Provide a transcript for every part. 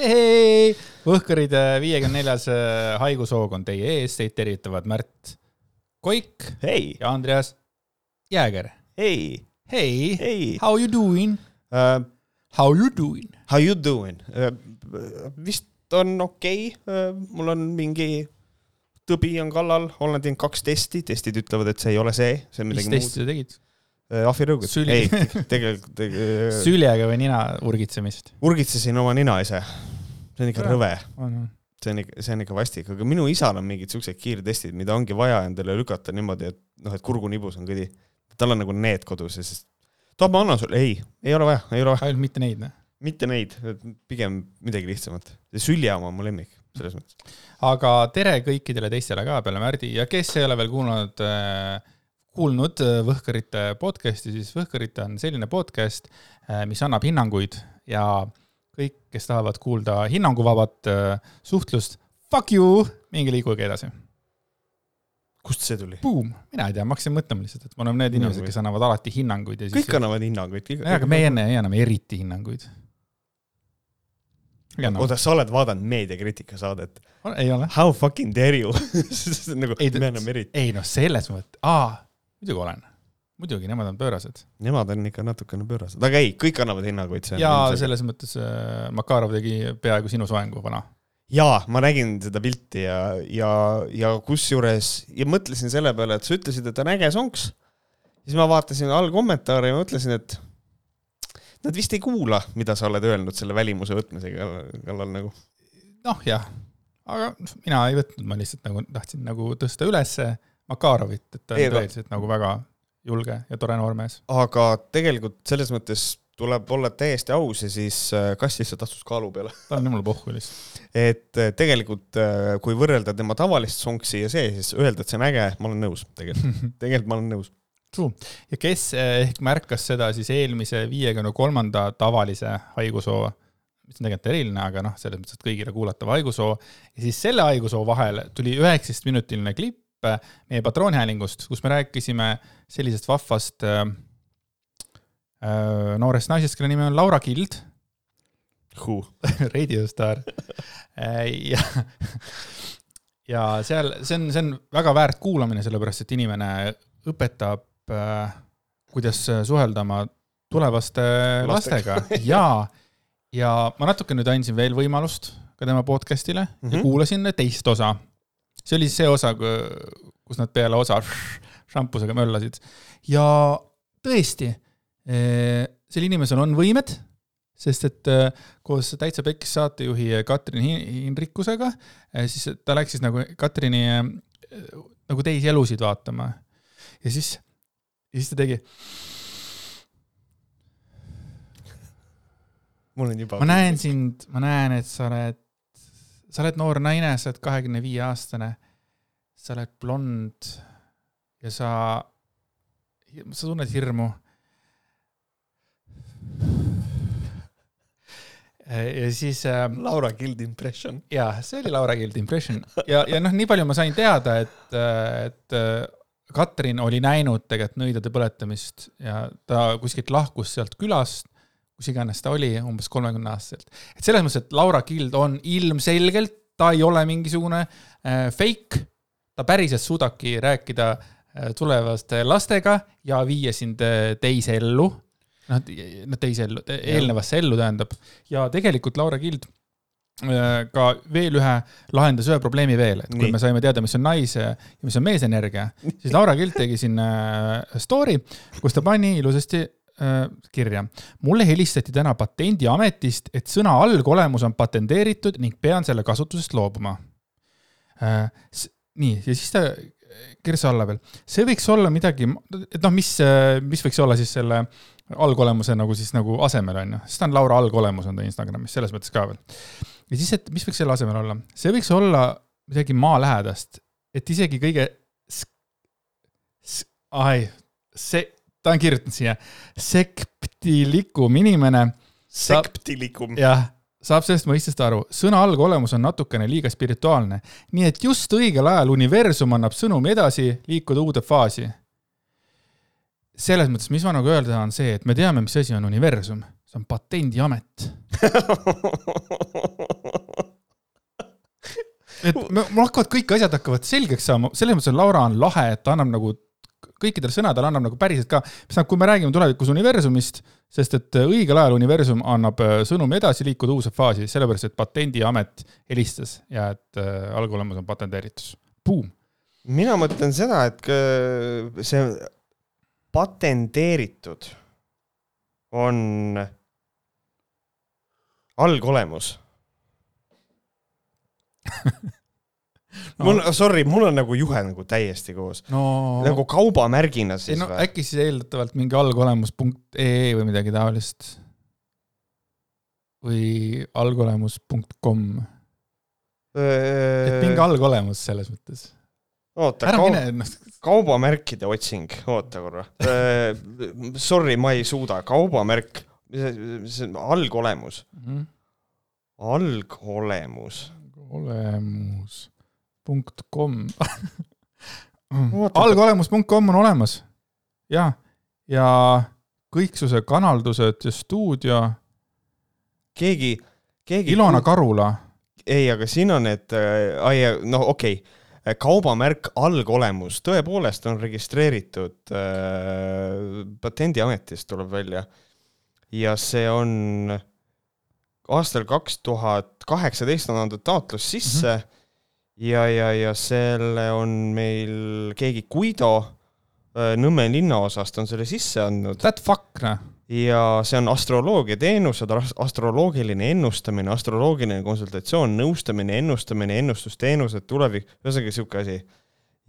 hei, Võhkarid viiekümne neljas äh, haigushoog on teie ees, teid tervitavad Märt Koik hei, ja Andreas Jääger. hei, hei, hei how you doing? uh,. How you doing? How you doing uh,? vist on okei okay. uh,, mul on mingi tõbi on kallal, olen teinud kaks testi, testid ütlevad, et see ei ole see, see on mis midagi testi muud. sa tegid? ahvirõugud, Süli- ei, tegelikult teg, süljega või nina urgitsemist? urgitsesin oma nina ise. see on ikka rõve, on, see on ikka, see on ikka vastik, aga minu isal on mingid siuksed kiirtestid, mida ongi vaja endale lükata niimoodi, et noh, et kurgunibus on kõdi. tal on nagu need kodus ja siis, tahad ma annan sulle? ei, ei ole vaja, ei ole vaja, ainult mitte neid, noh. mitte neid, pigem midagi lihtsamat. see sülje oma on mu lemmik, selles mõttes. aga tere kõikidele teistele ka peale Märdi ja kes ei ole veel kuulnud äh, kuulnud äh, Võhkarite podcast'i, siis Võhkarite on selline podcast, mis annab hinnanguid ja kõik, kes tahavad kuulda hinnanguvabat äh, suhtlust, fuck you, minge liiguge edasi. kust see tuli? Boom, mina ei tea, ma hakkasin mõtlema lihtsalt, et me oleme need inimesed, kes annavad alati hinnanguid ja siis. kõik annavad hinnanguid. aga meie enne ei anna eriti hinnanguid. oota, sa oled vaadanud meediakriitika saadet? ei ole. How fucking dare you nagu Ei, me anname eriti. ei noh, selles mõttes, aa, muidugi olen. muidugi, nemad on pöörased. Nemad on ikka natukene pöörased, aga ei, kõik annavad hinnanguid. ja selles mõttes äh, Makarov tegi peaaegu sinu soengu vana. jaa, ma nägin seda pilti ja, ja, ja kusjuures ja mõtlesin selle peale, et sa ütlesid, et on äge sonks. siis ma vaatasin allkommentaare ja mõtlesin, et nad vist ei kuula, mida sa oled öelnud selle välimuse võtmise kallal, kallal nagu. noh, jah, aga mina ei võtnud, ma lihtsalt nagu tahtsin nagu tõsta ülesse Makarovit, et ta on tõeliselt nagu väga julge ja tore noormees. aga tegelikult selles mõttes tuleb olla täiesti aus ja siis äh, kass lihtsalt astus kaalu peale. ta on jumala pohhu lihtsalt. et äh, tegelikult, kui võrrelda tema tavalist sonksi ja see, siis öelda, et see on äge, ma olen nõus tegelikult, tegelikult ma olen nõus. True. ja kes eh, ehk märkas seda siis eelmise viiekümne kolmanda tavalise haigusoo, mis on tegelikult eriline, aga noh, selles mõttes, et kõigile kuulatav haigusoo ja siis selle haigusoo vahel tuli üheksateistminutiline klipp eh, meie patroonhäälingust, kus me rääkisime sellisest vahvast äh, äh, noorest naisest, kelle nimi on Laura Kild, raadiostaar ja, ja seal, see on, see on väga väärt kuulamine, sellepärast et inimene õpetab, kuidas suhelda oma tulevaste Lastega. lastega ja, ja ma natuke nüüd andsin veel võimalust ka tema podcast'ile mm -hmm. ja Mhm. kuulasin teist osa. See oli see osa, kus nad peale osa šampusega möllasid ja tõesti, sel inimesel on võimed sest et äh, koos Täitsa Pekkis saatejuhi Katrin Hin- Hinrikusega, siis ta läks siis nagu Katrini nagu teisi elusid vaatama. ja siis, ja siis ta tegi, mul on juba. ma näen sind, ma näen, et sa oled, sa oled noor naine, sa oled kahekümne viie aastane, sa oled blond ja sa, sa tunned hirmu. ja siis äh, Laura Gild impression. jaa, see oli Laura Gild impression ja, ja noh, nii palju ma sain teada, et, et Katrin oli näinud tegelikult nõidade põletamist ja ta kuskilt lahkus sealt külast, kus iganes ta oli, umbes kolmekümne aastaselt. et selles mõttes, et Laura Gild on ilmselgelt, ta ei ole mingisugune äh, fake, ta päriselt suudabki rääkida äh, tulevaste lastega ja viia sind äh, teise ellu. noh, noh teise ellu, eelnevasse ellu tähendab ja tegelikult Laura Gild äh, ka veel ühe, lahendas ühe probleemi veel, et kui Nii. me saime teada, mis on naise ja mis on meesenergia, siis Laura Gild tegi siin äh, story, kus ta pani ilusasti kirja. mulle helistati täna Patendiametist, et sõna algolemus on patenteeritud ning pean selle kasutusest loobuma äh,. nii, ja siis ta kirjutas alla veel, see võiks olla midagi, et noh, mis, mis võiks olla siis selle algolemuse nagu siis nagu asemel on ju, sest ta on Laura algolemus on ta Instagramis selles mõttes ka veel. ja siis, et mis võiks selle asemel olla, see võiks olla midagi maalähedast, et isegi kõige, ai, see, ta on kirjutanud siia, septilikum inimene Septilikum. jah, saab sellest mõistest aru, sõna algolemus on natukene liiga spirituaalne, nii et just õigel ajal universum annab sõnumi edasi liikuda uude faasi. selles mõttes, mis ma nagu öelda tahan, see, et me teame, mis asi on universum, see on patendiamet. et me- mul hakkavad kõik asjad hakkavad selgeks saama, selles mõttes on Laura on lahe, et ta annab nagu kõikidel sõnadel annab nagu päriselt ka, kui me räägime tulevikus universumist, sest et õigel ajal universum annab äh, sõnumi edasi liikuda uude faasi, sellepärast et patendiamet helistas ja et äh, algolemus on patenteeritus. Boom. mina mõtlen seda, et ka see patenteeritud on algolemus No. mul, sorry, mul on nagu juhe nagu täiesti koos no nagu kaubamärgina ei siis no või? äkki siis eeldatavalt mingi algolemus.ee või midagi taolist. või algolemus.com, et mingi algolemus selles mõttes. oota, noh, kaubamärkide otsing, oota korra. Sorry, ma ei suuda, kaubamärk, see on algolemus, Mhm. algolemus. olemus.com. Oota. algolemus.com on olemas. ja, ja kõiksuse kanaldused ja stuudio, keegi, keegi. Ilona Karula, ei, aga siin on need, ai, no okei okay., kaubamärk algolemus tõepoolest on registreeritud äh, Patendiametist, tuleb välja. ja see on aastal kaks tuhat kaheksateist on antud taotlus sisse mm. -hmm. ja, ja, ja selle on meil keegi Guido äh, Nõmme linnaosast on selle sisse andnud that fuck, noh. ja see on astroloogia teenused, astroloogiline ennustamine, astroloogiline konsultatsioon, nõustamine, ennustamine, ennustusteenused, tulevik, ühesõnaga sihuke asi.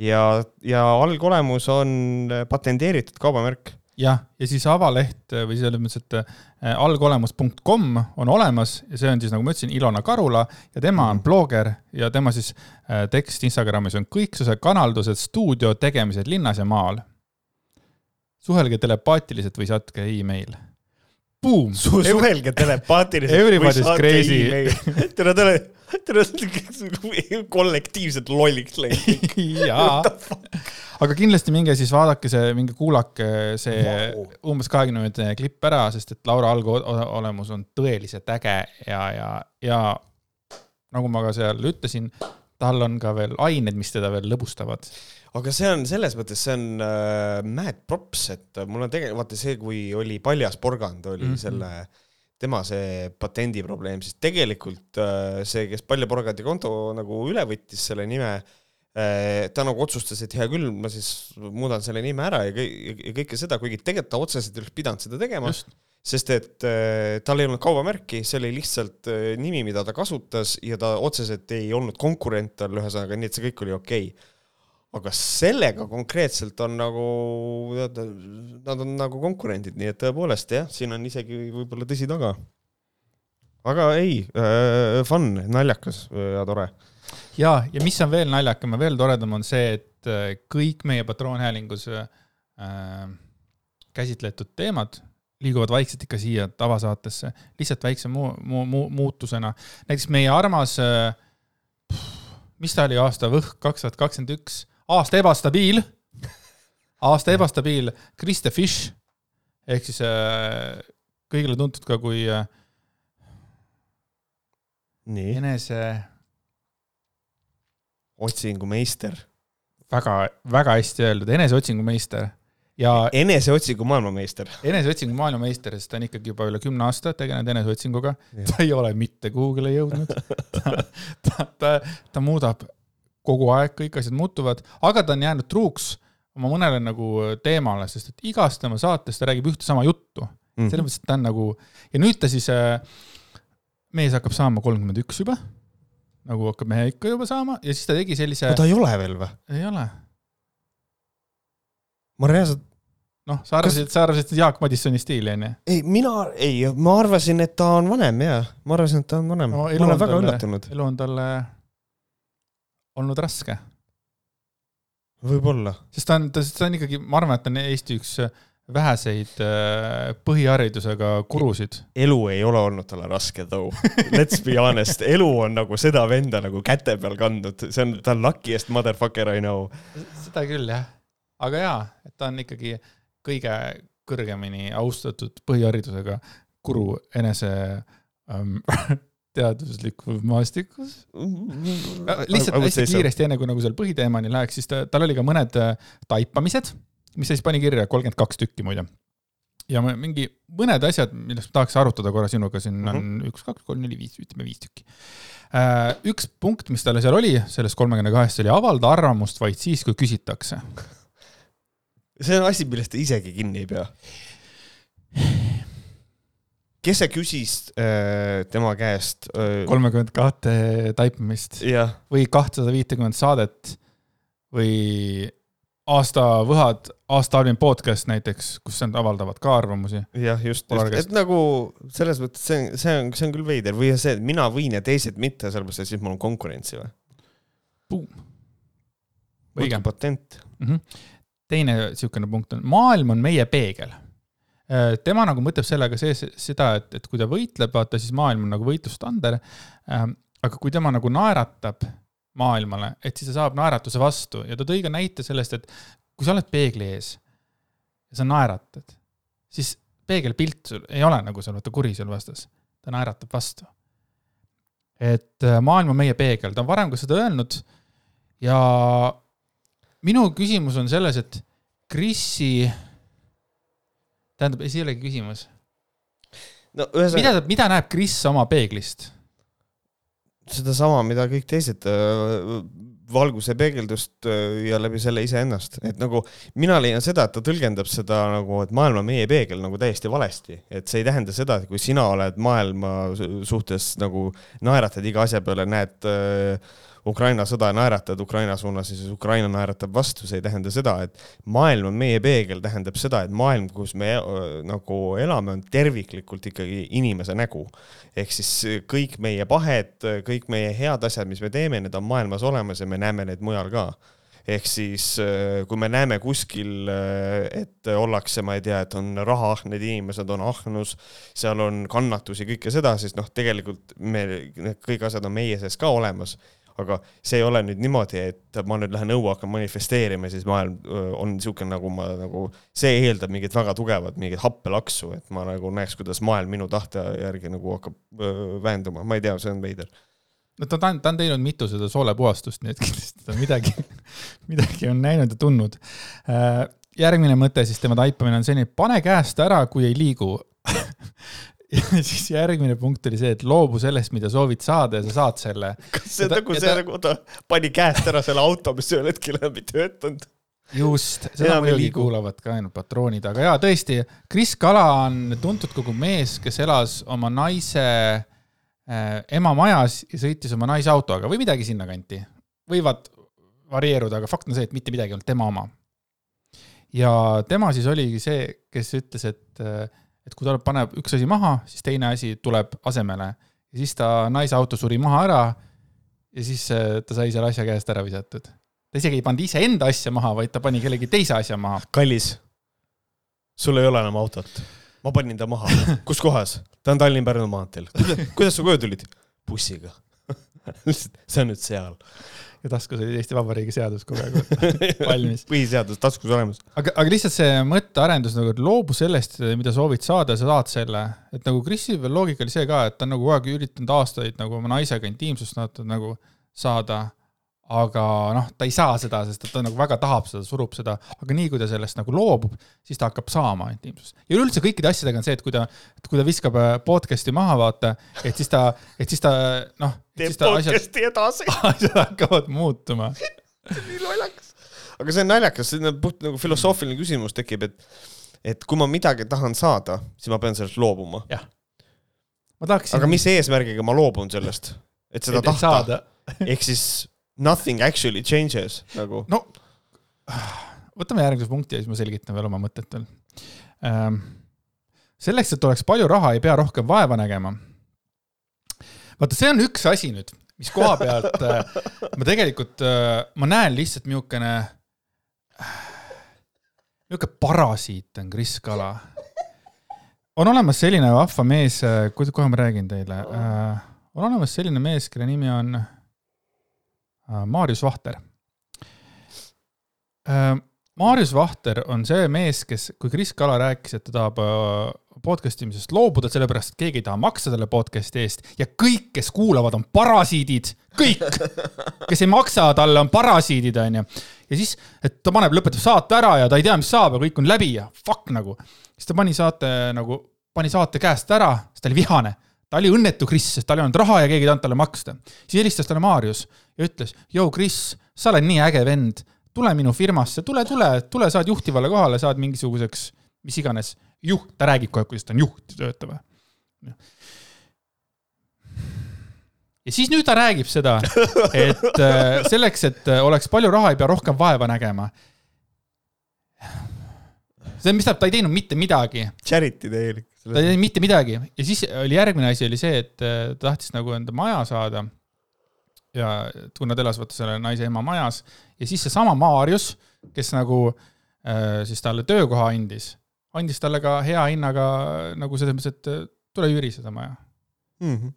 ja, ja algolemus on patenteeritud kaubamärk. jah, ja siis avaleht või selles mõttes, et äh, algolemus.com on olemas ja see on siis, nagu ma ütlesin, Ilona Karula ja tema on blogger ja tema siis äh, tekst Instagramis on kõiksuse kanaldused, stuudio tegemised linnas ja maal. suhelge telepaatiliselt või saatke email. Boom. suhelge telepaatiliselt. Everybody's crazy.. tere, tere, kollektiivselt lolliks läinud. jaa, aga kindlasti minge siis vaadake see, minge kuulake see Vau. umbes kahekümne minutine klipp ära, sest et Laura algo- olemus on tõeliselt äge ja, ja, ja nagu ma ka seal ütlesin, tal on ka veel ained, mis teda veel lõbustavad. aga see on selles mõttes, see on äh, mad props, et mul on tegelikult, vaata see, kui oli Paljas porgand, oli mm. -hmm. selle, tema see patendiprobleem, siis tegelikult äh, see, kes Palja porgandi konto nagu üle võttis selle nime äh,, ta nagu otsustas, et hea küll, ma siis muudan selle nime ära ja, kõik, ja kõike seda, kuigi tegelikult ta otseselt ei oleks pidanud seda tegema, sest et äh, tal ei olnud kaubamärki, see oli lihtsalt nimi, mida ta kasutas ja ta otseselt ei olnud konkurent tal, ühesõnaga, nii et see kõik oli okei okay.. Aga sellega konkreetselt on nagu, nad on nagu konkurendid, nii et tõepoolest jah, siin on isegi võib-olla tõsi taga. aga ei äh,, fun, naljakas ja tore. ja, ja mis on veel naljakam ja veel toredam, on see, et äh, kõik meie patroonhäälingus äh, käsitletud teemad liiguvad vaikselt ikka siia tavasaatesse, lihtsalt väikse muu, muu, muu, muutusena. näiteks meie armas, mis ta oli, aasta võhk kaks tuhat kakskümmend üks, aasta ebastabiil, aasta ebastabiil. Kriste Fish ehk siis äh, kõigile tuntud ka kui äh, nii, enese otsingumeister, väga, väga hästi öeldud, eneseotsingu meister. Ja eneseotsingu maailmameister. eneseotsingu maailmameister, sest ta on ikkagi juba üle kümne aasta tegelenud eneseotsinguga. ta ei ole mitte kuhugile jõudnud. ta, ta, ta, ta muudab kogu aeg, kõik asjad muutuvad, aga ta on jäänud truuks oma mõnele nagu teemale, sest et igast tema saates ta räägib ühte sama juttu. Mhm. selles mõttes, et ta on nagu ja nüüd ta siis, mees hakkab saama kolmkümmend üks juba, nagu hakkab mehe ikka juba saama ja siis ta tegi sellise, ta ei ole veel või? ei ole, ma reaalselt, noh, sa arvasid, sa arvasid, Jaak Madissoni stiili onju. ei, mina, ei, ma arvasin, et ta on vanem ja, ma arvasin, et ta on vanem No ma olen väga üllatunud. elu on talle olnud raske, võib-olla. sest ta on, ta, ta on ikkagi, ma arvan, et ta on Eesti üks väheseid äh, põhiharidusega gurusid. elu ei ole olnud talle raske though. Let's be honest, elu on nagu seda venda nagu käte peal kandnud, see on, ta luckiest motherfucker I know. seda küll jah, aga jaa, et ta on ikkagi kõige kõrgemini austatud põhiharidusega guru enese ähm, teaduslikus maastikus Äh, lihtsalt hästi kiiresti, enne kui nagu seal põhiteemani läheks, siis ta, tal oli ka mõned äh, taipamised, mis ta siis pani kirja, kolmkümmend kaks tükki muide. ja ma mingi mõned asjad, millest tahaks arutada korra sinuga, siin on mm -hmm. üks, kaks, kolm, neli, viis, ütleme viis tükki. Äh, üks punkt, mis tal seal oli, sellest kolmekümne kahest, oli avalda arvamust vaid siis, kui küsitakse. see on asi, millest ta isegi kinni ei pea kes see küsis äh, tema käest äh,? kolmekümmend kahte taipamist yeah. või kahtesada viitekümmet saadet või aasta võhad, aasta halvim podcast näiteks, kus nad avaldavad ka arvamusi. jah, just, just., et nagu selles mõttes see, see on, see on küll veider või see, et mina võin ja teised mitte, sellepärast et siis mul on konkurentsi või? patent mm. -hmm. teine niisugune punkt on, maailm on meie peegel tema nagu mõtleb sellega sees seda, et, et kui ta võitleb, vaata siis maailm on nagu võitlustander. Ähm, aga kui tema nagu naeratab maailmale, et siis ta saab naeratuse vastu ja ta tõi ka näite sellest, et kui sa oled peegli ees ja sa naeratad, siis peegelpilt sul ei ole nagu seal vaata kuri seal vastas, ta naeratab vastu. et äh, maailm on meie peegel, ta on varem ka seda öelnud ja minu küsimus on selles, et Krisi tähendab, see ei olegi küsimus no ühesõnaga. mida, mida näeb Kris oma peeglist? sedasama, mida kõik teised äh, valguse peegeldust äh, ja läbi selle iseennast, et nagu mina leian seda, et ta tõlgendab seda nagu, et maailm on meie peegel nagu täiesti valesti, et see ei tähenda seda, et kui sina oled maailma suhtes nagu naeratad iga asja peale, näed äh, Ukraina sõda naeratad Ukraina suunas ja siis Ukraina naeratab vastu, see ei tähenda seda, et maailm on meie peegel, tähendab seda, et maailm, kus me äh, nagu elame, on terviklikult ikkagi inimese nägu. ehk siis kõik meie pahed, kõik meie head asjad, mis me teeme, need on maailmas olemas ja me näeme neid mujal ka. Ehk siis äh, kui me näeme kuskil, äh, et ollakse, ma ei tea, et on rahaahned inimesed, on ahnus, seal on kannatusi, kõike seda, siis noh, tegelikult me, need kõik asjad on meie sees ka olemas aga see ei ole nüüd niimoodi, et ma nüüd lähen õue, hakkan manifesteerima, siis maailm on niisugune, nagu ma nagu, see eeldab mingit väga tugevat mingit happelaksu, et ma nagu näeks, kuidas maailm minu tahte järgi nagu hakkab vähenduma, ma ei tea, see on veider. No ta on, ta on teinud mitu seda soolepuhastust, nii et kindlasti ta midagi, midagi on näinud ja tundnud. järgmine mõte siis tema taipamine on selline, pane käest ära, kui ei liigu ja siis järgmine punkt oli see, et loobu sellest, mida soovid saada ja sa saad selle. kas see on nagu see ta... nagu ta pani käest ära selle auto, mis ühel hetkel enam ei töötanud? just, seda muidugi kuulavad ka ainult patroonid, aga jaa, tõesti, Kris Kala on tuntud kogu mees, kes elas oma naise äh, ema majas ja sõitis oma naise autoga või midagi sinnakanti. võivad varieeruda, aga fakt on see, et mitte midagi ei olnud tema oma. ja tema siis oligi see, kes ütles, et äh, et kui ta paneb üks asi maha, siis teine asi tuleb asemele. ja siis ta naise auto suri maha ära ja siis äh, ta sai selle asja käest ära visatud. ta isegi ei pannud iseenda asja maha, vaid ta pani kellegi teise asja maha. kallis, sul ei ole enam autot. ma panin ta maha. kus kohas? ta on Tallinn-Pärnu maanteel. kuidas sa koju tulid? bussiga see on nüüd seal ja taskus oli Eesti Vabariigi seadus kogu aeg valmis. põhiseadus taskus olemas. aga, aga lihtsalt see mõttearendus nagu, et loobu sellest, mida soovid saada, sa saad selle. et nagu Krisi loogika oli see ka, et ta on nagu kogu aeg üritanud aastaid nagu oma naisega intiimsust nagu saada aga noh, ta ei saa seda, sest ta nagu väga tahab seda, surub seda, aga nii kui ta sellest nagu loobub, siis ta hakkab saama intiimsust. ja üleüldse kõikide asjadega on see, et kui ta, kui ta viskab äh, podcast'i maha, vaata, et siis ta, et siis ta noh. teeb podcast'i edasi. asjad hakkavad muutuma nii lollakas. aga see on naljakas, see on puht nagu filosoofiline küsimus tekib, et, et kui ma midagi tahan saada, siis ma pean sellest loobuma. tahaksin. aga mis eesmärgiga ma loobun sellest, et seda et tahta? ehk siis nothing actually changes nagu. no võtame järgmise punkti ja siis ma selgitan veel oma mõtet veel ähm,. selleks, et oleks palju raha, ei pea rohkem vaeva nägema. vaata, see on üks asi nüüd, mis koha pealt äh, ma tegelikult äh,, ma näen lihtsalt niisugune äh,, niisugune parasiit on Kris Kala. on olemas selline vahva mees, äh, kohe ma räägin teile äh,, on olemas selline mees, kelle nimi on Äh, Maarjus Vahter. Äh, Maarjus Vahter on see mees, kes, kui Kris Kala rääkis, et ta tahab äh, podcast imisest loobuda, sellepärast et keegi ei taha maksta selle podcast'i eest ja kõik, kes kuulavad, on parasiidid, kõik, kes ei maksa talle, on parasiidid, onju. ja siis, et ta paneb, lõpetab saate ära ja ta ei tea, mis saab ja kõik on läbi ja fuck nagu. siis ta pani saate nagu, pani saate käest ära, sest ta oli vihane ta oli õnnetu Kris, sest tal ei olnud raha ja keegi ei tahtnud talle maksta. siis helistas talle Maarjus ja ütles, joo Kris, sa oled nii äge vend, tule minu firmasse, tule, tule, tule, saad juhtivale kohale, saad mingisuguseks, mis iganes, juht, ta räägib kogu aeg, kuidas ta on juht, töötav. ja siis nüüd ta räägib seda, et äh, selleks, et äh, oleks palju raha, ei pea rohkem vaeva nägema. see, mis tähendab, ta ei teinud mitte midagi Charity täielik. Ta ei teinud mitte midagi ja siis oli järgmine asi oli see, et äh, ta tahtis nagu enda maja saada. ja kui nad vaata selle naise ema majas ja siis seesama Maarjus, kes nagu äh, siis talle töökoha andis, andis talle ka hea hinnaga nagu selles mõttes, et äh, tule üüri seda maja. Mhm.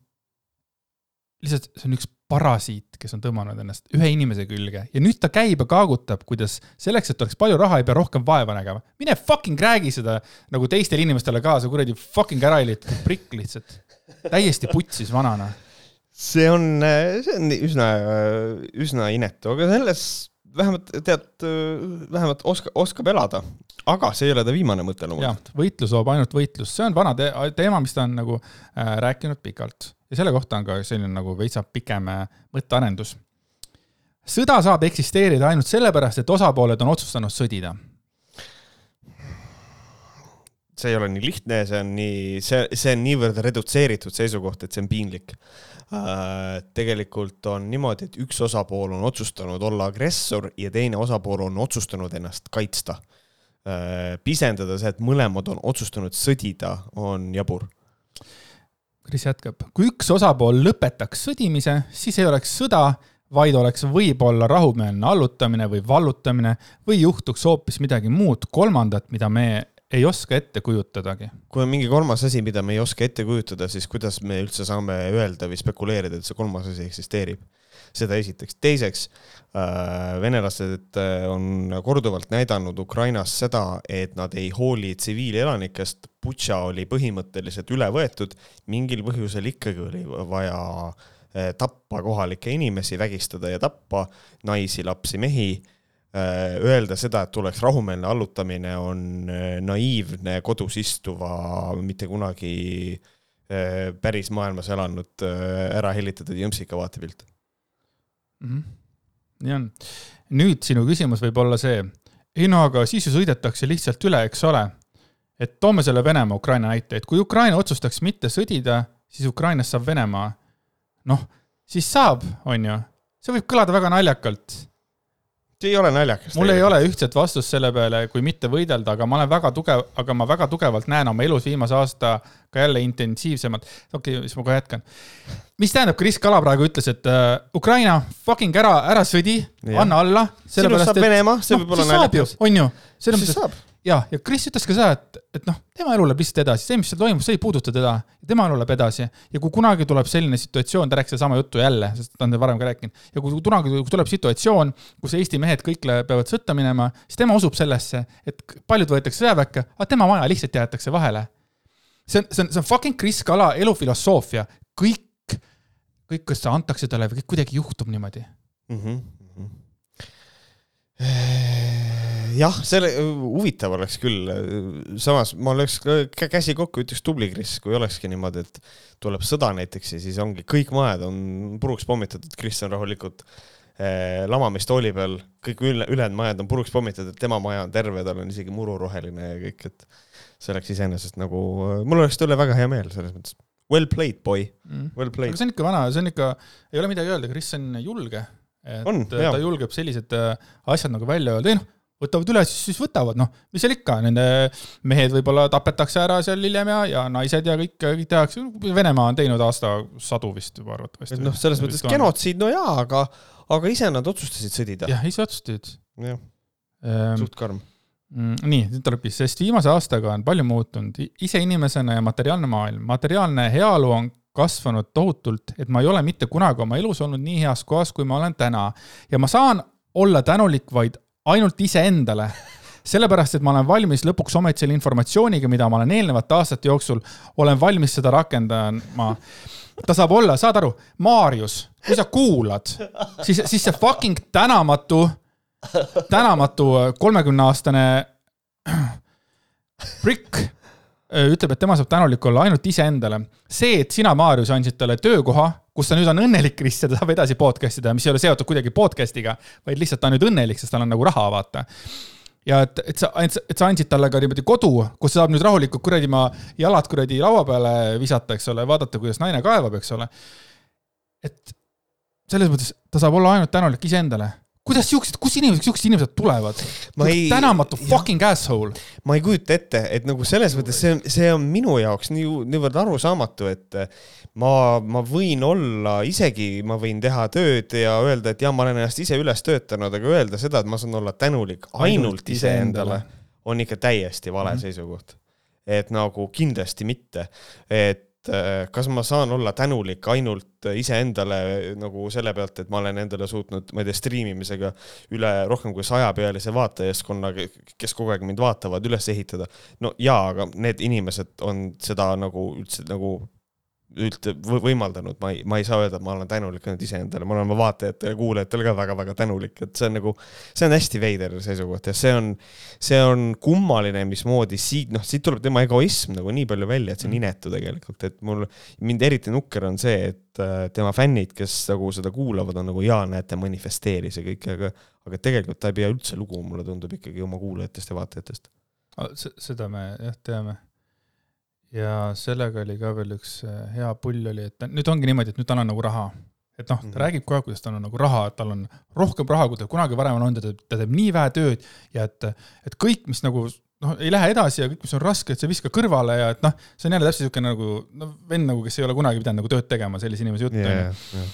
lihtsalt see on üks parasiit, kes on tõmmanud ennast ühe inimese külge ja nüüd ta käib ja kaagutab, kuidas selleks, et oleks palju raha, ei pea rohkem vaeva nägema. mine fucking räägi seda nagu teistele inimestele kaasa, kuradi fucking ära liitu, prikk lihtsalt. täiesti putsis vanana. see on, see on üsna, üsna inetu, aga selles vähemalt tead, vähemalt oska, oskab elada. aga see ei ole ta viimane mõte loomulikult., võitlus loob ainult võitlust, see on vana te teema, mis ta on nagu äh, rääkinud pikalt ja selle kohta on ka selline nagu veitsa pikem äh, mõttearendus. sõda saab eksisteerida ainult sellepärast, et osapooled on otsustanud sõdida see ei ole nii lihtne, see on nii, see, see on niivõrd redutseeritud seisukoht, et see on piinlik. tegelikult on niimoodi, et üks osapool on otsustanud olla agressor ja teine osapool on otsustanud ennast kaitsta. pisendada see, et mõlemad on otsustanud sõdida, on jabur. Kris jätkab, kui üks osapool lõpetaks sõdimise, siis ei oleks sõda, vaid oleks võib-olla rahumeelne allutamine või vallutamine või juhtuks hoopis midagi muud kolmandat, mida me ei oska ette kujutadagi. kui on mingi kolmas asi, mida me ei oska ette kujutada, siis kuidas me üldse saame öelda või spekuleerida, et see kolmas asi eksisteerib? Seda esiteks. teiseks äh,, venelased äh, on korduvalt näidanud Ukrainas seda, et nad ei hooli tsiviilelanikest. Butša oli põhimõtteliselt üle võetud, mingil põhjusel ikkagi oli vaja äh, tappa kohalikke inimesi, vägistada ja tappa naisi, lapsi, mehi Öelda seda, et tuleks rahumeelne allutamine, on naiivne kodus istuva, mitte kunagi päris maailmas elanud, ära hellitatud jõmpsika vaatepilt. mm. -hmm. nii on. nüüd sinu küsimus võib olla see, ei no aga siis ju sõidetakse lihtsalt üle, eks ole. et toome selle Venemaa-Ukraina näite, et kui Ukraina otsustaks mitte sõdida, siis Ukrainast saab Venemaa. noh, siis saab, on ju. see võib kõlada väga naljakalt see ei ole naljakas. mul ei ole ühtset vastust selle peale, kui mitte võidelda, aga ma olen väga tugev, aga ma väga tugevalt näen oma elus viimase aasta ka jälle intensiivsemalt. okei okay,, siis ma kohe jätkan. mis tähendab, Kris Kala praegu ütles, et uh, Ukraina fucking ära, ära sõdi, anna alla. sinust saab Venemaa, see võib olla naljakas. on ju, selles mõttes. ja, ja Kris ütles ka seda, et, et noh, tema elu läheb lihtsalt edasi, see, mis seal toimub, see ei puuduta teda. tema elu läheb edasi ja kui kunagi tuleb selline situatsioon, ta rääkis sedasama juttu jälle, sest ta on varem ka rääkinud, ja kui kunagi tuleb situatsioon, kus Eesti mehed kõik peavad sõtta minema, siis tema usub sellesse, et paljud võetakse sõjaväkke, aga tema maja lihtsalt jäetakse vahele. see on, see on, see on fucking Kris Kala elufilosoofia, kõik, kõik, kas see antakse talle või kõik kuidagi juhtub niimoodi. Mhm, jah, selle, huvitav oleks küll, samas ma oleks käsi kokku, ütleks tubli Kris, kui olekski niimoodi, et tuleb sõda näiteks ja siis ongi kõik majad on puruks pommitatud, Kris on rahulikult eh, lamamistooli peal, kõik üle, ülejäänud majad on puruks pommitatud, tema maja on terve, tal on isegi muru roheline ja kõik, et see oleks iseenesest nagu, mul oleks talle väga hea meel selles mõttes. Well played, boy, well aga played. see on ikka vana, see on ikka, ei ole midagi öelda, Kris on julge. et On, ta jaa. julgeb sellised äh, asjad nagu välja öelda, ei noh, võtavad üle, siis, siis võtavad, noh, mis seal ikka, nende mehed võib-olla tapetakse ära seal hiljem ja, ja naised ja kõik, kõik tehakse, Venemaa on teinud aastasadu vist juba arvatavasti. noh, selles mõttes genotsiid, no jaa, aga, aga ise nad otsustasid sõdida. jah, ise otsustasid jah, ehm,. suht karm. nii, nüüd tulebki, sest viimase aastaga on palju muutunud, ise inimesena ja materiaalne maailm, materiaalne heaolu on kasvanud tohutult, et ma ei ole mitte kunagi oma elus olnud nii heas kohas, kui ma olen täna. ja ma saan olla tänulik vaid ainult iseendale, sellepärast, et ma olen valmis lõpuks ometi selle informatsiooniga, mida ma olen eelnevate aastate jooksul, olen valmis seda rakendama. ta saab olla, saad aru, Maarjus, kui sa kuulad, siis, siis see fucking tänamatu, tänamatu kolmekümneaastane Brick ütleb, et tema saab tänulik olla ainult iseendale. see, et sina, Maarjus, andsid talle töökoha, kus ta nüüd on õnnelik, Kris, ja ta saab edasi podcast ida, mis ei ole seotud kuidagi podcast'iga, vaid lihtsalt ta on nüüd õnnelik, sest tal on nagu raha, vaata ja et, et sa, et sa andsid talle ka niimoodi kodu, kus saab nüüd rahulikult kuradi ma jalad kuradi laua peale visata, eks ole, vaadata, kuidas naine kaevab, eks ole. et selles mõttes ta saab olla ainult tänulik iseendale kuidas siuksed, kus inimesed, siuksed inimesed tulevad? Ei... tänamatu fucking ja, asshole. ma ei kujuta ette, et nagu selles mõttes see on, see on minu jaoks nii, niivõrd arusaamatu, et ma, ma võin olla, isegi ma võin teha tööd ja öelda, et jah, ma olen ennast ise üles töötanud, aga öelda seda, et ma saan olla tänulik ainult, ainult iseendale, on ikka täiesti vale mm -hmm. seisukoht. et nagu kindlasti mitte, et et äh, kas ma saan olla tänulik ainult iseendale nagu selle pealt, et ma olen endale suutnud, ma ei tea, striimimisega üle rohkem kui sajapealise vaatajaskonna, kes kogu aeg mind vaatavad, üles ehitada. no jaa, aga need inimesed on seda nagu üldse nagu üldse võimaldanud, ma ei, ma ei saa öelda, et ma olen tänulik ainult iseendale, ma olen oma vaatajatele ja kuulajatele ka väga-väga tänulik, et see on nagu, see on hästi veider seisukoht ja see on, see on kummaline, mismoodi siit, noh, siit tuleb tema egoism nagu nii palju välja, et see on mm. inetu tegelikult, et mul, mind eriti nukker on see, et äh, tema fännid, kes nagu seda kuulavad, on nagu jaa, näete, manifesteeris ja kõik, aga, aga tegelikult ta ei pea üldse lugu, mulle tundub ikkagi oma kuulajatest ja vaatajatest. seda me jah teame ja sellega oli ka veel üks äh, hea pull oli, et nüüd ongi niimoodi, et nüüd tal on nagu raha. et noh, ta mm -hmm. räägib kogu aeg, kuidas tal on nagu raha, et tal on rohkem raha, kui tal kunagi varem on olnud ta, ta teeb nii vähe tööd ja et, et kõik, mis nagu noh, ei lähe edasi ja kõik, mis on raske, et sa viska kõrvale ja et noh, see on jälle täpselt niisugune nagu noh, vend nagu, kes ei ole kunagi pidanud nagu tööd tegema, sellise inimese jutt on ju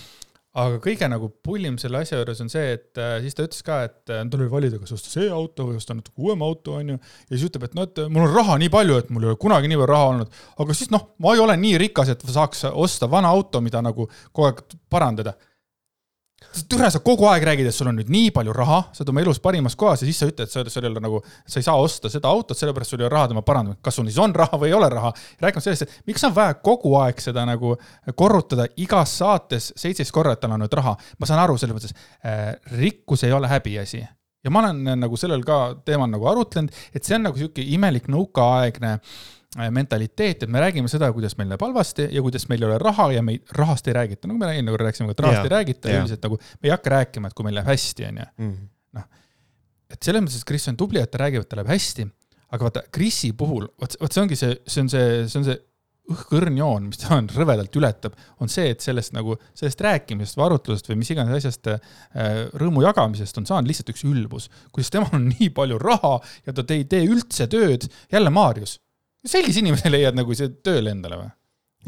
aga kõige nagu pullim selle asja juures on see, et äh, siis ta ütles ka, et äh, tal oli valida, kas osta see auto või osta natuke uuem auto, onju. ja siis ütleb, et noh, et mul on raha nii palju, et mul ei ole kunagi nii palju raha olnud. aga siis noh, ma ei ole nii rikas, et saaks osta vana auto, mida nagu kogu aeg parandada türa, sa kogu aeg räägid, et sul on nüüd nii palju raha, sa oled oma elus parimas kohas ja siis sa ütled, sa, sul ei ole nagu, sa ei saa osta seda autot, sellepärast sul ei ole raha tema parandamiseks. kas sul siis on raha või ei ole raha? rääkimata sellest, et miks on vaja kogu aeg seda nagu korrutada igas saates seitseteist korra, et tal on nüüd raha. ma saan aru selles mõttes äh,, rikkus ei ole häbiasi ja ma olen nagu sellel ka teemal nagu arutlenud, et see on nagu sihuke imelik nõukaaegne äh, Äh, mentaliteet, et me räägime seda, kuidas meil läheb halvasti ja kuidas meil ei ole raha ja me ei, rahast ei räägita, nagu me eelmine kord rääkisime, et rahast yeah, ei räägita yeah. üldiselt nagu, me ei hakka rääkima, et kui meil läheb hästi, on ju. Mhm. noh, et selles mõttes, et Kris on tubli, et ta räägib, et tal läheb hästi, aga vaata, Krisi puhul, vot, vot see ongi see, see on see, see on see õhkõrn joon, mis ta on rõvedalt ületab, on see, et sellest nagu, sellest rääkimisest või arutlusest või mis iganes asjast äh, rõõmu jagamisest on saanud lihtsalt üks ülbus. kuidas temal on nii palju raha ja ta ei tee üldse tööd, jälle Maarjus sellise inimese leiad nagu see tööle endale või?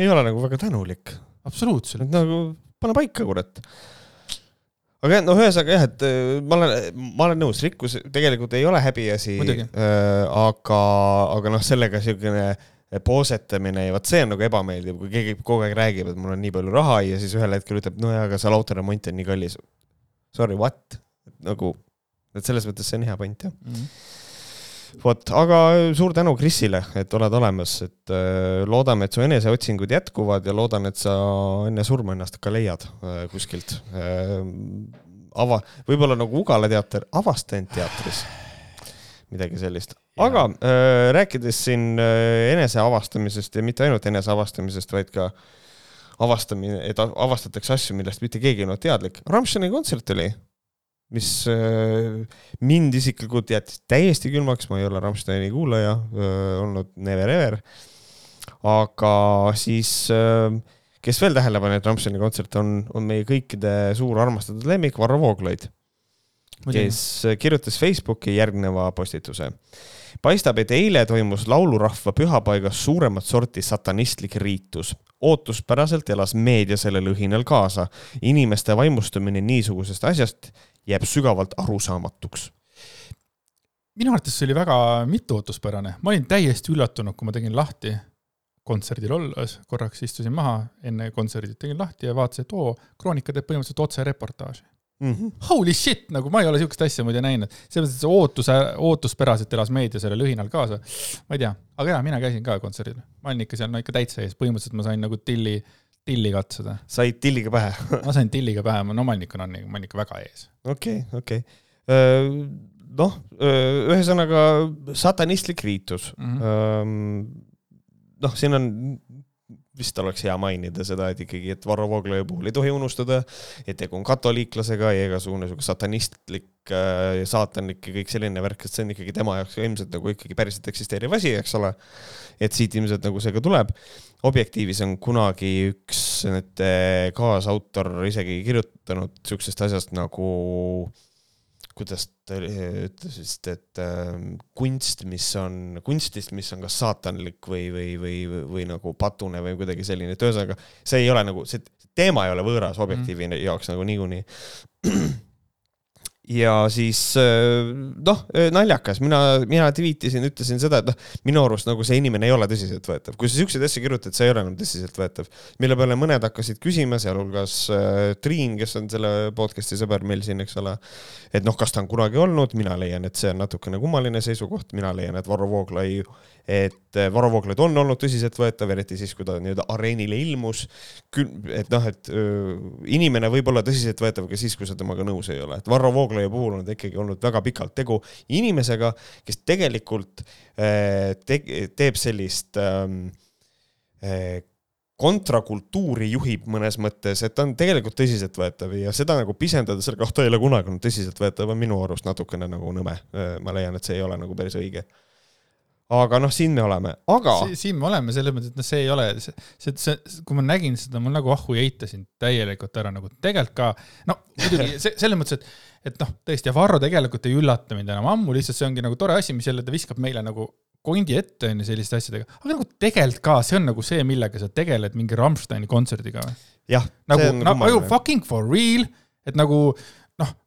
ei ole nagu väga tänulik. absoluutselt. nagu pane paika, kurat. aga noh, ühesõnaga jah, et äh, ma olen, ma olen nõus, rikkus tegelikult ei ole häbiasi. Äh, aga, aga noh, sellega siukene poosetamine ja vot see on nagu ebameeldiv, kui keegi kogu aeg räägib, et mul on nii palju raha ja siis ühel hetkel ütleb, no jaa, aga seal autoremont on nii kallis. Sorry, what? nagu, et selles mõttes see on hea point jah mm. -hmm vot, aga suur tänu Krisile, et oled olemas, et äh, loodame, et su eneseotsingud jätkuvad ja loodan, et sa enne surma ennast ka leiad äh, kuskilt. Äh, ava, võib-olla nagu Ugala teater, Avastajand teatris, midagi sellist. aga äh, rääkides siin eneseavastamisest ja mitte ainult eneseavastamisest, vaid ka avastamine, et avastatakse asju, millest mitte keegi ei olnud teadlik. Rammsteini kontsert oli mis äh, mind isiklikult jättis täiesti külmaks, ma ei ole Rammsteini kuulaja äh, olnud never ever. aga siis, äh, kes veel tähele pani, et Rammsteini kontsert on, on meie kõikide suur armastatud lemmik Varro Vooglaid, kes kirjutas Facebooki järgneva postituse paistab, et eile toimus laulurahva pühapaigas suuremat sorti satanistlik riitus. ootuspäraselt elas meedia sellel õhinal kaasa. inimeste vaimustumine niisugusest asjast jääb sügavalt arusaamatuks. minu arvates see oli väga mitteootuspärane, ma olin täiesti üllatunud, kui ma tegin lahti kontserdil olles, korraks istusin maha enne kontserdi, tegin lahti ja vaatasin, et oo, Kroonika teeb põhimõtteliselt otsereportaaži. mm. -hmm. Holy shit, nagu ma ei ole siukest asja muidu näinud. selles mõttes, et see ootus, ootuspäraselt elas meedia selle lühinal kaasa. ma ei tea, aga jaa, mina käisin ka kontserdil. ma olin ikka seal no ikka täitsa ees, põhimõtteliselt ma sain nagu tilli, tilli katsuda. said tilliga pähe ma sain tilliga pähe, olin ikka, no ma olin ikka väga ees. okei okay,, okei okay. noh, ühesõnaga satanistlik riitus mm. -hmm. noh, siin on vist oleks hea mainida seda, et ikkagi, et Varro Vooglaiu puhul ei tohi unustada, et tegu on katoliiklasega ja igasugune sihuke satanistlik äh, saatanlik ja kõik selline värk, et see on ikkagi tema jaoks ilmselt nagu ikkagi päriselt eksisteeriv asi, eks ole. et siit ilmselt nagu see ka tuleb. objektiivis on kunagi üks nende kaasautor isegi kirjutanud siuksest asjast nagu äh, kuidas ta ütles vist, et äh, kunst, mis on, kunstist, mis on kas saatanlik või, või, või, või, või nagu patune või kuidagi selline, et ühesõnaga see ei ole nagu, see teema ei ole võõras objektiivi mm. jaoks nagu niikuinii ja siis äh, noh, äh, naljakas, mina, mina tweetisin, ütlesin seda, et noh, minu arust nagu see inimene ei ole tõsiseltvõetav. kui sa siukseid asju kirjutad, see ei ole enam tõsiseltvõetav. mille peale mõned hakkasid küsima, sealhulgas äh, Triin, kes on selle podcast'i sõber meil siin, eks ole. et noh, kas ta on kunagi olnud, mina leian, et see on natukene kummaline seisukoht, mina leian, et Varro Vooglaid et eh, Varro Vooglaid on olnud tõsiseltvõetav, eriti siis, kui ta nii-öelda areenile ilmus. et noh, et öö, inimene võib olla tõsiseltvõetav ka siis, kui sa temaga nõus ei ole, et Varro Vooglaiu puhul on ta ikkagi olnud väga pikalt tegu inimesega, kes tegelikult äh, te teeb sellist äh, kontrakultuuri juhib mõnes mõttes, et ta on tegelikult tõsiseltvõetav ja seda nagu pisendada selle kohta ei ole kunagi olnud tõsiseltvõetav, on minu arust natukene nagu nõme. ma leian, et see ei ole nagu päris õige aga noh, siin me oleme, aga si. siin me oleme selles mõttes, et noh, see ei ole, see, see, see, kui ma nägin seda, ma nagu ahhu eitasin täielikult ära nagu tegelikult ka, no muidugi see, selles mõttes, et, et noh, tõesti, ja Varro tegelikult ei üllata mind enam ammu, lihtsalt see ongi nagu tore asi, mis jälle ta viskab meile nagu kondi ette on ju selliste asjadega, aga nagu tegelikult ka, see on nagu see, millega sa tegeled mingi Rammsteini kontserdiga või? jah, nagu, nagu fucking for real, et nagu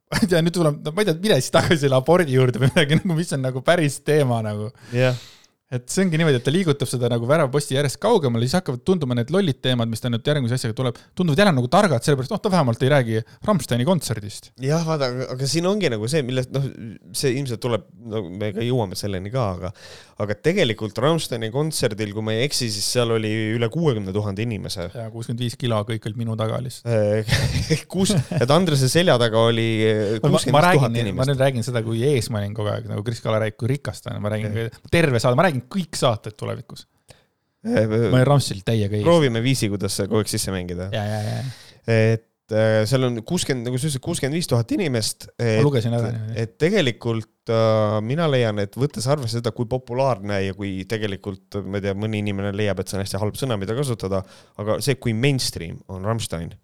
ma ei tea, nüüd tuleb, ma ei tea, mine siis tagasi selle abordi juurde või midagi nagu, mis on nagu päris teema nagu. jah yeah et see ongi niimoodi, et ta liigutab seda nagu väravaposti järjest kaugemale, siis hakkavad tunduma need lollid teemad, mis ta nüüd järgmise asjaga tuleb, tunduvad jälle nagu targad, sellepärast noh, ta vähemalt ei räägi Rammsteini kontserdist. jah, vaata, aga siin ongi nagu see, millest noh, see ilmselt tuleb, no me ka jõuame selleni ka, aga aga tegelikult Rammsteini kontserdil, kui ma ei eksi, siis seal oli üle kuuekümne tuhande inimese. ja kuuskümmend viis kilo kõik olid minu taga lihtsalt kus, et Andrese selja taga oli kuuskümmend tuhat inimest. ma nüüd räägin seda, kui ees ma olin kogu aeg nagu Kris Kala räägib, kui rikas ta on, ma räägin terve saade, ma räägin räägin kõik saated tulevikus. ma olen Ramsil täiega ees. proovime viisi, kuidas kogu aeg sisse mängida. et äh, seal on kuuskümmend, nagu sa ütlesid, kuuskümmend viis tuhat inimest. ma lugesin ära. et tegelikult äh, mina leian, et võttes arvesse seda, kui populaarne ja kui tegelikult, ma ei tea, mõni inimene leiab, et see on hästi halb sõna, mida kasutada, aga see, kui mainstream on Rammstein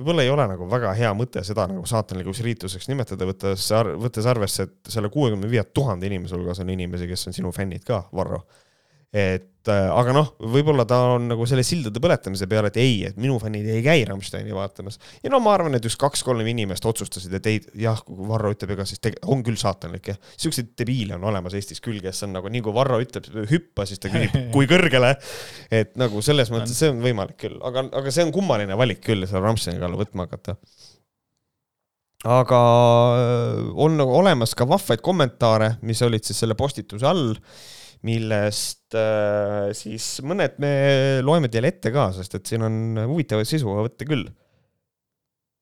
võib-olla ei ole nagu väga hea mõte seda nagu saatanlikuks riituseks nimetada, võttes, võttes arvesse, et selle kuuekümne viie tuhande inimese hulgas on inimesi, kes on sinu fännid ka, Varro et äh, aga noh, võib-olla ta on nagu selle sildade põletamise peale, et ei, et minu fännid ei käi Rammsteini vaatamas. ja no ma arvan, et üks kaks-kolm inimest otsustasid, et ei, jah, kui Varro ütleb, ega siis on küll saatanlik jah. siukseid debiile on olemas Eestis küll, kes on nagu nii kui Varro ütleb hüppa, siis ta küsib, kui kõrgele. et nagu selles mõttes see on võimalik küll, aga, aga see on kummaline valik küll, selle Rammsteini kallal võtma hakata aga äh, on nagu olemas ka vahvaid kommentaare, mis olid siis selle postituse all millest äh, siis mõned me loeme teile ette ka, sest et siin on huvitavaid seisukohavõtte küll.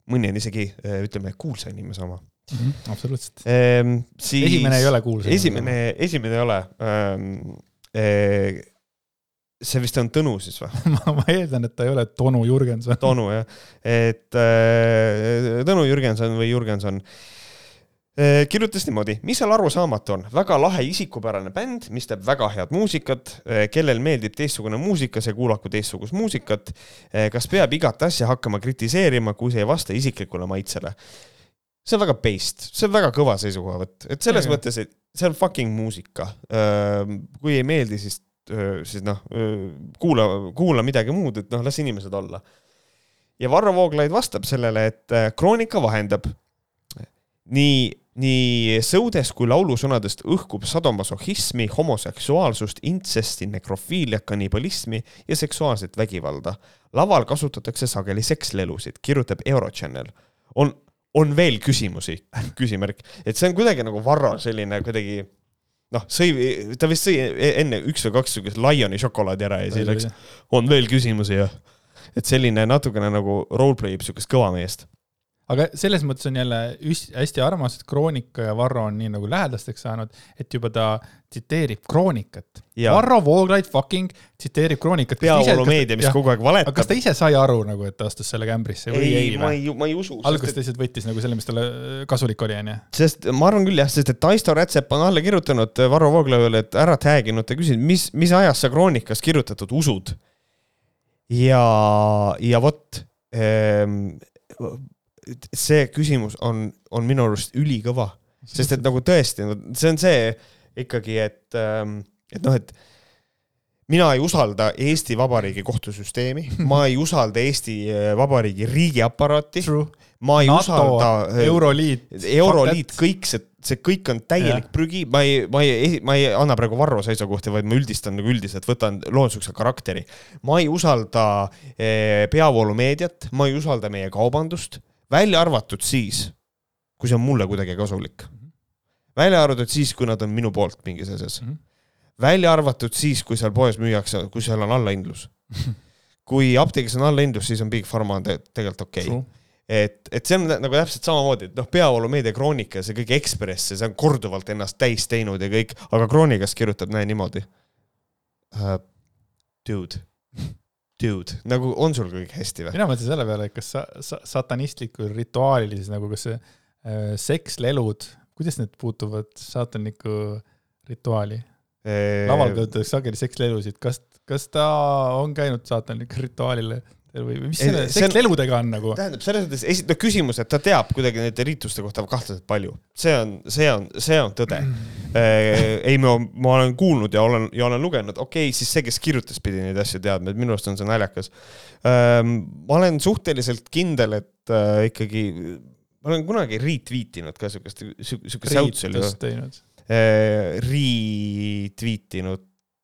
mõni on isegi, äh, ütleme, kuulsa inimese oma mm. -hmm, absoluutselt ehm,. Esimene ei ole kuulsa. esimene, esimene ei ole ähm,. Eh, see vist on Tõnu siis või ma, ma eeldan, et ta ei ole Tonu Jürgenson. Tonu jah, et äh, Tõnu Jürgenson või Jürgenson Äh, kirjutas niimoodi, mis seal arusaamatu on, väga lahe isikupärane bänd, mis teeb väga head muusikat, äh, kellel meeldib teistsugune muusika, see kuulaku teistsugust muusikat. Äh, kas peab igat asja hakkama kritiseerima, kui see ei vasta isiklikule maitsele? see on väga based, see on väga kõva seisukohavõtt, et selles ja, mõttes, et see on fucking muusika. kui ei meeldi, siis, siis noh, kuula, kuula midagi muud, et noh, las inimesed olla. ja Varro Vooglaid vastab sellele, et Kroonika vahendab nii nii sõudes kui laulusõnadest õhkub sadomasohhismi, homoseksuaalsust, intsesti, nekrofiiliat, kannibalismi ja seksuaalset vägivalda. laval kasutatakse sageli sekslelusid, kirjutab Eurochannel. on, on veel küsimusi, küsimärk, et see on kuidagi nagu Varro selline kuidagi noh, sõi, ta vist sõi enne üks või kaks siukest Lioni šokolaadi ära ja siis läks, on veel küsimusi ja et selline natukene nagu roleplay ib siukest kõva meest aga selles mõttes on jälle hästi armas, et Kroonika ja Varro on nii nagu lähedasteks saanud, et juba ta tsiteerib Kroonikat. Varro Vooglaid fucking tsiteerib Kroonikat. peavoolumeedia, mis kogu aeg valetab. kas ta ise sai aru nagu, et ta astus selle kämbrisse või ei, ei? ma ei, ma ei usu. alguses ta lihtsalt võttis nagu selle, mis talle äh, kasulik oli, onju. sest ma arvan küll jah, sest et Taisto Rätsep on alla kirjutanud äh, Varro Vooglaiule, et ära tag inud, ta küsis, mis, mis ajast sa Kroonikas kirjutatud usud. ja, ja vot ähm, see küsimus on, on minu arust ülikõva, sest et nagu tõesti, see on see ikkagi, et, ähm, et noh, et mina ei usalda Eesti Vabariigi kohtusüsteemi, ma ei usalda Eesti äh, Vabariigi riigiaparaati. ma ei NATO, usalda. Äh, euroliit. euroliit, kõik see, see kõik on täielik ja. prügi, ma ei, ma ei, ma ei anna praegu Varro seisukohti, vaid ma üldistan nagu üldiselt, võtan, loon siukse karakteri. ma ei usalda eh, peavoolumeediat, ma ei usalda meie kaubandust välja arvatud siis, kui see on mulle kuidagi kasulik. välja arvatud siis, kui nad on minu poolt mingis asjas mm. -hmm. välja arvatud siis, kui seal poes müüakse, kui seal on allahindlus kui apteegis on allahindlus, siis on Big Pharma on te tegelikult okei okay. et, et see on nagu täpselt samamoodi, et noh, peavoolumeedia Kroonika, see kõik Ekspress ja see on korduvalt ennast täis teinud ja kõik, aga Kroonikas kirjutab näe niimoodi uh,. Dude dude, nagu on sul kõik hästi või? mina mõtlesin selle peale, et kas sa, sa, satanistlikul rituaalil siis nagu, kas see äh, sekslelud, kuidas need puutuvad saatanlikku rituaali eee...? laval kasutatakse sageli sekslelusid, kas, kas ta on käinud saatanlikul rituaalil või mis selle seksleludega on nagu? tähendab, selles mõttes esitab no, küsimus, et ta teab kuidagi nende riituste kohta kahtlaselt palju. see on, see on, see on tõde äh, ei, ma, ma olen kuulnud ja olen, ja olen lugenud, okei okay,, siis see, kes kirjutas, pidi neid asju teadma, et minu arust on see naljakas ähm,. ma olen suhteliselt kindel, et äh, ikkagi, ma olen kunagi retweetinud ka siukest, siukest säutsu oli ju. Retweetinud,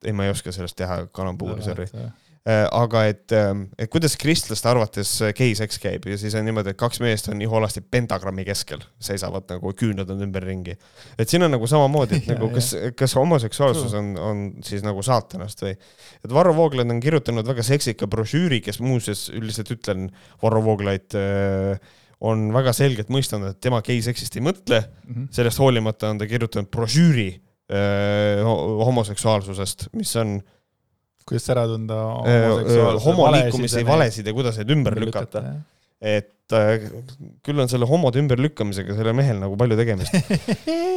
ei, ma ei oska sellest teha kalambuuri, sorry Äh, aga et, ähm, et kuidas kristlaste arvates geiseks käib ja siis on niimoodi, et kaks meest on nii hoolasti pentagrammi keskel, seisavad nagu küünlad on ümberringi. et siin on nagu samamoodi, et nagu kas, kas homoseksuaalsus on, on siis nagu saatanast või. et Varro Vooglaid on kirjutanud väga seksika brošüüri, kes muuseas üldiselt ütlen, Varro Vooglaid äh, on väga selgelt mõistanud, et tema geiseksist ei mõtle mm, -hmm. sellest hoolimata on ta kirjutanud brošüüri äh, homoseksuaalsusest, mis on kuidas ära tunda homoliikumisi, valesid ja kuidas neid ümber lükata, lükata. et äh, küll on selle homode ümberlükkamisega sellel mehel nagu palju tegemist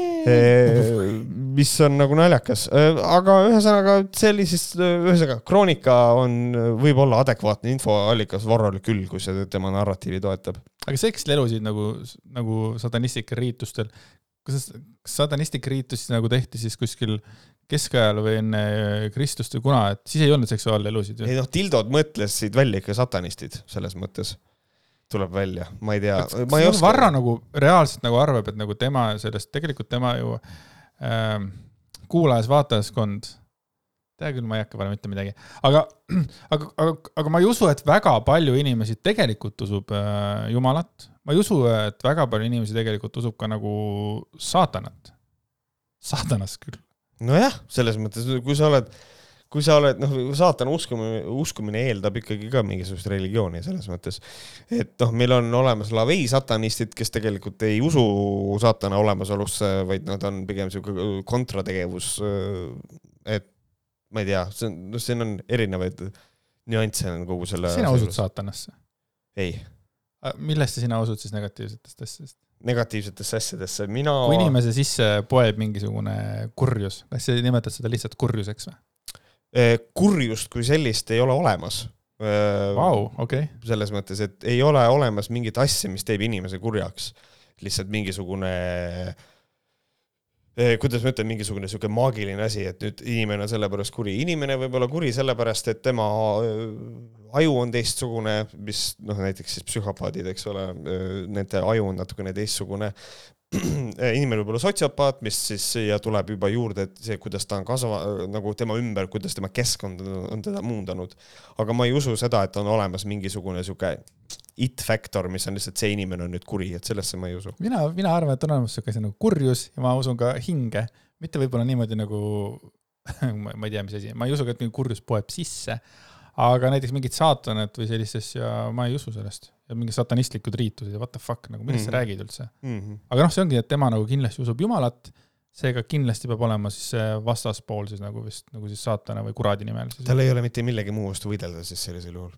mis on nagu naljakas, aga ühesõnaga see oli siis, ühesõnaga Kroonika on, võib olla adekvaatne infoallikas Varrole küll, kui see tema narratiivi toetab. aga sekslelusid nagu, nagu satanistlikel riitustel, kas, kas satanistlik riitus siis nagu tehti siis kuskil keskajal või enne Kristust või kuna, et siis ei olnud seksuaalelusid ju. ei noh, tildod mõtlesid välja ikka satanistid selles mõttes, tuleb välja, ma ei tea. Oska... Varro nagu reaalselt nagu arvab, et nagu tema sellest, tegelikult tema ju ähm, kuulajas-vaatajaskond, tea küll, ma ei hakka panema mitte midagi, aga, aga, aga, aga ma ei usu, et väga palju inimesi tegelikult usub äh, Jumalat. ma ei usu, et väga palju inimesi tegelikult usub ka nagu saatanat. saatanast küll nojah, selles mõttes, kui sa oled, kui sa oled, noh, saatana uskumine, uskumine eeldab ikkagi ka mingisugust religiooni selles mõttes. et noh, meil on olemas lavei satanistid, kes tegelikult ei usu saatana olemasolusse, vaid nad on pigem sihuke kontrategevus. et ma ei tea, see on, noh, siin on erinevaid nüansse on kogu selle. sina usud saatanasse? ei. millesse sina usud siis negatiivsetest asjadest? Negatiivsetesse asjadesse, mina. kui inimese sisse poeb mingisugune kurjus, kas sa nimetad seda lihtsalt kurjuseks või? Eh, kurjust kui sellist ei ole olemas wow,. Eh, okay. selles mõttes, et ei ole olemas mingit asja, mis teeb inimese kurjaks. lihtsalt mingisugune eh, kuidas ma ütlen, mingisugune sihuke maagiline asi, et nüüd inimene on sellepärast kuri. inimene võib olla kuri sellepärast, et tema aju on teistsugune, mis noh, näiteks siis psühhopaadid, eks ole, nende aju on natukene teistsugune. inimene võib olla sotsiopaat, mis siis siia tuleb juba juurde, see, kuidas ta on kasva-, nagu tema ümber, kuidas tema keskkond on teda muundanud. aga ma ei usu seda, et on olemas mingisugune sihuke it-faktor, mis on lihtsalt see inimene on nüüd kuri, et sellesse ma ei usu. mina, mina arvan, et on olemas siuke asi nagu kurjus ja ma usun ka hinge, mitte võib-olla niimoodi nagu ma ei tea, mis asi, ma ei usu ka, et mingi kurjus poeb sisse, aga näiteks mingid saatanad või sellist asja, ma ei usu sellest. ja mingid satanistlikud riitused ja what the fuck nagu, millest Mhm. sa räägid üldse? Mm aga noh, see ongi, et tema nagu kindlasti usub Jumalat, seega kindlasti peab olema siis see vastaspool siis nagu vist nagu siis saatana või kuradi nimel tal ei ole mitte millegi muu vastu võidelda siis sellisel juhul.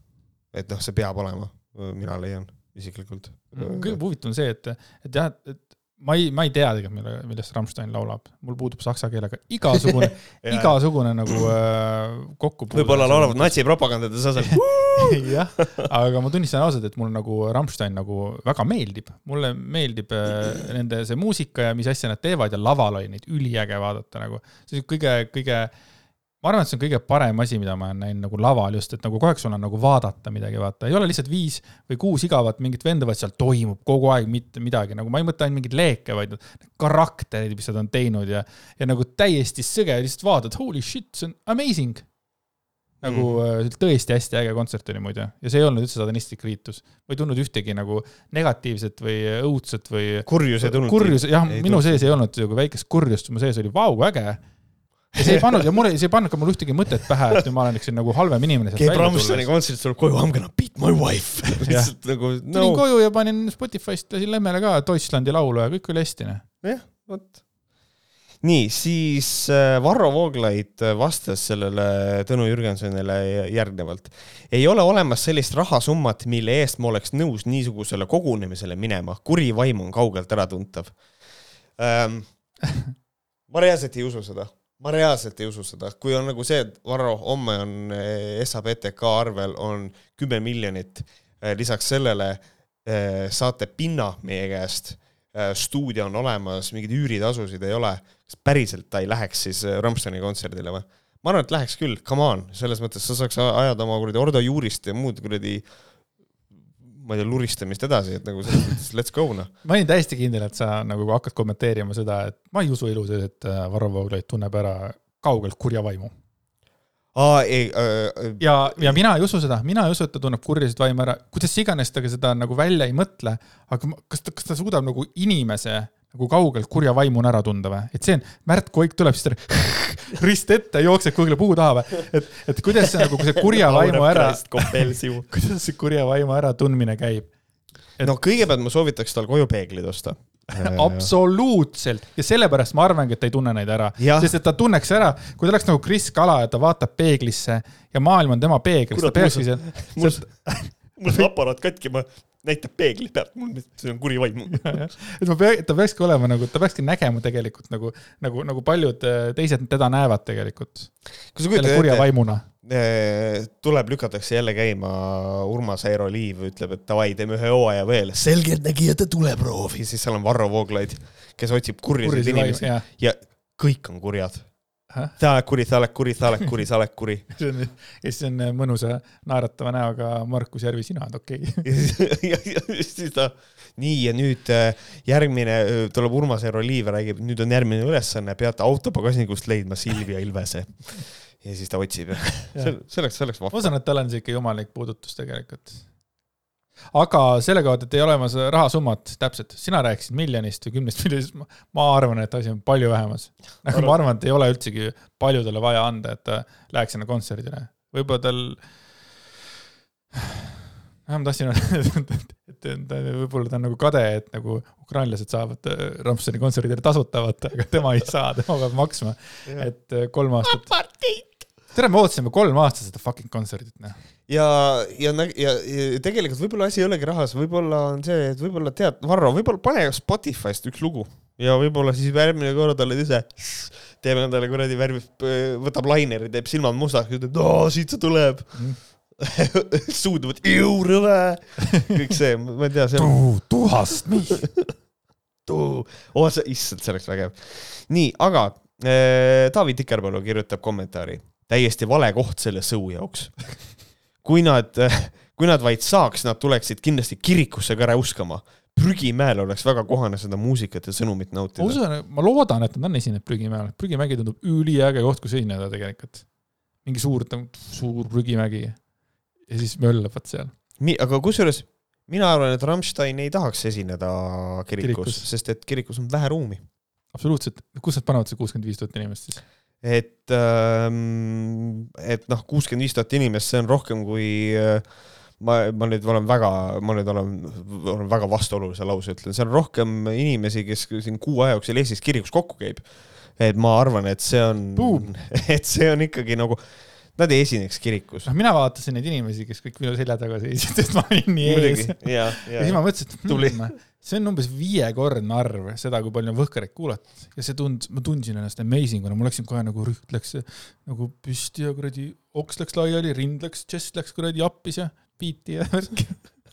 et noh, see peab olema, mina leian isiklikult. kõige huvitavam on see, et, et jah, et ma ei, ma ei tea tegelikult, mille, millest Rammstein laulab, mul puudub saksa keelega igasugune, igasugune nagu äh, kokkupuude. võib-olla laulavad natsipropagandades asemel. jah, aga ma tunnistan ausalt, et mulle nagu Rammstein nagu väga meeldib, mulle meeldib äh, nende see muusika ja mis asja nad teevad ja laval oli neid üliäge vaadata nagu. see on kõige, kõige, ma arvan, et see on kõige parem asi, mida ma olen näinud nagu laval just, et nagu kogu aeg sul on nagu vaadata midagi, vaata, ei ole lihtsalt viis või kuus igavat mingit venda, vaid seal toimub kogu aeg mitte midagi, nagu ma ei mõtle ainult mingeid leeke, vaid karakterid, mis nad on teinud ja, ja nagu täiesti sõge, lihtsalt vaatad, holy shit, see on amazing nagu mm. tõesti hästi äge kontsert oli muide ja see ei olnud üldse satanistlik riitus, ma ei tundnud ühtegi nagu negatiivset või õudset või kurjus ei tulnud. kurjus, jah, minu tulnud. sees ei olnud nagu väikest kurjust, mu sees oli vau, äge. Ja see ei pannud ja mulle, see ei pannud ka mulle ühtegi mõtet pähe, et nüüd ma oleksin nagu halvem inimene. käib Rammsteini kontserdilt, tuleb koju, I m gonna beat my wife. lihtsalt nagu tulin no koju ja panin Spotify'st, lasin lemmele ka Deutschlandi laulu ja kõik oli hästi, noh. jah, vot. nii, siis äh, Varro Vooglaid äh, vastas sellele Tõnu Jürgensonile järgnevalt. ei ole olemas sellist rahasummat, mille eest ma oleks nõus niisugusele kogunemisele minema, kuri vaim on kaugelt äratuntav ähm,. ma reaalselt ei usu seda, ma reaalselt ei usu seda, kui on nagu see, et Varro, homme on eh, SABTK arvel on kümme miljonit, lisaks sellele eh, saate pinna meie käest, stuudio on olemas, mingeid üüritasusid ei ole, kas päriselt ta ei läheks siis eh, Rammsteini kontserdile või? ma arvan, et läheks küll, come on, selles mõttes sa saaks ajada oma kuradi Ordo Juurist ja muud kuradi ma ei tea, luristamist edasi, et nagu selles mõttes let's go noh. ma olin täiesti kindel, et sa nagu hakkad kommenteerima seda, et ma ei usu elu sees, et äh, Varro Vooglaid tunneb ära kaugelt kurja vaimu. aa, ei äh,, ja, ja mina ei usu seda, mina ei usu, et ta tunneb kurjasid vaimu ära, kuidas iganes ta seda nagu välja ei mõtle, aga kas ta, kas ta suudab nagu inimese nagu kaugelt kurja vaimuna ära tunda või? et see on, Märt Koik tuleb siis ta rist ette, jookseb kuhugile puu taha või? et, et kuidas see nagu, kui see kurja vaimu ära, kuidas see kurja vaimu äratundmine käib? no kõigepealt ma soovitaks tal koju peeglid osta. absoluutselt ja sellepärast ma arvangi, et ta ei tunne neid ära, sest et ta tunneks ära, kui ta oleks nagu Kris Kala ja ta vaatab peeglisse ja maailm on tema peegel, siis ta peakski seal, mul see aparaat katki, ma näitab peegli pealt, mul see on kuri vaim. et ma pea, ta peakski olema nagu, ta peakski nägema tegelikult nagu, nagu, nagu paljud äh, teised teda näevad tegelikult selle kurja ette, vaimuna. tuleb, lükatakse jälle käima Urmas Eero Liiv ütleb, et davai, teeme ühe hooaja veel. selgeltnägijate tuleproovi, siis seal on Varro Vooglaid, kes otsib kurjasid inimesi jah, ja kõik on kurjad. Sa oled kuri, sa oled kuri, sa oled kuri, sa oled kuri. see on, ja siis on mõnusa naeratava näoga Markus Järvi, sina oled okei okay.. siis ta, nii ja nüüd äh, järgmine äh, tuleb Urmas Eero Liiv ja räägib, nüüd on järgmine ülesanne, peate autopagasnikust leidma Silvia Ilvese. ja siis ta otsib ja see selleks, selleks ma vahva. usun, et tal on siuke jumallik puudutus tegelikult. Aga selle kohta, et ei ole olemas rahasummat, täpselt, sina rääkisid miljonist või kümnest miljonist, ma arvan, et asi on palju vähemas. nagu ma arvan, et ei ole üldsegi paljudele vaja anda, et ta läheks sinna kontserdile. võib-olla tal, ma tahtsin öelda, et, võib-olla ta on nagu kade, et nagu ukrainlased saavad äh, Rammsteini kontserdile tasuta vaata, aga tema ei saa, tema peab maksma, et äh, kolm aastat. tere, me ootasime kolm aastat seda fucking kontserdit, noh. ja, ja, ja, ja tegelikult võib-olla asi ei olegi rahas, võib-olla on see, et võib-olla tead, Varro, võib-olla pane Spotify'st üks lugu ja võib-olla siis järgmine kord oled ise, teeb endale kuradi värvi, võtab laineri, teeb silmad mustaks, ütleb, aa, siit see tuleb Mm. suuduvad, jõu rõve, kõik see, ma ei tea, see on tuhast nii. oh see, issand, see oleks vägev. nii, aga äh, Taavi Tikerpalu kirjutab kommentaari, täiesti vale koht selle show jaoks. kui nad, kui nad vaid saaks, nad tuleksid kindlasti kirikusse ka räuskama. prügimäel oleks väga kohane seda muusikat ja sõnumit ma nautida. usun, ma loodan, et nad on esinenud prügimäel, prügimägi tundub üliäge koht, kus esineda tegelikult. mingi suur, suur prügimägi. ja siis möllavad seal. nii, aga kusjuures mina arvan, et Rammstein ei tahaks esineda Kirikus. kirikus., sest et kirikus on vähe ruumi. absoluutselt, kus nad panevad see kuuskümmend viis tuhat inimest siis? et, et noh, kuuskümmend viis tuhat inimest, see on rohkem kui äh, ma, ma nüüd olen väga, ma nüüd olen, olen väga vastuolulise lause ütlen, see on rohkem inimesi, kes siin kuu aja jooksul Eestis kirikus kokku käib. et ma arvan, et see on et see on ikkagi nagu, nad ei esineks kirikus. noh, mina vaatasin neid inimesi, kes kõik minu selja taga seisid, et ma olin nii ees. ja, siis ma mõtlesin, et Tubli. hmm, see on umbes viiekordne arv seda, kui palju on Võhkarit kuulatud ja see tund-, ma tundsin ennast amazing una, mul läksin kohe nagu rüht läks nagu püsti ja kuradi oks läks laiali, rind läks, chest läks kuradi appis ja biiti ja värki.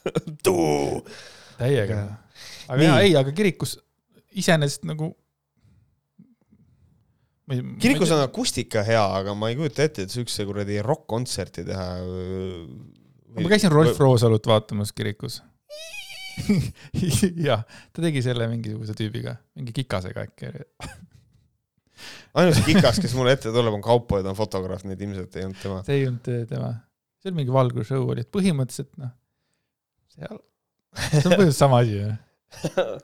täiega. aga Nii. jaa, ei, aga kirikus iseenesest nagu. kirikus on akustika hea, aga ma ei kujuta ette, et siukse kuradi rokk-kontserti teha. ma käisin Rolf Roosalut vaatamas kirikus. jah, ta tegi selle mingisuguse tüübiga, mingi kikasega äkki. ainus kikas, kes mulle ette tuleb, on Kaupo ja ta on fotograaf, nii et ilmselt ei olnud tema. see ei olnud äh, tema, see oli mingi valgusshow oli, et põhimõtteliselt noh, seal, see on põhimõtteliselt sama asi ju.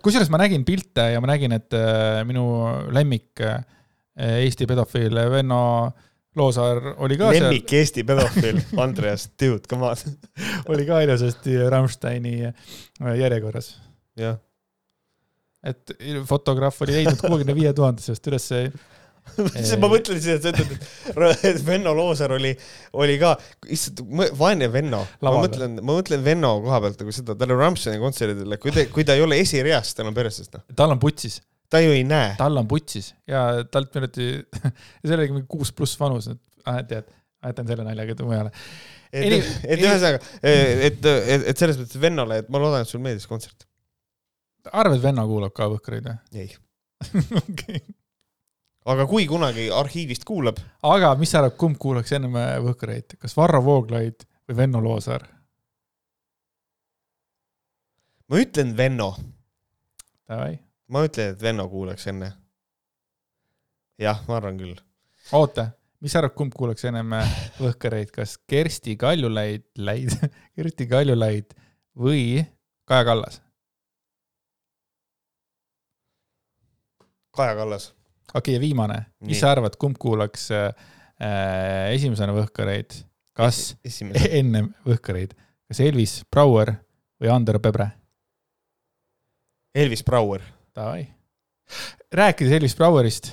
kusjuures ma nägin pilte ja ma nägin, et äh, minu lemmik äh, Eesti pedofiil Venno Loosaar oli ka seal, lemmik Eesti pedofiil, Andreas, dude, come on. oli ka ilusasti Rammsteini äh, järjekorras. jah, et fotograaf oli leidnud kuuekümne viie tuhande seast ülesse ma mõtlesin, et sa ütled, et- Venno Loosaar oli, oli ka, issand, vaene Venno. ma mõtlen, ma mõtlen Venno koha pealt nagu seda, tal on Rammsteini kontserdidele, kui ta, kui ta ei ole esireas, tal on perses, noh. tal on putsis, ta ju ei näe. tal on putsis ja talt mineti, see oligi mingi kuus pluss vanus, et ah, tead, jätan selle naljaga mujale. et Ei,, et ühesõnaga, et, et, et selles mõttes Vennole, et ma loodan, et sul meeldis kontsert. arvad, venna kuulab ka Võhkareid või ei. okay.? aga kui kunagi arhiivist kuulab, aga mis sa arvad, kumb kuulaks ennem Võhkareid, kas Varro Vooglaid või Venno Loosaar? ma ütlen Venno, Davai, ma ütlen, et Venno kuulaks enne. jah, ma arvan küll. oota, mis sa arvad, kumb kuulaks ennem Võhkareid, kas Kersti Kaljulaid, Läid, Kersti Kaljulaid või Kaja Kallas? Kaja Kallas. okei okay,, ja viimane, mis Nii. sa arvad, kumb kuulaks äh, esimesena Võhkareid, kas esimene. ennem Võhkareid, kas Elvis Brouer või Andero Pebre? Elvis Brouer. Davai. rääkides Elvis Brouerist,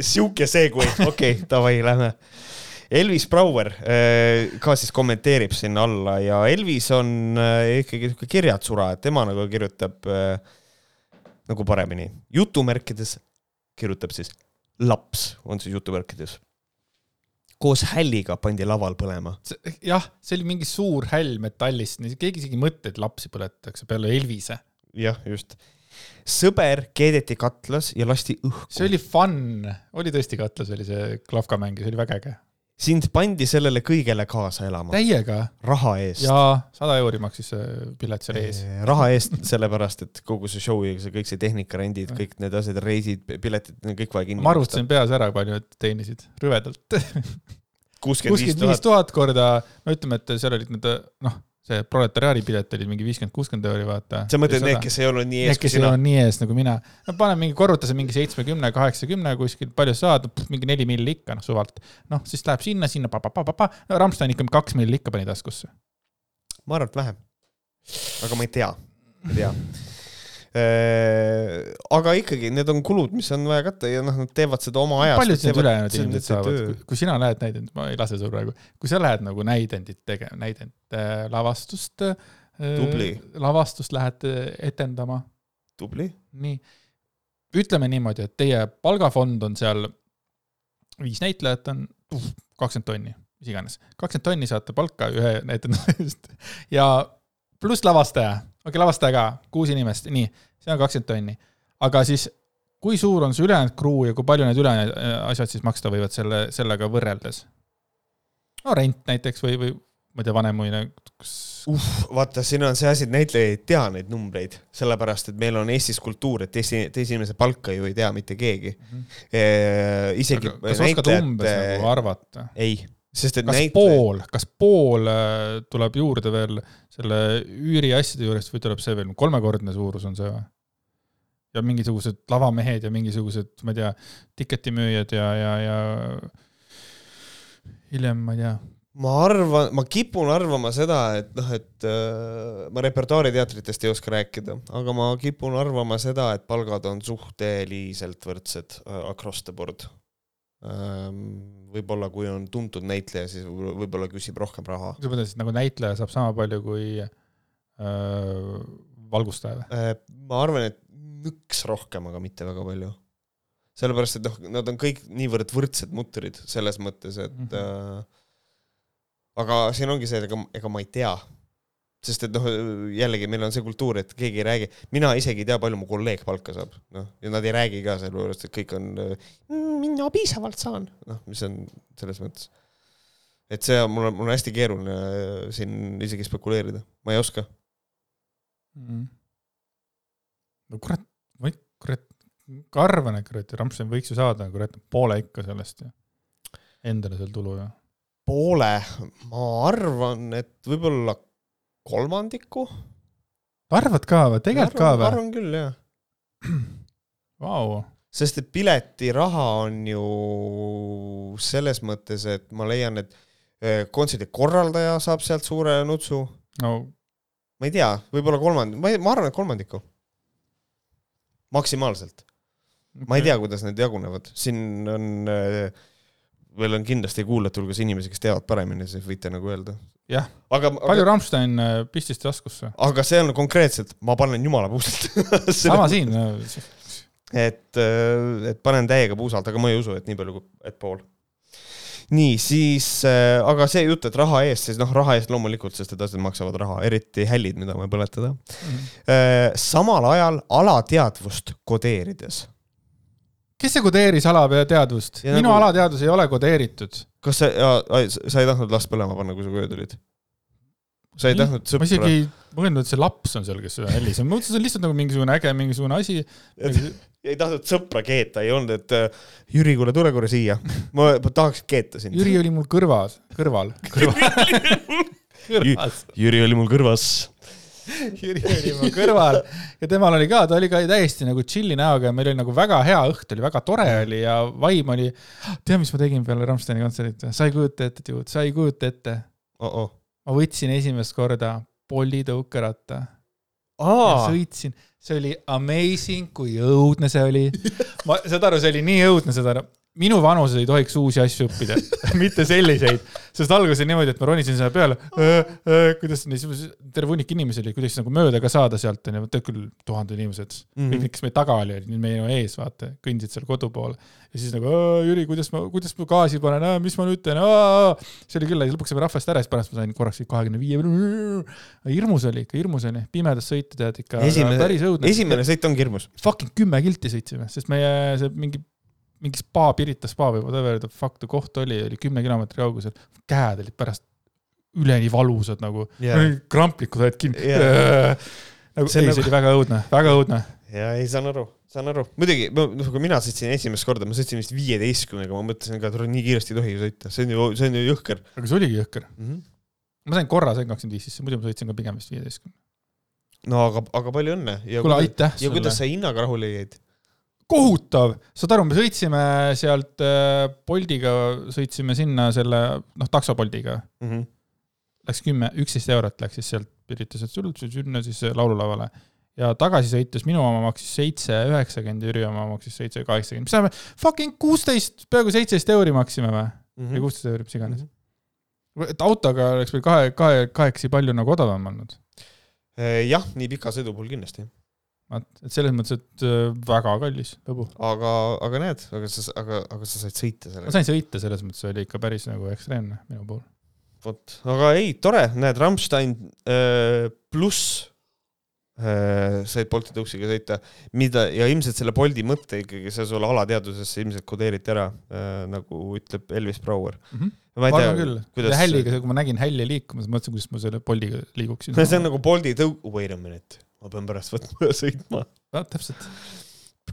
sihuke segway, okei okay,, davai, lähme. Elvis Brouer äh, ka siis kommenteerib sinna alla ja Elvis on äh, ikkagi sihuke kirjatsura, et tema nagu kirjutab äh, nagu paremini. jutumärkides kirjutab siis laps, on siis jutumärkides. koos hälliga pandi laval põlema. jah, see oli mingi suur häll metallist, keegi isegi ei mõtle, et lapsi põletatakse peale Elvise. jah, just. Sõber keedeti katlas ja lasti õhku. see oli fun, oli tõesti katlas, oli see klahvkamäng ja see oli väga äge. sind pandi sellele kõigele kaasa elama, täiega raha eest. ja sada euri maksis see pilet seal ees. raha eest, sellepärast et kogu see show ja see kõik see tehnikarendid, kõik need asjad, reisid, piletid, kõik vaja kinni ma arvutasin peas ära, palju nad teenisid, rõvedalt. kuuskümmend viis tuhat korda, no ütleme, et seal olid need noh, see proletariaadi pilet oli mingi viiskümmend, kuuskümmend euri, vaata. sa mõtled need, kes ei olnud nii Need, ees kui kes ei sina? olnud nii ees nagu mina. no pane mingi, korruta see mingi seitsmekümne, kaheksakümne kuskil, palju sa saad, mingi neli milli ikka, noh suvalt. noh, siis läheb sinna, sinna, pa-pa-pa-pa-pa, no Rammstein ikka kaks milli ikka pani taskusse. ma arvan, et vähem. aga ma ei tea, ma ei tea. Aga ikkagi, need on kulud, mis on vaja katta ja noh, nad teevad seda oma ajast. paljud need ülejäänud inimesed saavad, kui sina lähed näidendit, ma ei lase sul praegu, kui sa lähed nagu näidendit tegema, näidend äh,, lavastust äh,. Lavastust lähed äh, etendama, tubli. nii. ütleme niimoodi, et teie palgafond on seal, viis näitlejat on kakskümmend tonni, mis iganes, kakskümmend tonni saate palka ühe näitleja eest ja pluss lavastaja, okei okay,, lavastaja ka, kuus inimest, nii, see on kakskümmend tonni. aga siis, kui suur on see ülejäänud crew ja kui palju need ülejäänud äh, asjad siis maksta võivad selle, sellega võrreldes? no rent näiteks või, või ma ei tea, Vanemuine, kas uh, vaata, siin on see asi, et näitleja ei tea neid numbreid, sellepärast et meil on Eestis kultuur, et teise, teise inimese palka ju ei tea mitte keegi. isegi kas oskad umbes nagu arvata? ei, sest et kas näitleja, pool, kas pool äh, tuleb juurde veel selle üüriasjade juurest või tuleb see veel, kolmekordne suurus on see või? ja mingisugused lavamehed ja mingisugused, ma ei tea, tiketimüüjad ja, ja, ja hiljem ma ei tea, ma arvan, ma kipun arvama seda, et noh, et äh, ma repertuaariteatritest ei oska rääkida, aga ma kipun arvama seda, et palgad on suhteliselt võrdsed äh, across the board. Võib-olla kui on tuntud näitleja, siis võib-olla küsib rohkem raha sa mõtlesid nagu näitleja saab sama palju kui äh, valgustaja või? äh,. ma arvan, et nõks rohkem, aga mitte väga palju. sellepärast, et noh, nad on kõik niivõrd võrdsed mutrid selles mõttes, et Mhm. äh, aga siin ongi see, et ega, ega ma ei tea. Sest et noh, jällegi meil on see kultuur, et keegi ei räägi, mina isegi ei tea, palju mu kolleeg palka saab, noh, ja nad ei räägi ka sellepärast, et kõik on, mina piisavalt saan, noh, mis on selles mõttes. et see on, mul on, mul on hästi keeruline äh, siin isegi spekuleerida, ma ei oska. Mhm. no kurat, ma ei, kurat, ka arvan, et kurat, Rammstein võiks ju saada kurat poole ikka sellest ju. Endale seal tulu ju. poole, ma arvan, et võib-olla kolmandiku. arvad ka või, tegelikult ka või? arvan küll jah, Vau, sest et piletiraha on ju selles mõttes, et ma leian, et eh, kontserdi korraldaja saab sealt suure nutsu, no. Ma ei tea, võib-olla kolmand-, ma ei, ma arvan, et kolmandiku. maksimaalselt, ma ei tea, kuidas need jagunevad, siin on äh, meil on kindlasti kuulajate hulgas inimesi, kes teavad paremini, siis võite nagu öelda. Jah. aga, palju aga, Rammstein äh, pistis taskusse? aga see on konkreetselt, ma panen jumala puusalt. sama siin, et, et panen täiega puusalt, aga ma ei usu, et nii palju, et pool. nii, siis äh,, aga see jutt, et raha eest, siis noh, raha eest loomulikult, sest et asjad maksavad raha, eriti hällid, mida me põletada. samal ajal alateadvust kodeerides. Kes see kodeeris alateadvust? Minu nagu- alateadvus ei ole kodeeritud. kas sa, sa ei tahtnud last põlema panna, kui sa koju tulid? sa ei tahtnud ma sõpra isegi ei mõelnud, et see laps on seal, kes seda helistab, ma mõtlesin, see on lihtsalt nagu mingisugune äge mingisugune asi. ei tahtnud sõpra keeta, ei olnud, et äh, Jüri, kuule, tule korra siia. ma ma tahaks keeta sind. Jüri oli mul kõrvas, kõrval. kõrvas. Jüri oli mul kõrvas. Jüri oli mu kõrval ja temal oli ka, ta oli ka täiesti nagu chill'i näoga ja meil oli nagu väga hea õht oli, väga tore oli ja vaim oli. tead, mis ma tegin peale Rammsteini kontserdit või? sa ei kujuta ette, Tiit, sa ei kujuta ette. oh-oh. ma võtsin esimest korda Bolli tõukeratta sõitsin, see oli amazing, kui õudne see oli. ma, saad aru, see oli nii õudne, saad aru, minu vanuses ei tohiks uusi asju õppida mitte selliseid, sest alguses oli niimoodi, et ma ronisin selle peale, kuidas nii, terve hunnik inimesi oli, kuidas nagu mööda ka saada sealt onju, tead küll, tuhanded inimesed mm, -hmm. kõik, kes meil taga oli, olid nüüd meie ees, vaata, kõndisid seal kodu poole. ja siis nagu Jüri, kuidas ma, kuidas ma gaasi panen, mis ma nüüd teen, see oli küll, lõpuks saime rahvast ära, siis pärast ma sain korraks kahekümne viie. hirmus oli ikka, hirmus oli, pimedas sõita tead ikka, esimene esimene sõit ongi hirmus. fucking kümme kilti sõitsime, sest meie see mingi, mingi spa, Pirita spa või whatever the fuck the koht oli, oli kümne kilomeetri kaugusel. käed olid pärast üleni valusad nagu yeah., kramplikud olid kinni yeah. nagu, See ei on, see oli väga õudne, väga õudne. ja ei saan aru, saan aru. muidugi, noh, kui mina sõitsin esimest korda, ma sõitsin vist viieteistkümnega, ma mõtlesin ka, et nii kiiresti ei tohi ju sõita, see on ju, see on ju jõhker aga see oligi jõhker. mm. -hmm. ma sain korra, sain kakskümmend viis sisse, muidu ma sõitsin ka pigem vist viieteistkümne. no aga, aga palju õnne. ja, kuule, aitäh ja kuidas sulle. sa hinnaga rahule jäid? kohutav, saad aru, me sõitsime sealt äh, Boltiga, sõitsime sinna selle, noh, taksoboltiga Mhm. läks kümme, üksteist eurot läks siis sealt Piritaselt sinna siis laululavale. ja tagasi sõites minu oma maksis seitse üheksakümmend, Jüri oma maksis seitse kaheksakümmend, mis tähendab fucking kuusteist, peaaegu seitseteist euri maksime või? Mhm. või kuusteist euri, mis iganes. et autoga oleks meil kahe, kahe, kahekesi palju nagu odavam olnud. Eh, jah, nii pika sõidu puhul kindlasti. vaat, et selles mõttes, et äh, väga kallis lõbu. aga, aga näed, aga sa, aga, aga sa said sõita ma sellega. sain sõita, selles mõttes oli ikka päris nagu ekstreemne minu puhul. vot, aga ei, tore, näed, Rammstein äh, pluss äh, said Bolti tõuksiga sõita, mida ja ilmselt selle Bolti mõtte ikkagi see sul alateadvusesse ilmselt kodeeriti ära äh,, nagu ütleb Elvis Brouer. ma ma ei tea küll, kuidas hälliga, kui ma nägin hälli liikumas, mõtlesin, kuidas ma selle Boltiga liiguksin. see on nagu Bolti tõu-, wait a minute, ma pean pärast võtma ja sõitma. täpselt,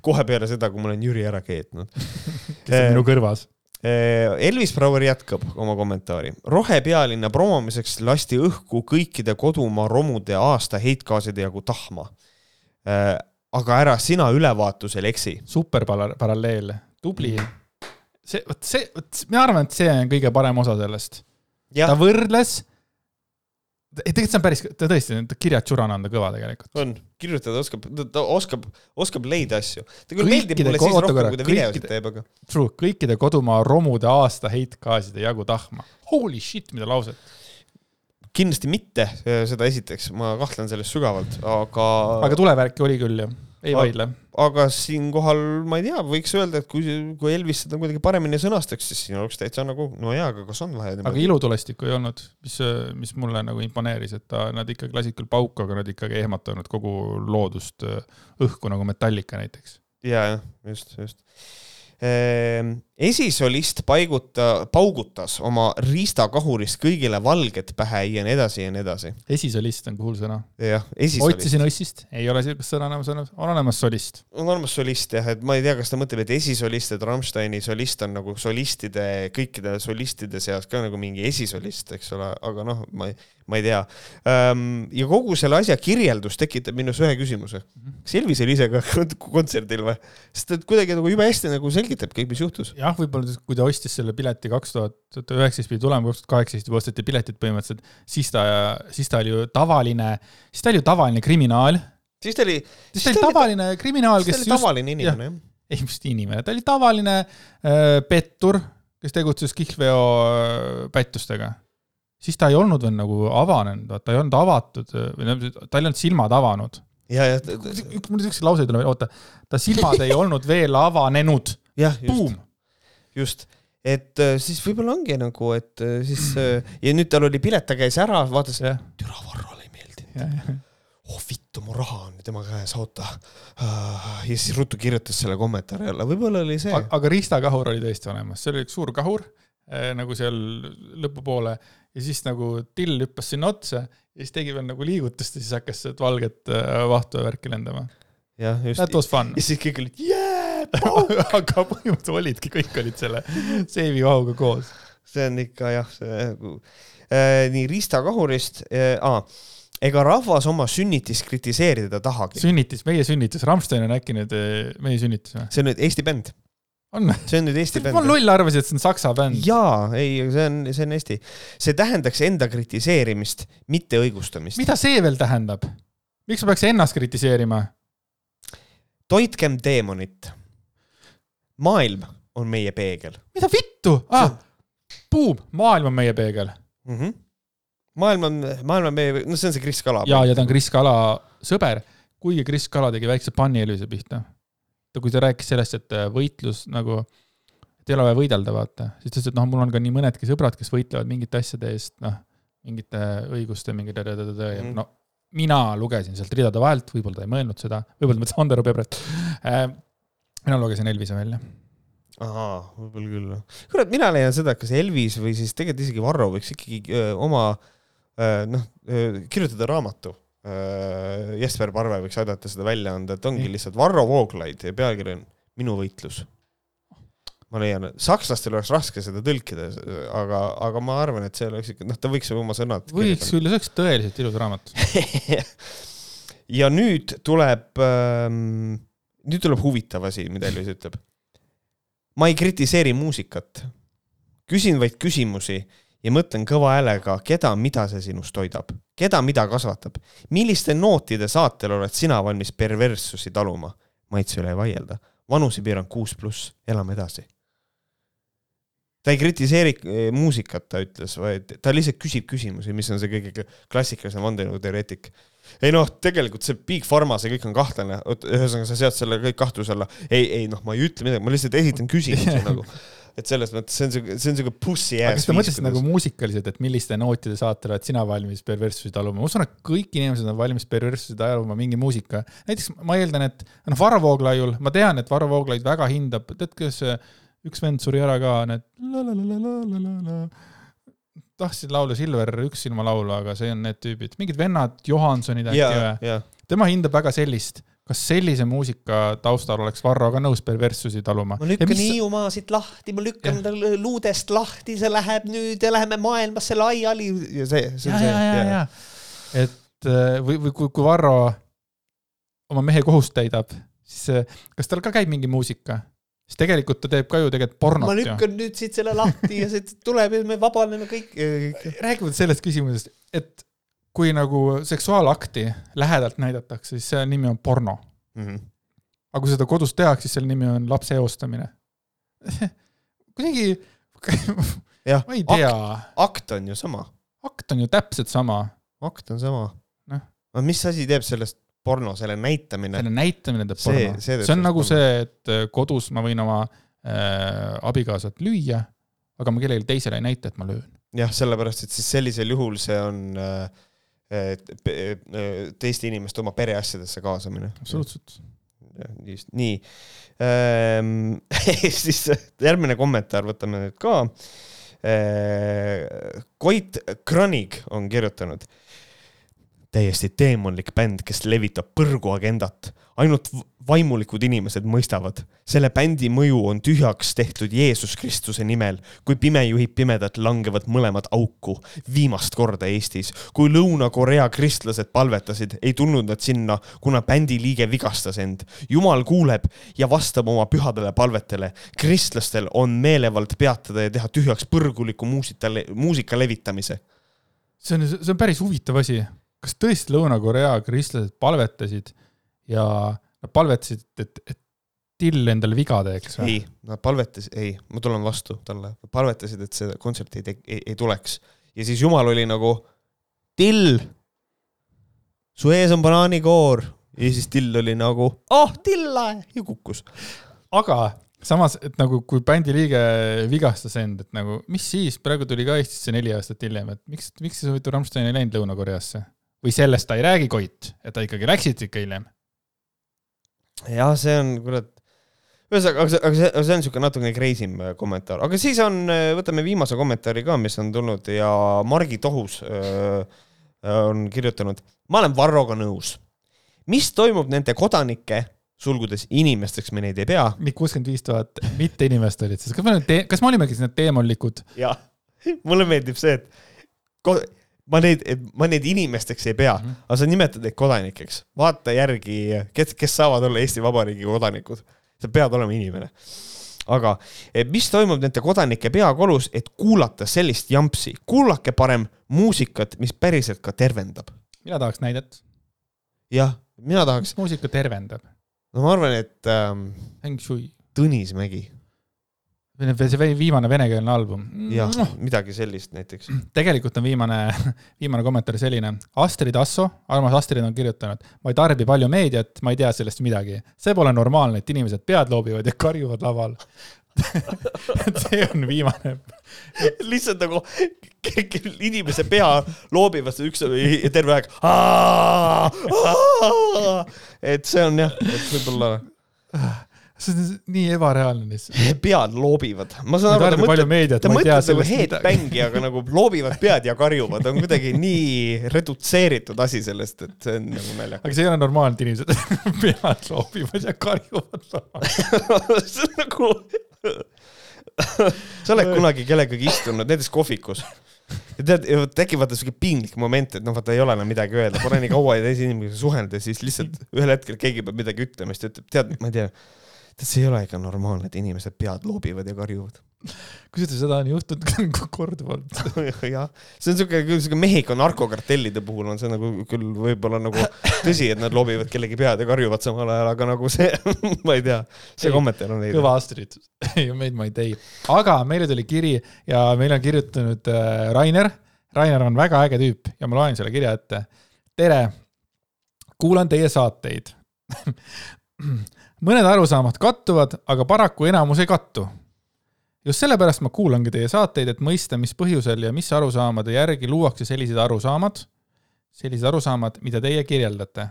kohe peale seda, kui ma olen Jüri ära keetnud. kes on minu kõrvas. Elvis Brouwer jätkab oma kommentaari. rohepealinna promomiseks lasti õhku kõikide kodumaa romude aasta heitgaaside jagu tahma. aga ära sina ülevaatusel eksi. super paralleel, tubli. see, vot see, vot ma arvan, et see on kõige parem osa sellest. ta võrdles tegelikult see on päris, ta tõesti, kirjad Tšurana on ta kõva tegelikult. on, kirjutada oskab, ta oskab, oskab leida asju. ta küll meeldib mulle siis rohkem, kui ta videosid teeb, aga. True, kõikide kodumaa romude aasta heitgaaside jagu tahma. Holy shit, mida lauset. kindlasti mitte, seda esiteks, ma kahtlen selles sügavalt, aga. aga tulevärki oli küll, jah ei vaidle. aga siinkohal ma ei tea, võiks öelda, et kui, kui Elvis seda kuidagi paremini sõnastaks, siis siin oleks täitsa nagu no jaa, aga kas on vaja. aga ilutulestikku ei olnud, mis, mis mulle nagu imponeeris, et ta, nad ikkagi lasid küll pauku, aga nad ikkagi ehmatanud kogu loodust õhku nagu Metallica näiteks. ja, jah, just, just esisolist paiguta, paugutas oma riistakahurist kõigile valget pähe ja nii edasi ja nii edasi. esisolist on cool sõna. jah, esisolist. otsisin õssist, ei ole sellist sõna olemas on olemas solist. on olemas solist jah, et ma ei tea, kas ta mõtleb, et esisolist, et Rammsteini solist on nagu solistide, kõikide solistide seas ka nagu mingi esisolist, eks ole, aga noh, ma ei ma ei tea. ja kogu selle asja kirjeldus tekitab minus ühe küsimuse. kas Elvis oli ise ka kontserdil või? sest et kuidagi nagu jube hästi nagu selgitab kõik, mis juhtus. jah, võib-olla kui ta ostis selle pileti kaks tuhat üheksateist pidi tulema, kaks tuhat kaheksateist juba osteti piletid põhimõtteliselt, siis ta, siis ta oli ju tavaline, siis ta oli ju tavaline kriminaal. siis ta oli. siis ta oli tavaline kriminaal, kes. tavaline inimene, jah. ei, just inimene, ta oli tavaline äh, pettur, kes tegutses kihlveo äh, pättustega siis ta ei olnud veel nagu avanenud, ta ei olnud avatud või ta ei olnud silmad avanud. ja, ja. mul siukseid lauseid ei ole, oota, ta silmad ei olnud veel avanenud. jah, just. just, et äh, siis võib-olla ongi nagu, et äh, siis äh, ja nüüd tal oli pilet, ta käis ära, vaatas, türa Varrole ei meeldinud. oh vittu, mu raha on tema käes, oota. ja siis ruttu kirjutas selle kommentaari alla, võib-olla oli see. aga ristakahur oli tõesti olemas, see oli üks suur kahur nagu seal lõpupoole ja siis nagu till hüppas sinna otsa ja siis tegi veel nagu liigutust ja siis hakkas sealt valget äh, vahtu ja värki lendama. jah, just. That was fun. ja siis kõik olid yeah! aga põhimõtteliselt olidki, kõik olid selle seivi vahuga koos. see on ikka jah, see nagu äh, nii Riista kahurist äh,, aa ega rahvas oma sünnitist kritiseerida tahagi. sünnitis, meie sünnitis, Rammstein on äkki nüüd äh, meie sünnitis või? see on nüüd Eesti bänd on see on nüüd Eesti bänd. ma loll arvasin, et see on saksa bänd. jaa, ei, see on, see on Eesti. see tähendaks enda kritiseerimist, mitte õigustamist. mida see veel tähendab? miks ma peaks ennast kritiseerima? toitkem teemonit. maailm on meie peegel. mida vittu ah,? Buum, maailm on meie peegel mm. -hmm. maailm on, maailm on meie, no see on see Kris Kala. ja, ja ta on Kris Kala sõber, kuigi Kris Kala tegi väikse panni Elvise pihta ta, kui ta rääkis sellest, et äh, võitlus nagu, et ei ole vaja võidelda, vaata, siis ta ütles, et noh, mul on ka nii mõnedki sõbrad, kes võitlevad mingite asjade eest, noh, mingite õiguste, mingi tõ-tõ-tõ-tõ ja mm. no mina lugesin sealt ridade vahelt, võib-olla ta ei mõelnud seda, võib-olla ta mõtles Andero Pebret äh,. mina lugesin Elvise välja ahaa, võib-olla küll. kurat, mina leian seda, kas Elvis või siis tegelikult isegi Varro võiks ikkagi öö, oma öö, noh, kirjutada raamatu Äh, Jesper Parve võiks aidata seda välja anda, et ongi lihtsalt Varro Vooglaid ja pealkiri on Minu võitlus. ma leian, sakslastel oleks raske seda tõlkida, aga, aga ma arvan, et see oleks ikka, noh, ta võiks oma sõnad. võiks küll, see oleks tõeliselt ilus raamat ja nüüd tuleb ähm,, nüüd tuleb huvitav asi, mida Elvis ütleb. ma ei kritiseeri muusikat, küsin vaid küsimusi ja mõtlen kõva häälega, keda, mida see sinust toidab, keda, mida kasvatab, milliste nootide saatel oled sina valmis perverssusi taluma? maitse üle ei vaielda, vanusepiir on kuus pluss, elame edasi. ta ei kritiseeri eh, muusikat, ta ütles, vaid ta lihtsalt küsib küsimusi, mis on see kõige klassikalisem vandenõuteoreetik. ei noh, tegelikult see Big Pharma, see kõik on kahtlane, ühesõnaga sa sead selle kõik kahtluse alla. ei, ei noh, ma ei ütle midagi, ma lihtsalt esitan küsimusi nagu et selles mõttes see on siuke, see on siuke pussy ass. kas sa mõtlesid nagu muusikaliselt, et milliste nootide saatel oled sina valmis perverssusi taluma? ma usun, et kõik inimesed on valmis perverssusi taluma mingi muusika. näiteks ma eeldan, et noh, Varro Vooglaiul, ma tean, et Varro Vooglaid väga hindab, tead, kes üks vend suri ära ka, need tahtsin laulu Silver üks ilma laulu, aga see on need tüübid, mingid vennad Johansonid äkki või? tema hindab väga sellist kas sellise muusika taustal oleks Varro ka nõus perverssusi taluma? ma lükkan mis... Hiiumaasid lahti, ma lükkan ta luudest lahti, see läheb nüüd ja läheme maailmasse laiali ja see, see on see. ja, ja, ja, ja. et äh, või, või kui, kui Varro oma mehe kohust täidab, siis äh, kas tal ka käib mingi muusika? siis tegelikult ta teeb ka ju tegelikult pornot. ma lükkan ju. nüüd siit selle lahti ja see tuleb ja me vabaneme kõik. räägime sellest küsimusest, et kui nagu seksuaalakti lähedalt näidatakse, siis selle nimi on porno mm. -hmm. aga kui seda kodus tehakse, siis selle nimi on lapse eostamine kuidagi ma ei tea. akt on ju sama. akt on ju täpselt sama. akt on sama. noh. aga mis asi teeb sellest porno, selle näitamine? selle näitamine teeb porno. see, see on nagu porno. see, et äh, kodus ma võin oma äh, abikaasat lüüa, aga ma kellelegi teisele ei näita, et ma löön. jah, sellepärast, et siis sellisel juhul see on äh, teiste inimeste oma pereasjadesse kaasamine. absoluutselt. just nii ehm,. siis järgmine kommentaar võtame nüüd ka. Ehm, Koit Kranig on kirjutanud täiesti teemonlik bänd, kes levitab põrguagendat. ainult vaimulikud inimesed mõistavad. selle bändi mõju on tühjaks tehtud Jeesus Kristuse nimel. kui pime juhib pimedat, langevad mõlemad auku. viimast korda Eestis. kui Lõuna-Korea kristlased palvetasid, ei tulnud nad sinna, kuna bändi liige vigastas end. jumal kuuleb ja vastab oma pühadele palvetele. kristlastel on meelevald peatada ja teha tühjaks põrguliku muusika, muusika levitamise see on, see on päris huvitav asi kas tõesti Lõuna-Korea kristlased palvetasid ja nad palvetasid, et, et Till endale viga teeks või? ei, nad palvetasid, ei, ma tulen vastu talle, palvetasid, et see kontsert ei, ei, ei tuleks. ja siis Jumal oli nagu, Till, su ees on banaanikoor. ja siis Till oli nagu, oh, Tilla ja kukkus. aga samas, et nagu kui bändi liige vigastas end, et nagu mis siis, praegu tuli ka Eestisse neli aastat hiljem, et miks, miks siis huvitav Rammstein ei läinud Lõuna-Koreasse? Või sellest ta ei räägi, Koit, et ta ikkagi läksid ikka hiljem? jah, see on, kurat, ühesõnaga, aga see, aga see, see on niisugune natukene crazy im äh, kommentaar, aga siis on, äh, võtame viimase kommentaari ka, mis on tulnud ja Margi Tohus öö, äh, on kirjutanud, ma olen Varroga nõus. mis toimub nende kodanike, sulgudes inimesteks me neid ei pea. kuuskümmend viis tuhat mitte inimest olid siis, kas me oleme, kas me olimegi need teemalikud? jah, mulle meeldib see, et ma neid, ma neid inimesteks ei pea mm, -hmm. aga sa nimetad neid kodanikeks. vaata järgi, kes, kes saavad olla Eesti Vabariigi kodanikud. sa pead olema inimene. aga mis toimub nende kodanike peakolus, et kuulata sellist jampsi, kuulake parem muusikat, mis päriselt ka tervendab. mina tahaks näidet. jah, mina tahaks. muusika tervendab? no ma arvan, et ähm,. Feng Shui. Tõnis Mägi see viimane venekeelne album. jah, midagi sellist näiteks. tegelikult on viimane, viimane kommentaar selline. Astrid Asso, armas Astrid on kirjutanud, ma ei tarbi palju meediat, ma ei tea sellest midagi. see pole normaalne, et inimesed pead loobivad ja karjuvad laval see on viimane lihtsalt nagu inimese pea loobivad seda üks terve aeg. et see on jah, et võib-olla see on nii ebareaalne lihtsalt. pead loobivad. ma saan aru, ta mõtleb, ta mõtleb nagu headbangi, aga nagu loobivad pead ja karjuvad, on kuidagi nii redutseeritud asi sellest, et see on nagu naljakas. aga see ei ole normaalne, et inimesed pead loobivad ja karjuvad see on nagu sa oled kunagi kellegagi istunud, näiteks kohvikus ja tead, tekib vaata siuke piinlik moment, et noh, vaata ei ole enam midagi öelda, pole nii kaua teise inimesega suhelnud ja siis lihtsalt ühel hetkel keegi peab midagi ütlema, siis ta ütleb, tead, ma ei tea see ei ole ikka normaalne, et inimesed pead loobivad ja karjuvad. kusjuures seda on juhtunud korduvalt jah, see on siuke, siuke Mehhiko narkokartellide puhul on see nagu küll võib-olla nagu tõsi, et nad loobivad kellegi pead ja karjuvad samal ajal, aga nagu see ma ei tea, see kommentaar on veidi. kõva Astrid ei made my day. aga meile tuli kiri ja meile on kirjutanud äh, Rainer. Rainer on väga äge tüüp ja ma loen selle kirja ette. tere, kuulan teie saateid mõned arusaamad kattuvad, aga paraku enamus ei kattu. just sellepärast ma kuulangi teie saateid, et mõista, mis põhjusel ja mis arusaamade järgi luuakse sellised arusaamad, sellised arusaamad, mida teie kirjeldate.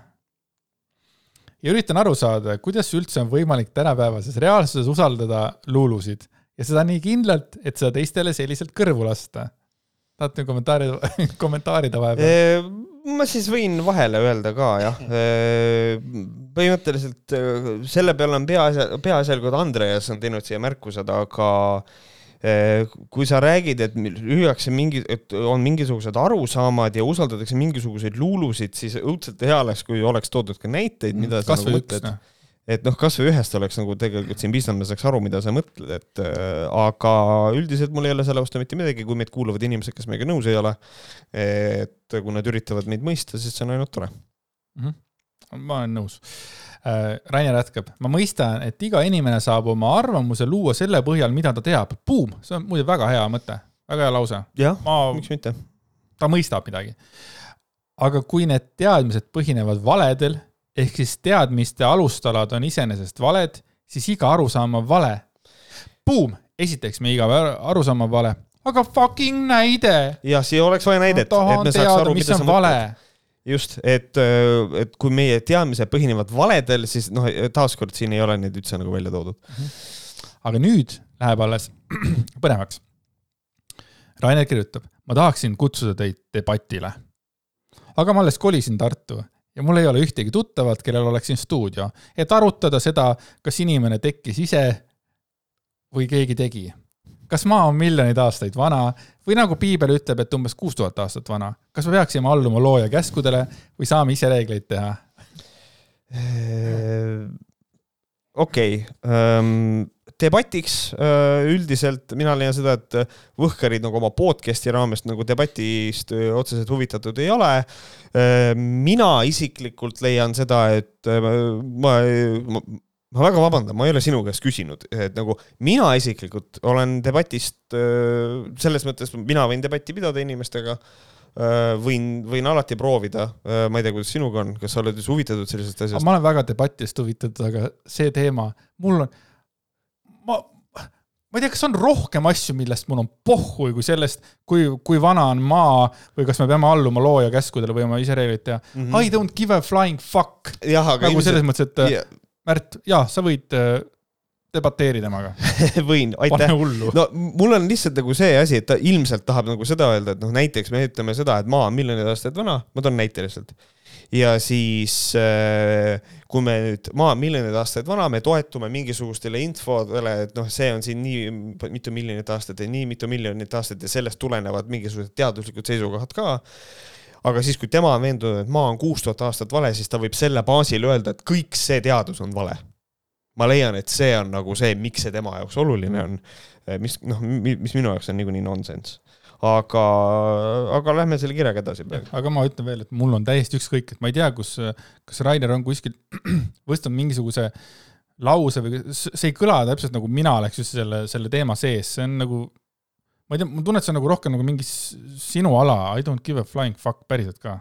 ja üritan aru saada, kuidas üldse on võimalik tänapäevases reaalsuses usaldada luulusid ja seda nii kindlalt, et seda teistele selliselt kõrvu lasta. tahate kommentaari, kommentaarida vahepeal? Ma siis võin vahele öelda ka jah. Põhimõtteliselt äh, selle peale on peaasja, peaasjalikult Andreas on teinud siia märkused, aga äh, kui sa räägid, et lüüakse mingi, et on mingisugused arusaamad ja usaldatakse mingisuguseid luulusid, siis õudselt hea oleks, kui oleks toodud ka näiteid, mida kas sa nagu mõtled. noh. Et noh, kasvõi ühest oleks nagu tegelikult siin piisanud, me saaks aru, mida sa mõtled, et äh, aga üldiselt mul ei ole selle vastu mitte midagi, kui meid kuulavad inimesed, kes meiega nõus ei ole. et kui nad üritavad meid mõista, siis see on ainult tore mm. -hmm. ma olen nõus äh,. Rainer jätkab, ma mõistan, et iga inimene saab oma arvamuse luua selle põhjal, mida ta teab. Boom, see on muide väga hea mõte, väga hea lause. jah ma, miks mitte. ta mõistab midagi. aga kui need teadmised põhinevad valedel, ehk siis teadmiste alustalad on iseenesest valed, siis iga arusaam on vale. Boom, esiteks meie iga arusaam on vale, aga fucking näide. jah, siia oleks vaja näidet, et me saaks aru, mida sa mõtled just, et, et kui meie teadmised põhinevad valedel, siis noh, taaskord siin ei ole neid üldse nagu välja toodud. aga nüüd läheb alles põnevaks. Rainer kirjutab, ma tahaksin kutsuda teid debatile. aga ma alles kolisin Tartu ja mul ei ole ühtegi tuttavat, kellel oleks siin stuudio, et arutada seda, kas inimene tekkis ise või keegi tegi. kas maa on miljoneid aastaid vana või nagu piibel ütleb, et umbes kuus tuhat aastat vana. kas me peaksime alluma looja käskudele või saame ise reegleid teha? okei okay. Debatiks äh, üldiselt mina leian seda, et Võhkarid nagu oma podcast'i raames nagu debatist äh, otseselt huvitatud ei ole. Äh, mina isiklikult leian seda, et ma, ma ma väga vabandan, ma ei ole sinu käest küsinud, et nagu mina isiklikult olen debatist selles mõttes, mina võin debatti pidada inimestega võin, võin alati proovida, ma ei tea, kuidas sinuga on, kas sa oled üldse huvitatud sellisest asjast? ma olen väga debatist huvitatud, aga see teema, mul on, ma, ma ei tea, kas on rohkem asju, millest mul on pohhui kui sellest, kui, kui vana on maa või kas me peame alluma looja käskudele või oma ise reegleid teha mm. -hmm. I don't give a flying fuck. nagu ilmselt... selles mõttes, et yeah Märt, jaa, sa võid äh, debateeri temaga võin, aitäh. no mul on lihtsalt nagu see asi, et ta ilmselt tahab nagu seda öelda, et noh, näiteks me ütleme seda, et maa on miljoneid aastaid vana, ma toon näite lihtsalt. Ja siis äh, kui me nüüd, maa on miljoneid aastaid vana, me toetume mingisugustele infodele, et noh, see on siin nii mitu miljonit aastat ja nii mitu miljonit aastat ja sellest tulenevad mingisugused teaduslikud seisukohad ka aga siis, kui tema on veendunud, et maa on kuus tuhat aastat vale, siis ta võib selle baasil öelda, et kõik see teadus on vale. ma leian, et see on nagu see, miks see tema jaoks oluline on, mis noh, mis minu jaoks on niikuinii nonsense aga, aga lähme selle kirjaga edasi praegu. aga ma ütlen veel, et mul on täiesti ükskõik, et ma ei tea, kus, kas Rainer on kuskil võstnud mingisuguse lause või see ei kõla täpselt nagu mina oleks just selle, selle teema sees, see on nagu ma ei tea, ma tunnen, et see on nagu rohkem nagu mingi sinu ala, I don't give a flying fuck päriselt ka.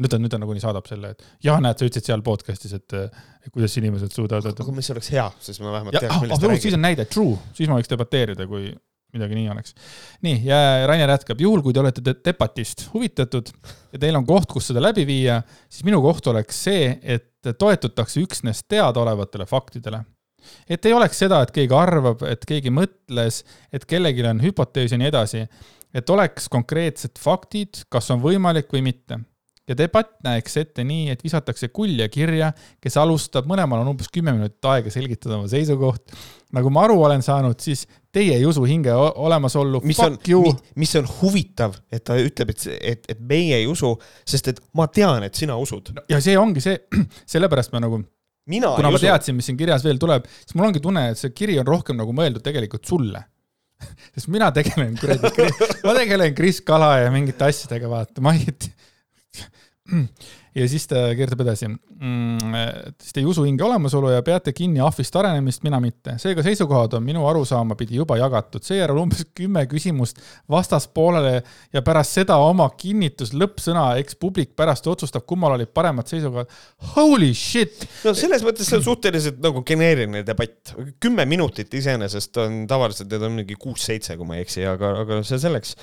nüüd ta, nüüd ta nagunii saadab selle, et jah, näed, sa ütlesid seal podcast'is, et kuidas inimesed suudavad. aga mis oleks hea, siis me vähemalt teaks, millest ta räägib. siis on näide, true, siis ma võiks debateerida, kui midagi nii oleks. nii, ja Rainer jätkab, juhul kui te olete debatist huvitatud ja teil on koht, kus seda läbi viia, siis minu koht oleks see, et toetutakse üksnes teadaolevatele faktidele et ei oleks seda, et keegi arvab, et keegi mõtles, et kellelgi on hüpotees ja nii edasi. et oleks konkreetsed faktid, kas on võimalik või mitte. ja debatt näeks ette nii, et visatakse kulje kirja, kes alustab, mõlemal on umbes kümme minutit aega selgitada oma seisukoht. Nagu ma aru olen saanud, siis teie ei usu hinge olemasollu, fuck on, you. mis on huvitav, et ta ütleb, et, et, et meie ei usu, sest et ma tean, et sina usud no,. ja see ongi see, sellepärast ma nagu mina kuna ma usu. teadsin, mis siin kirjas veel tuleb, siis mul ongi tunne, et see kiri on rohkem nagu mõeldud tegelikult sulle sest mina tegelen kuradi, ma tegelen Kris Kala ja mingite asjadega, vaata, ma ei ja siis ta kirjutab edasi mm,. siis te ei usu hinge olemasolu ja peate kinni ahvist arenemist, mina mitte. seega seisukohad on minu arusaama pidi juba jagatud, seejärel umbes kümme küsimust vastaspoolele ja pärast seda oma kinnitus, lõppsõna, eks publik pärast otsustab, kummal olid paremad seisukohad. Holy shit! no selles mõttes see on suhteliselt nagu geneeriline debatt. kümme minutit iseenesest on tavaliselt, need on mingi kuus-seitse, kui ma ei eksi, aga, aga see selleks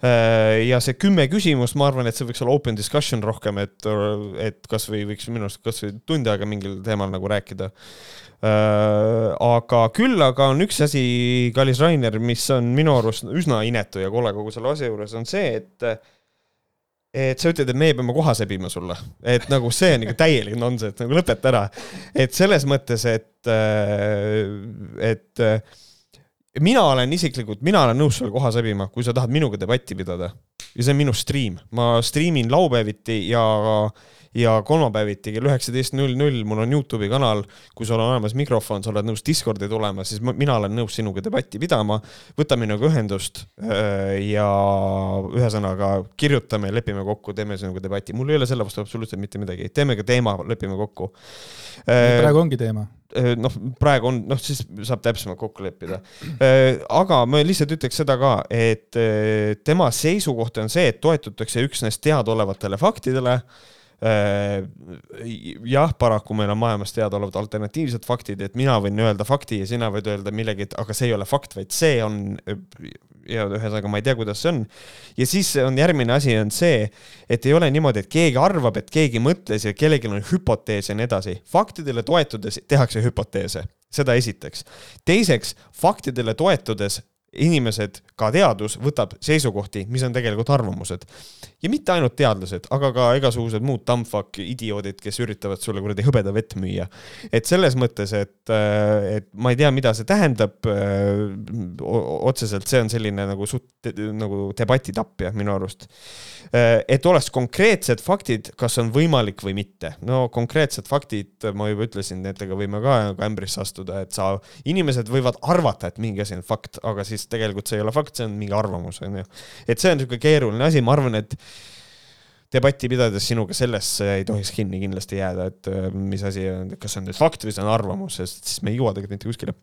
ja see kümme küsimust, ma arvan, et see võiks olla open discussion rohkem, et, et kasvõi võiks minu arust kasvõi tund aega mingil teemal nagu rääkida. Äh, aga küll aga on üks asi, kallis Rainer, mis on minu arust üsna inetu ja kole kogu selle asja juures, on see, et et sa ütled, et meie peame koha sebima sulle, et nagu see on ikka täielik nonsense, nagu lõpeta ära. et selles mõttes, et, äh, et äh, mina olen isiklikult, mina olen nõus sulle koha sebima, kui sa tahad minuga debatti pidada. ja see on minu stream, ma striimin laupäeviti ja ja kolmapäeviti kell üheksateist null null mul on Youtube'i kanal, kui sul on olemas mikrofon, sa oled nõus Discordi tulema, siis ma, mina olen nõus sinuga debatti pidama. võta minuga ühendust äh, ja ühesõnaga kirjutame, lepime kokku, teeme sinuga debati, mul ei ole selle vastu absoluutselt mitte midagi, teeme ka teema, lepime kokku. Äh, praegu ongi teema äh, noh, praegu on, noh, siis saab täpsemalt kokku leppida. aga ma lihtsalt ütleks seda ka, et tema seisukoht on see, et toetutakse üksnes teadaolevatele faktidele jah, paraku meil on maailmas teadaolevad alternatiivsed faktid, et mina võin öelda fakti ja sina võid öelda millegi, et aga see ei ole fakt, vaid see on ja ühesõnaga ma ei tea, kuidas see on. ja siis on järgmine asi on see, et ei ole niimoodi, et keegi arvab, et keegi mõtles ja kellelgi on hüpotees ja nii edasi. faktidele toetudes tehakse hüpoteese, seda esiteks. teiseks, faktidele toetudes inimesed, ka teadus võtab seisukohti, mis on tegelikult arvamused. ja mitte ainult teadlased, aga ka igasugused muud dumbfuck idioodid, kes üritavad sulle kuradi hõbeda vett müüa. et selles mõttes, et, äh, et ma ei tea, mida see tähendab. Äh, otseselt see on selline nagu suht nagu debati tapja minu arust. Äh, et oleks konkreetsed faktid, kas on võimalik või mitte. no konkreetsed faktid, ma juba ütlesin, nendega võime ka ämbrisse astuda, et sa, inimesed võivad arvata, et mingi asi on fakt, aga siis siis tegelikult see ei ole fakt, see on mingi arvamus, on ju. et see on niisugune keeruline asi, ma arvan, et debatti pidades sinuga sellesse ei tohiks kinni kindlasti jääda, et äh, mis asi on, kas see on nüüd fakt või see on arvamus, sest siis me ei jõua tegelikult mitte kuskile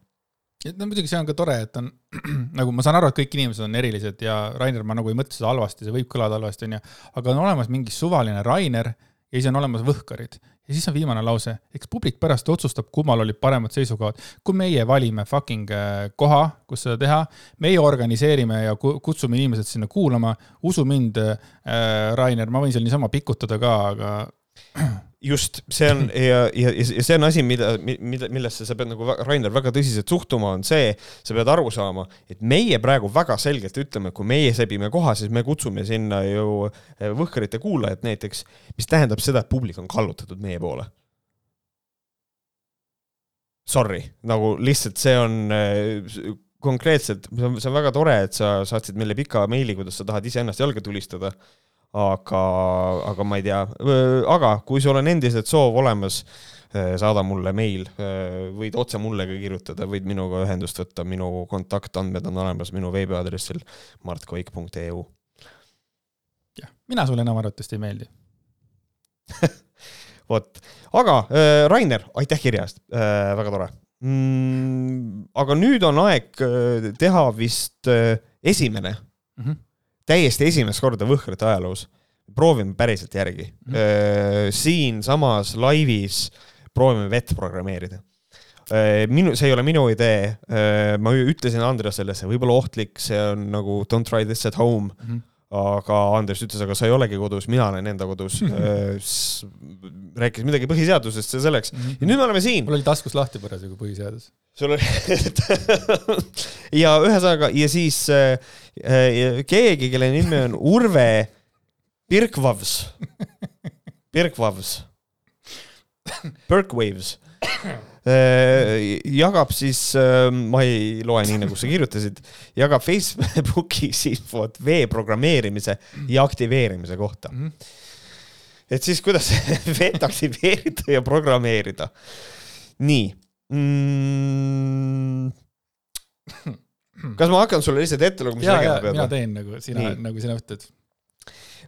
no muidugi see on ka tore, et on nagu ma saan aru, et kõik inimesed on erilised ja Rainer, ma nagu ei mõtle seda halvasti, see võib kõlada halvasti, onju, aga on olemas mingi suvaline Rainer ja siis on olemas võhkarid ja siis on viimane lause, eks publik pärast otsustab, kummal olid paremad seisukohad. kui meie valime fucking äh, koha, kus seda teha, meie organiseerime ja kutsume inimesed sinna kuulama, usu mind äh,, Rainer, ma võin seal niisama pikutada ka, aga just, see on ja, ja, ja see on asi, mida, mida, millesse sa pead nagu, Rainer, väga tõsiselt suhtuma, on see, sa pead aru saama, et meie praegu väga selgelt ütleme, kui meie sebime koha, siis me kutsume sinna ju eh, Võhkarite kuulajad näiteks, mis tähendab seda, et publik on kallutatud meie poole. Sorry, nagu lihtsalt see on eh, konkreetselt, see on väga tore, et sa saatsid meile pika meili, kuidas sa tahad iseennast jalga tulistada aga, aga ma ei tea, aga kui sul on endiselt soov olemas, saada mulle meil, võid otse mulle ka kirjutada, võid minuga ühendust võtta, minu kontaktandmed on olemas minu veebiaadressil martkoik.eu. jah, mina sulle enam arvatavasti ei meeldi. Vot, aga Rainer, aitäh kirja eest, väga tore. Mm,. aga nüüd on aeg teha vist esimene. Mm -hmm täiesti esimest korda Võhkrite ajaloos. proovime päriselt järgi mm. -hmm. siinsamas laivis proovime vett programmeerida minu, see ei ole minu idee. ma ütlesin Andresele, see võib olla ohtlik, see on nagu don't try this at home mm. -hmm aga Andres ütles, aga sa ei olegi kodus, mina olen enda kodus rääkis midagi põhiseadusest, see selleks. ja nüüd me oleme siin. mul oli taskus lahti parasjagu põhiseadus. sul oli ja ühesõnaga ja siis äh, keegi, kelle nimi on Urve Birkvavs, Birkvavs, Birkwaves Äh, jagab siis, äh, ma ei loe nii, nagu sa kirjutasid, jagab Facebookis infot vee programmeerimise ja aktiveerimise kohta. -hmm. et siis, kuidas veed aktiveerida ja programmeerida. nii mm,. kas ma hakkan sulle lihtsalt ette lugema, mis tegema pead? mina teen nagu sina, nagu sina ütled.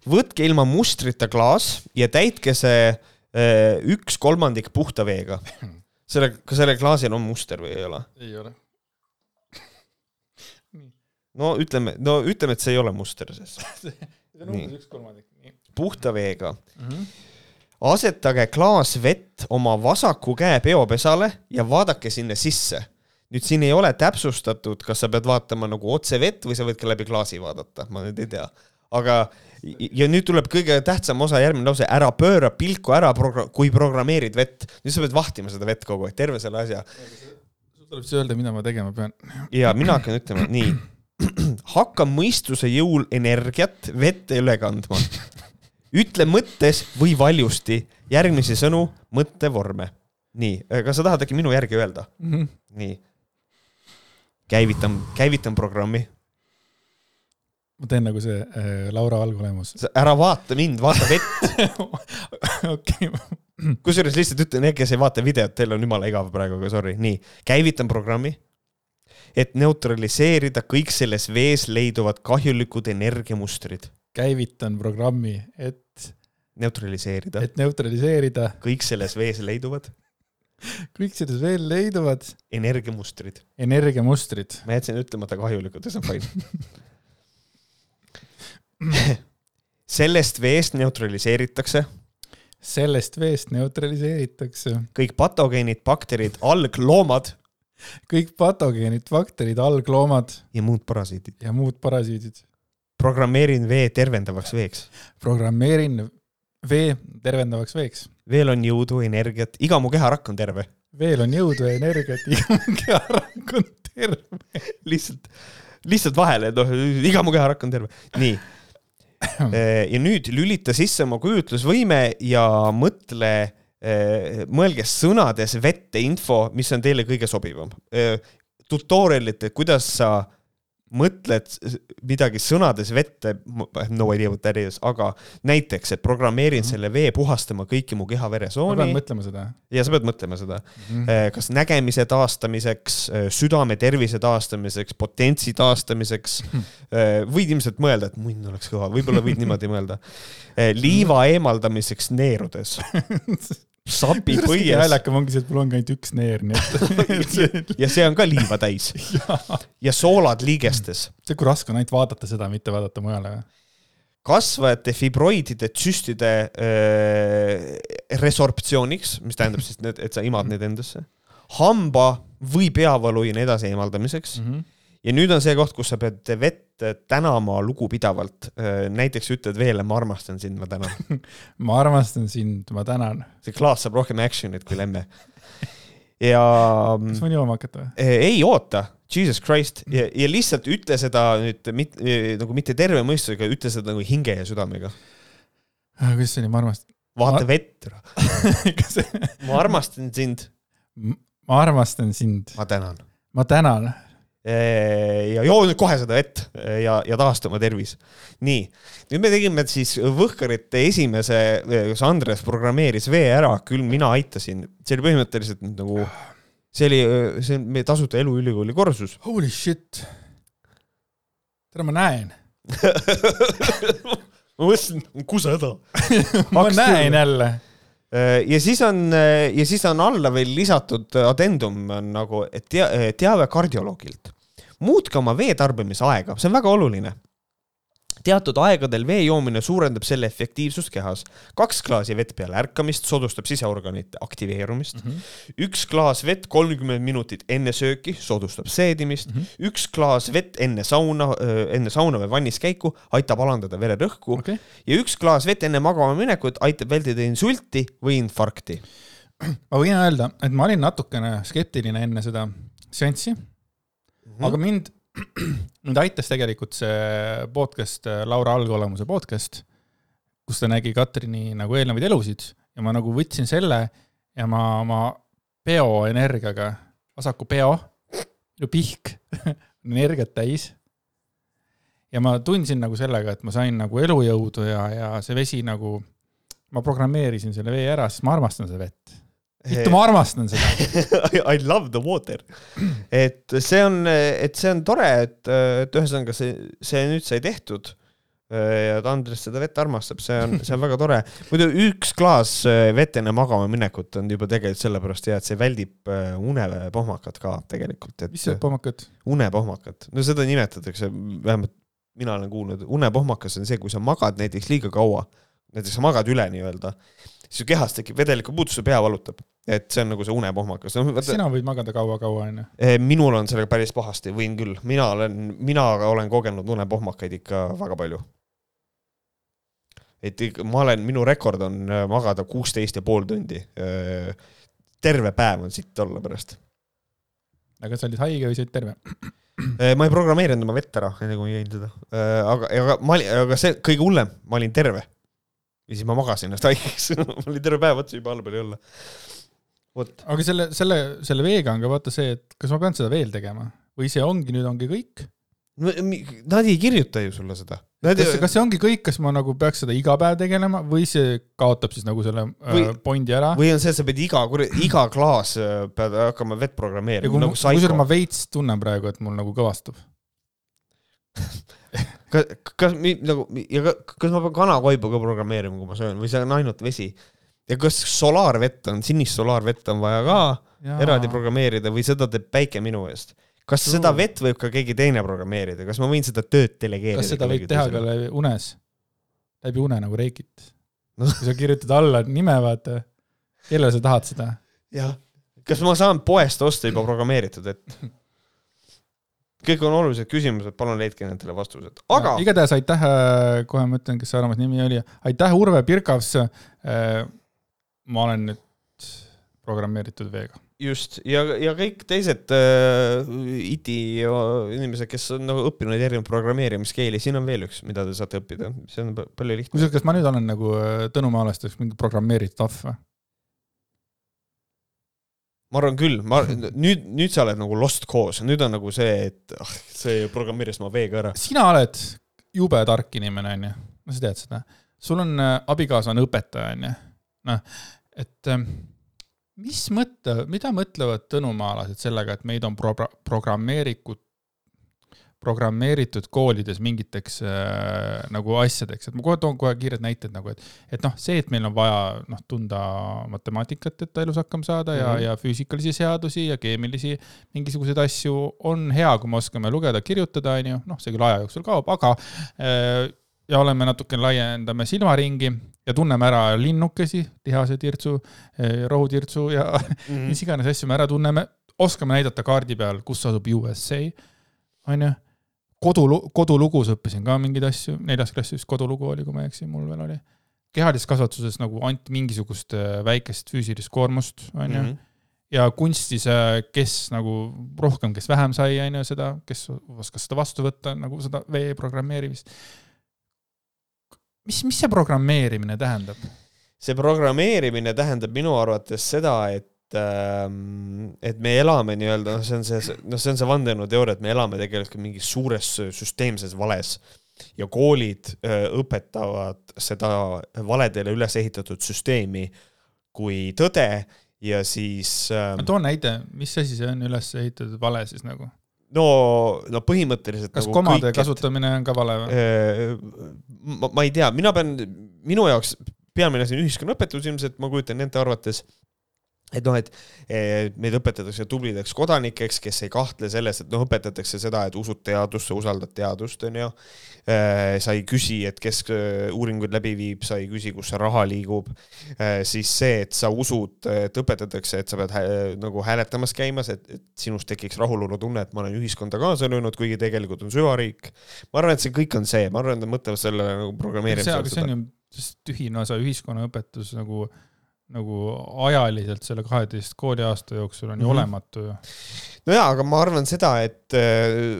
võtke ilma mustrita klaas ja täitke see äh, üks kolmandik puhta veega selle, kas sellel klaasil on muster või ei ole? ei ole no ütleme, no ütleme, et see ei ole muster, sest see on umbes üks kolmandik, puhta veega mm. -hmm. asetage klaas vett oma vasaku käe peopesale ja vaadake sinna sisse. nüüd siin ei ole täpsustatud, kas sa pead vaatama nagu otse vett või sa võid ka läbi klaasi vaadata, ma nüüd ei tea. aga ja nüüd tuleb kõige tähtsam osa, järgmine lause, ära pööra pilku ära, kui programmeerid vett. nüüd sa pead vahtima seda vett kogu aeg, terve selle asja. tuleb siis öelda, mida ma tegema pean. ja mina hakkan ütlema, nii. hakka mõistuse jõul energiat vette üle kandma. ütle mõttes või valjusti järgmisi sõnu, mõttevorme. nii, kas sa tahad äkki minu järgi öelda? Mhm. nii. käivitan, käivitan programmi. Ma teen nagu see äh, Laura algolemus. ära vaata mind, vaata vett. okei, kusjuures lihtsalt ütlen, need, kes ei vaata videot, teil on jumala igav praegu, aga sorry, nii. käivitan programmi, et neutraliseerida kõik selles vees leiduvad kahjulikud energiamustrid. käivitan programmi, et, neutraliseerida et neutraliseerida kõik selles vees leiduvad kõik selles veel leiduvad energiamustrid. energiamustrid. ma jätsin ütlemata kahjulikud see on fine. sellest veest neutraliseeritakse sellest veest neutraliseeritakse kõik patogeenid, bakterid, algloomad kõik patogeenid, bakterid, algloomad ja muud parasiidid. ja muud parasiidid. programmeerin vee tervendavaks veeks. programmeerin vee tervendavaks veeks. veel on jõudu, energiat, iga mu keharakk on terve. veel on jõudu ja energiat, iga keharakk on terve. lihtsalt, lihtsalt vahele, noh, iga mu keharakk on terve. nii. Ja nüüd lülita sisse oma kujutlusvõime ja mõtle, mõelge sõnades vette info, mis on teile kõige sobivam. tutorial'it, et kuidas sa mõtled midagi sõnades vette, no idea what that is, aga näiteks, et programmeerin Mhm. selle vee puhastama kõiki mu keha ma pean veresooni mõtlema seda ja sa pead mõtlema seda, mm. kas nägemise taastamiseks, südame tervise taastamiseks, potentsi taastamiseks. võid ilmselt mõelda, et munn oleks kõva, võib-olla võid niimoodi mõelda. liiva eemaldamiseks neerudes. sapi põies naljakam ongi see, et mul ongi ainult üks neer, nii et ja see on ka liiva täis ja soolad liigestes. see, kui raske on ainult vaadata seda, mitte vaadata mujale. kasvajate fibroidide tsüstide äh, resorptsiooniks, mis tähendab siis, et sa imad neid endasse. hamba või peavalu ja nii edasi eemaldamiseks Mm -hmm. Ja nüüd on see koht, kus sa pead vett tänama lugupidavalt. näiteks ütled veele, ma armastan sind, ma tänan. ma armastan sind, ma tänan. see klaas saab rohkem action'it kui lemme. ja kas võin jooma hakata või? Eh, ei oota, Jesus Christ ja, ja lihtsalt ütle seda nüüd mit, nagu mitte terve mõistusega, ütle seda nagu hinge ja südamega. kuidas see oli, ma armastan vaata Ma- vett, ma armastan sind, ma armastan sind, ma tänan. ma tänan. Ja joo nüüd kohe seda vett ja, ja taasta oma tervis. nii, nüüd me tegime siis Võhkarite esimese, kus Andres programmeeris vee ära, küll mina aitasin, see oli põhimõtteliselt nagu, see oli, see on meie tasuta eluülikooli kursus. Holy shit. tere, ma näen. ma mõtlesin, kuseda. ma Hakkas näen jälle. Ja siis on, ja siis on alla veel lisatud addendum on nagu tea, teave kardioloogilt. muutke oma vee tarbimise aega, see on väga oluline. Teatud aegadel vee joomine suurendab selle efektiivsust kehas. kaks klaasi vett peale ärkamist soodustab siseorganite aktiveerumist. Mhm. üks klaas vett kolmkümmend minutit enne sööki soodustab seedimist. üks klaas vett enne sauna, enne sauna või vannis käiku aitab alandada vererõhku okei, ja üks klaas vett enne magama minekut aitab vältida insulti või infarkti. ma võin öelda, et ma olin natukene skeptiline enne seda seanssi, Mhm. aga mind, mind aitas tegelikult see podcast, Laura algolemuse podcast, kus ta nägi Katrini nagu eelnevaid elusid ja ma nagu võtsin selle ja ma oma bioenergiaga, vasaku peo, minu pihk energiat täis. ja ma tundsin nagu sellega, et ma sain nagu elujõudu ja, ja see vesi nagu, ma programmeerisin selle vee ära, sest ma armastan seda vett. vittu, ma armastan seda. I love the water. et see on, et see on tore, et, et ühesõnaga see, see nüüd sai tehtud. ja et Andres seda vett armastab, see on, see on väga tore. muidu üks klaas vett enne magama minekut on juba tegelikult sellepärast hea, et see väldib äh, unepohmakat ka tegelikult, et mis see pommakad? unepohmakat, no seda nimetatakse, vähemalt mina olen kuulnud, unepohmakas on see, kui sa magad näiteks liiga kaua, näiteks sa magad üle nii-öelda, siis su kehas tekib vedeliku puudus, su pea valutab, et see on nagu see unepohmakas no,. sina võid magada kaua-kaua, onju. minul on sellega päris pahasti, võin küll, mina olen, mina olen kogenud unepohmakaid ikka väga palju. et ma olen, minu rekord on äh, magada kuusteist ja pool tundi. terve päev on sitt olla pärast. aga sa olid haige või sa olid terve? Eh, ma ei programmeerinud oma vett ära, enne kui ma jõin seda. aga, aga ma olin, aga see kõige hullem, ma olin terve. Ja siis ma magasin ennast haigeks mul oli terve päev otsa juba allpool ei olla. vot. aga selle, selle, selle veega on ka vaata see, et kas ma pean seda veel tegema või see ongi, nüüd ongi kõik? Nad ei kirjuta ju sulle seda. kas, kas see ongi kõik, kas ma nagu peaks seda iga päev tegelema või see kaotab siis nagu selle või, äh, pointi ära? või on see, et sa pead iga, iga klaas äh, pead hakkama vett programmeerima nagu kusjuures ma veits tunnen praegu, et mul nagu kõvastub kas, kas nagu ja kas ma pean kanakoibu ka programmeerima, kui ma söön või see on ainult vesi? ja kas solaarvett on, sinist solaarvett on vaja ka Jaa. eraldi programmeerida või seda teeb päike minu eest? kas True. seda vett võib ka keegi teine programmeerida, kas ma võin seda tööd delegeerida? kas seda võib teha ka läbi unes, läbi une nagu Reikit no.? kui sa kirjutad alla nime, vaata, kellele sa tahad seda? jah, kas ma saan poest osta juba programmeeritud, et kõik on olulised küsimused, palun leidke nendele vastused, aga. igatahes aitäh, äh, kohe ma ütlen, kes see armas nimi oli, aitäh, Urve Pirkavs. Äh, ma olen nüüd programmeeritud veega just, ja, ja kõik teised äh, IT inimesed, kes on nagu õppinud erinevaid programmeerimiskeeli, siin on veel üks, mida te saate õppida, see on palju lihtsam. kusjuures, kas ma nüüd olen nagu äh, Tõnu Maalasteks mingi programmeeritud ahv või? Ma arvan küll, ma, nüüd, nüüd sa oled nagu lost cause, nüüd on nagu see, et ah, see programmeeris ma veega ära. sina oled jube tark inimene, onju, no sa tead seda. sul on äh, abikaasa on õpetaja, onju. noh, et äh, mis mõtte, mida mõtlevad tõnumaalased sellega, et meid on pro-, programmeeritud, programmeeritud koolides mingiteks äh, nagu asjadeks, et ma kohe toon kohe kiired näited nagu, et, et noh, see, et meil on vaja noh, tunda matemaatikat, et elus hakkama saada mm -hmm. ja, ja füüsikalisi seadusi ja keemilisi mingisuguseid asju, on hea, kui me oskame lugeda, kirjutada, on ju, noh, see küll aja jooksul kaob, aga äh, ja oleme natuke laiendame silmaringi ja tunneme ära linnukesi, tihasetirtsu, eh, rohutirtsu ja mm -hmm. mis iganes asju me ära tunneme, oskame näidata kaardi peal, kus asub USA, onju. Kodu, kodulugus õppisin ka mingeid asju, neljas klass vist kodulugu oli, kui ma ei eksi, mul veel oli. kehalises kasvatuses nagu anti mingisugust eh, väikest füüsilist koormust, onju mm. -hmm ja kunstis, eh, kes nagu rohkem, kes vähem sai, on ju, seda, kes oskas seda vastu võtta, nagu seda vee programmeerimist mis, mis see programmeerimine tähendab? see programmeerimine tähendab minu arvates seda, et et me elame nii-öelda, noh, see on see, noh, see on see vandenõuteooria, et me elame tegelikult mingis suures süsteemses vales ja koolid äh, õpetavad seda valedele üles ehitatud süsteemi kui tõde ja siis ähm,. toon näide, mis asi see on üles ehitatud vale siis nagu? no, no põhimõtteliselt. kas nagu komade kõik, kasutamine on ka vale või? Äh, ma, ma ei tea, mina pean, minu jaoks peamine asi on ühiskonnaõpetus ilmselt, ma kujutan ette arvates et noh, et meid õpetatakse tublideks kodanikeks, kes ei kahtle selles, et noh, õpetatakse seda, et usud teadusse, usaldad teadust, onju. Äh, sa ei küsi, et kes äh, uuringuid läbi viib, sa ei küsi, kus see raha liigub. Siis see, et sa usud, et õpetatakse, et sa pead hä nagu hääletamas käimas, et, et sinust tekiks rahulolu tunne, et ma olen ühiskonda kaasa löönud, kuigi tegelikult on süvariik. ma arvan, et see kõik on see, ma arvan, et nad mõtlevad selle nagu programmeerimise. see on ju tühine osa ühiskonnaõpetus nagu nagu ajaliselt selle kaheteist kooliaasta jooksul on ju mm -hmm. olematu ju. no jaa, aga ma arvan seda, et,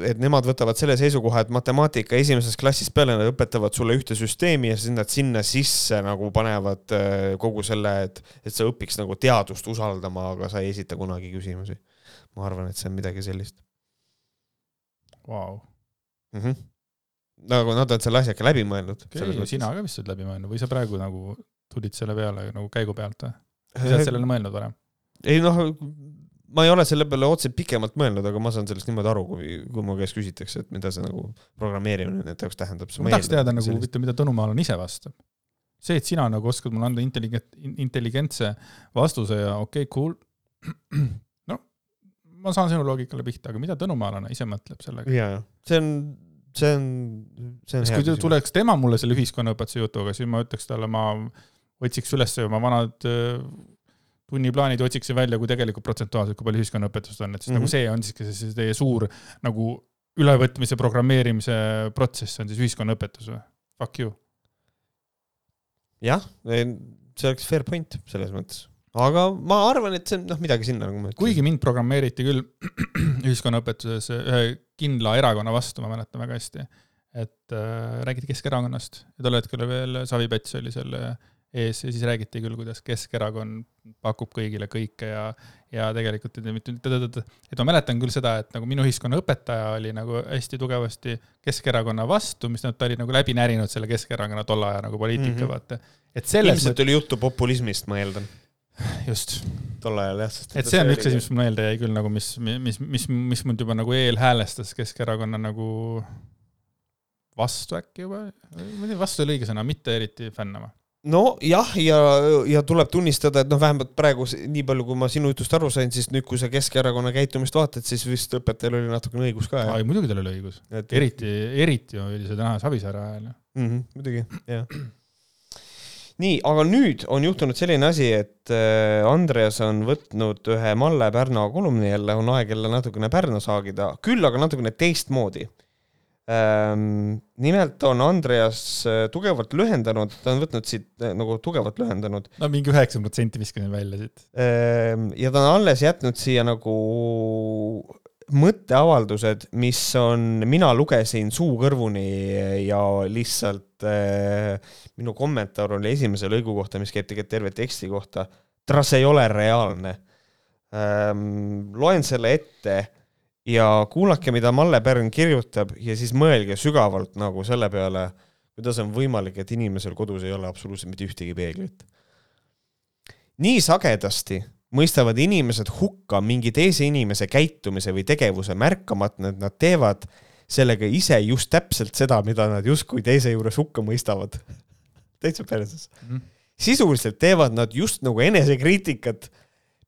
et nemad võtavad selle seisukoha, et matemaatika esimesest klassist peale nad õpetavad sulle ühte süsteemi ja siis nad sinna sisse nagu panevad äh, kogu selle, et, et sa õpiks nagu teadust usaldama, aga sa ei esita kunagi küsimusi. ma arvan, et see on midagi sellist wow.. Mm -hmm. nagu nad on selle asja ikka läbi mõelnud sina ka vist oled läbi mõelnud või sa praegu nagu tulid selle peale nagu käigu pealt või? sa oled sellele mõelnud varem? ei noh, ma ei ole selle peale otseselt pikemalt mõelnud, aga ma saan sellest niimoodi aru, kui, kui mu käest küsitakse, et mida see nagu programmeerimine nende jaoks tähendab. ma tahaks teada nagu huvitav, mida Tõnumaal on ise vastab. see, et sina nagu oskad mulle anda intelligent, intelligentse vastuse ja okei okay,, cool. no ma saan sinu loogikale pihta, aga mida tõnumaalane ise mõtleb sellega? jaa, see on see on, see on hea. kui tuleks tema mulle selle ühiskonnaõpetuse jutuga, siis ma ütleks talle, ma otsiks üles oma vanad äh, tunniplaanid otsiksin välja, kui tegelikult protsentuaalselt, kui palju ühiskonnaõpetust on, et siis mm -hmm. nagu mhm. see on siis see teie suur nagu ülevõtmise, programmeerimise protsess on siis ühiskonnaõpetus või? Fuck you. jah, see oleks fair point selles mõttes, aga ma arvan, et see on noh, midagi sinna nagu ma ütlesin. kuigi mind programmeeriti küll ühiskonnaõpetuses ühe kindla erakonna vastu, ma mäletan väga hästi et äh, räägiti Keskerakonnast ja tol hetkel veel Savi Pets oli selle ees ja siis räägiti küll, kuidas Keskerakond pakub kõigile kõike ja, ja tegelikult, et ma mäletan küll seda, et nagu minu ühiskonnaõpetaja oli nagu hästi tugevasti Keskerakonna vastu, mis noh, ta oli nagu läbi närinud selle Keskerakonna tolle aja nagu poliitika mm, -hmm. vaata. et selles ilmselt mõt... oli juttu populismist, ma eeldan. just. tol ajal jah, sest et see on üks asi, mis mul meelde jäi küll nagu, mis, mis, mis, mis mind juba nagu eelhäälestas Keskerakonna nagu vastu äkki juba, ma ei tea, vastu ei ole õige sõna, mitte eriti fännama nojah, ja, ja tuleb tunnistada, et noh, vähemalt praegu nii palju, kui ma sinu jutust aru sain, siis nüüd, kui sa Keskerakonna käitumist vaatad, siis vist õpetajal oli natukene õigus ka. ei, muidugi tal oli õigus et.... eriti, eriti oli see täna Savisaare ajal mm. -hmm, muidugi, jah. nii, aga nüüd on juhtunud selline asi, et äh, Andreas on võtnud ühe Malle Pärna kolumni jälle, on aeg jälle natukene Pärna saagida, küll aga natukene teistmoodi nimelt on Andreas äh, tugevalt lühendanud, ta on võtnud siit äh, nagu tugevalt lühendanud. no mingi üheksakümmend protsenti viskasin välja siit. Ehm, ja ta on alles jätnud siia nagu mõtteavaldused, mis on, mina lugesin suu kõrvuni ja lihtsalt äh, minu kommentaar oli esimese lõigu kohta, mis käib tegelikult terve teksti kohta. tras ei ole reaalne ähm,. loen selle ette ja kuulake, mida Malle Pärn kirjutab ja siis mõelge sügavalt nagu selle peale, kuidas on võimalik, et inimesel kodus ei ole absoluutselt mitte ühtegi peeglit. nii sagedasti mõistavad inimesed hukka mingi teise inimese käitumise või tegevuse märkamata, et nad teevad sellega ise just täpselt seda, mida nad justkui teise juures hukka mõistavad. täitsa perses mm. -hmm. sisuliselt teevad nad just nagu enesekriitikat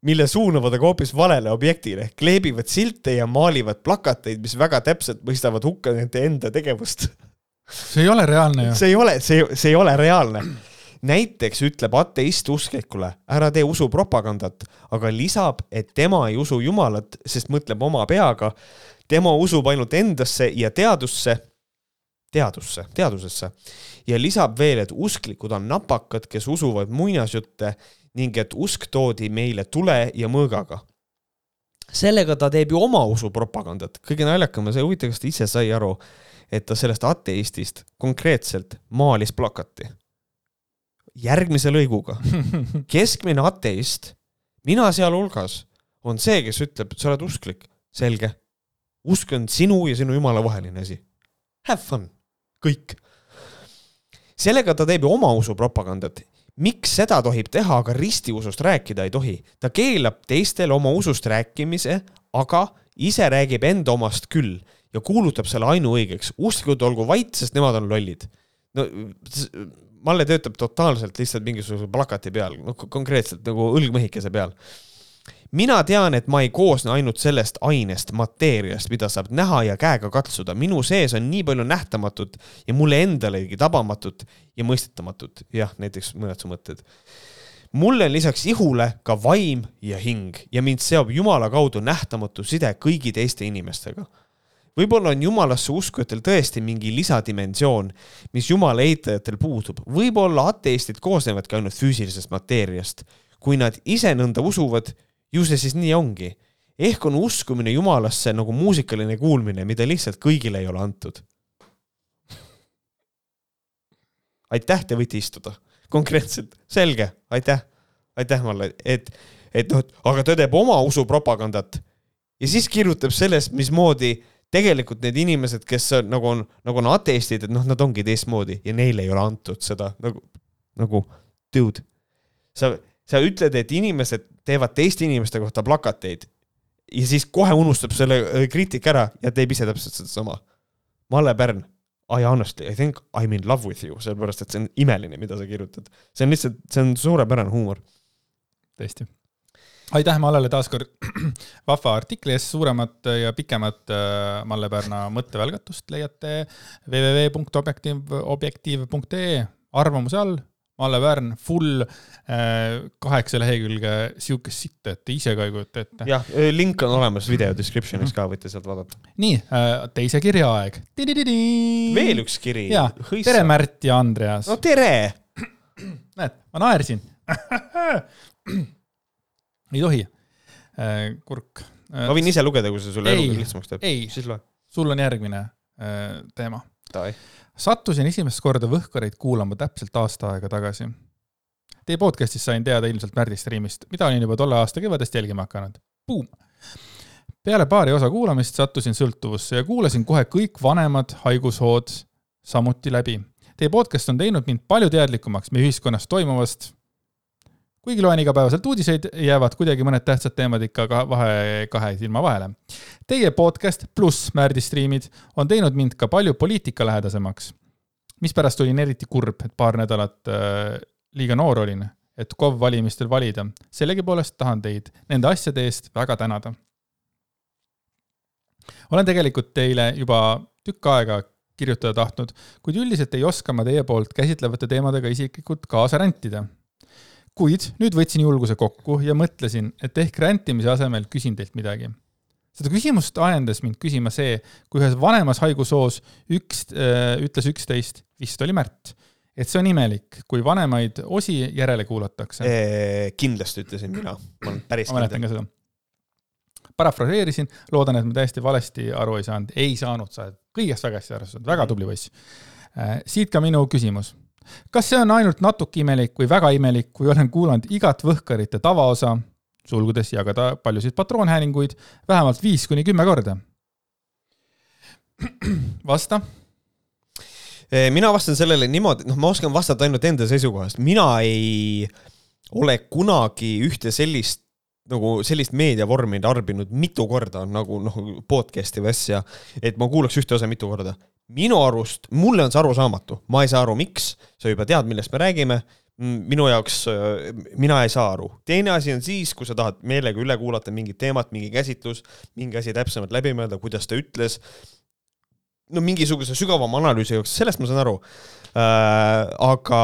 mille suunavad aga hoopis valele objektile, kleebivad silte ja maalivad plakateid, mis väga täpselt mõistavad hukka nende enda tegevust. see ei ole reaalne ju. see ei ole, see, see ei ole reaalne. näiteks ütleb ateist usklikule, ära tee usupropagandat, aga lisab, et tema ei usu Jumalat, sest mõtleb oma peaga. tema usub ainult endasse ja teadusse, teadusse, teadusesse ja lisab veel, et usklikud on napakad, kes usuvad muinasjutte ning et usk toodi meile tule ja mõõgaga. sellega ta teeb ju oma usu propagandat, kõige naljakam on see, huvitav, kas ta ise sai aru, et ta sellest ateistist konkreetselt maalis plakati. järgmise lõiguga. keskmine ateist, mina sealhulgas, on see, kes ütleb, et sa oled usklik. selge. usk on sinu ja sinu jumala vaheline asi. Have fun. kõik sellega ta teeb ju oma usupropagandat miks seda tohib teha, aga ristiusust rääkida ei tohi? ta keelab teistele oma usust rääkimise, aga ise räägib enda omast küll ja kuulutab selle ainuõigeks. usklikud olgu vait, sest nemad on lollid. no Malle töötab totaalselt lihtsalt mingisuguse plakati peal, noh konkreetselt nagu õlgmehikese peal mina tean, et ma ei koosne ainult sellest ainest, mateeriast, mida saab näha ja käega katsuda. minu sees on nii palju nähtamatut ja mulle endalegi tabamatut ja mõistetamatut. jah, näiteks mõned su mõtted. mulle on lisaks ihule ka vaim ja hing ja mind seob Jumala kaudu nähtamatu side kõigi teiste inimestega võib-olla on jumalasse uskujatel tõesti mingi lisadimensioon, mis jumala eitajatel puudub. võib-olla ateistid koosnevadki ainult füüsilisest mateeriast. kui nad ise nõnda usuvad, ju see siis nii ongi. ehk on uskumine Jumalasse nagu muusikaline kuulmine, mida lihtsalt kõigile ei ole antud. aitäh, te võite istuda. konkreetselt, selge, aitäh, aitäh Malle, et, et noh, aga ta teeb oma usupropagandat ja siis kirjutab sellest, mismoodi tegelikult need inimesed, kes on, nagu on, nagu on ateistid, et noh, nad ongi teistmoodi ja neile ei ole antud seda nagu, nagu dude, sa sa ütled, et inimesed teevad teiste inimeste kohta plakateid ja siis kohe unustab selle äh, kriitika ära ja teeb ise täpselt sedasama. Malle Pärn, I honestly, I think I m in love with you, sellepärast et see on imeline, mida sa kirjutad. see on lihtsalt, see on suurepärane huumor. tõesti. aitäh Mallele taaskord vahva artikli eest, suuremat ja pikemat äh, Malle Pärna mõttevälgatust leiate www.objektiiv, objektiiv.ee arvamuse all Malle Pärn, full äh, kaheksa lehekülge siukest sitta, et te ise ka ei kujuta ette. jah, link on olemas video description'is ka, võite sealt vaadata. nii äh,, teise kirja aeg. veel üks kiri. tere, Märt ja Andreas. no tere. näed, ma naersin ei tohi äh,, kurk äh,. ma võin ise lugeda, kui see sulle elu lihtsamaks teeb. ei, sul on järgmine äh, teema. Sattusin esimest korda Võhkareid kuulama täpselt aasta aega tagasi. Teie podcast'is sain teada ilmselt Märdi striimist, mida olin juba tolle aasta kevadest jälgima hakanud. Peale paari osa kuulamist sattusin sõltuvusse ja kuulasin kohe kõik vanemad haigushood samuti läbi. Teie podcast on teinud mind palju teadlikumaks meie ühiskonnas toimuvast. Kuigi loen igapäevaselt uudiseid, jäävad kuidagi mõned tähtsad teemad ikka ka vahe, kahe silma vahele. Teie podcast pluss Märdi striimid on teinud mind ka palju poliitikalähedasemaks. mispärast olin eriti kurb, et paar nädalat äh, liiga noor olin, et KOV valimistel valida. sellegipoolest tahan teid nende asjade eest väga tänada olen tegelikult teile juba tükk aega kirjutada tahtnud, kuid üldiselt ei oska ma teie poolt käsitlevate teemadega isiklikult kaasa rändida. Kuid nüüd võtsin julguse kokku ja mõtlesin, et ehk räntimise asemel küsin teilt midagi. seda küsimust ajendas mind küsima see, kui ühes vanemas haigushoos üks äh, ütles üksteist, vist oli Märt, et see on imelik, kui vanemaid osi järele kuulatakse. kindlasti ütlesin mina, ma olen päris ma mäletan ka seda parafraseerisin, loodan, et ma täiesti valesti aru ei saanud, ei saanud, sa oled kõigest väga hästi aru saanud, väga tubli poiss. Äh, siit ka minu küsimus. Kas see on ainult natuke imelik või väga imelik, kui olen kuulanud igat Võhkarite tavaosa, sulgudes jagada paljusid patroonhäälinguid, vähemalt viis kuni kümme korda? vasta mina vastan sellele niimoodi, noh, ma oskan vastata ainult enda seisukohast, mina ei ole kunagi ühte sellist nagu sellist meediavormi tarbinud mitu korda nagu noh, podcast'i või asja, et ma kuulaks ühte osa mitu korda. Minu arust, mulle on see arusaamatu, ma ei saa aru, miks, sa juba tead, millest me räägime, minu jaoks, mina ei saa aru. teine asi on siis, kui sa tahad meelega üle kuulata mingit teemat, mingi käsitlus, mingi asi täpsemalt läbi mõelda, kuidas ta ütles, no mingisuguse sügavama analüüsi jaoks, sellest ma saan aru. Äh, aga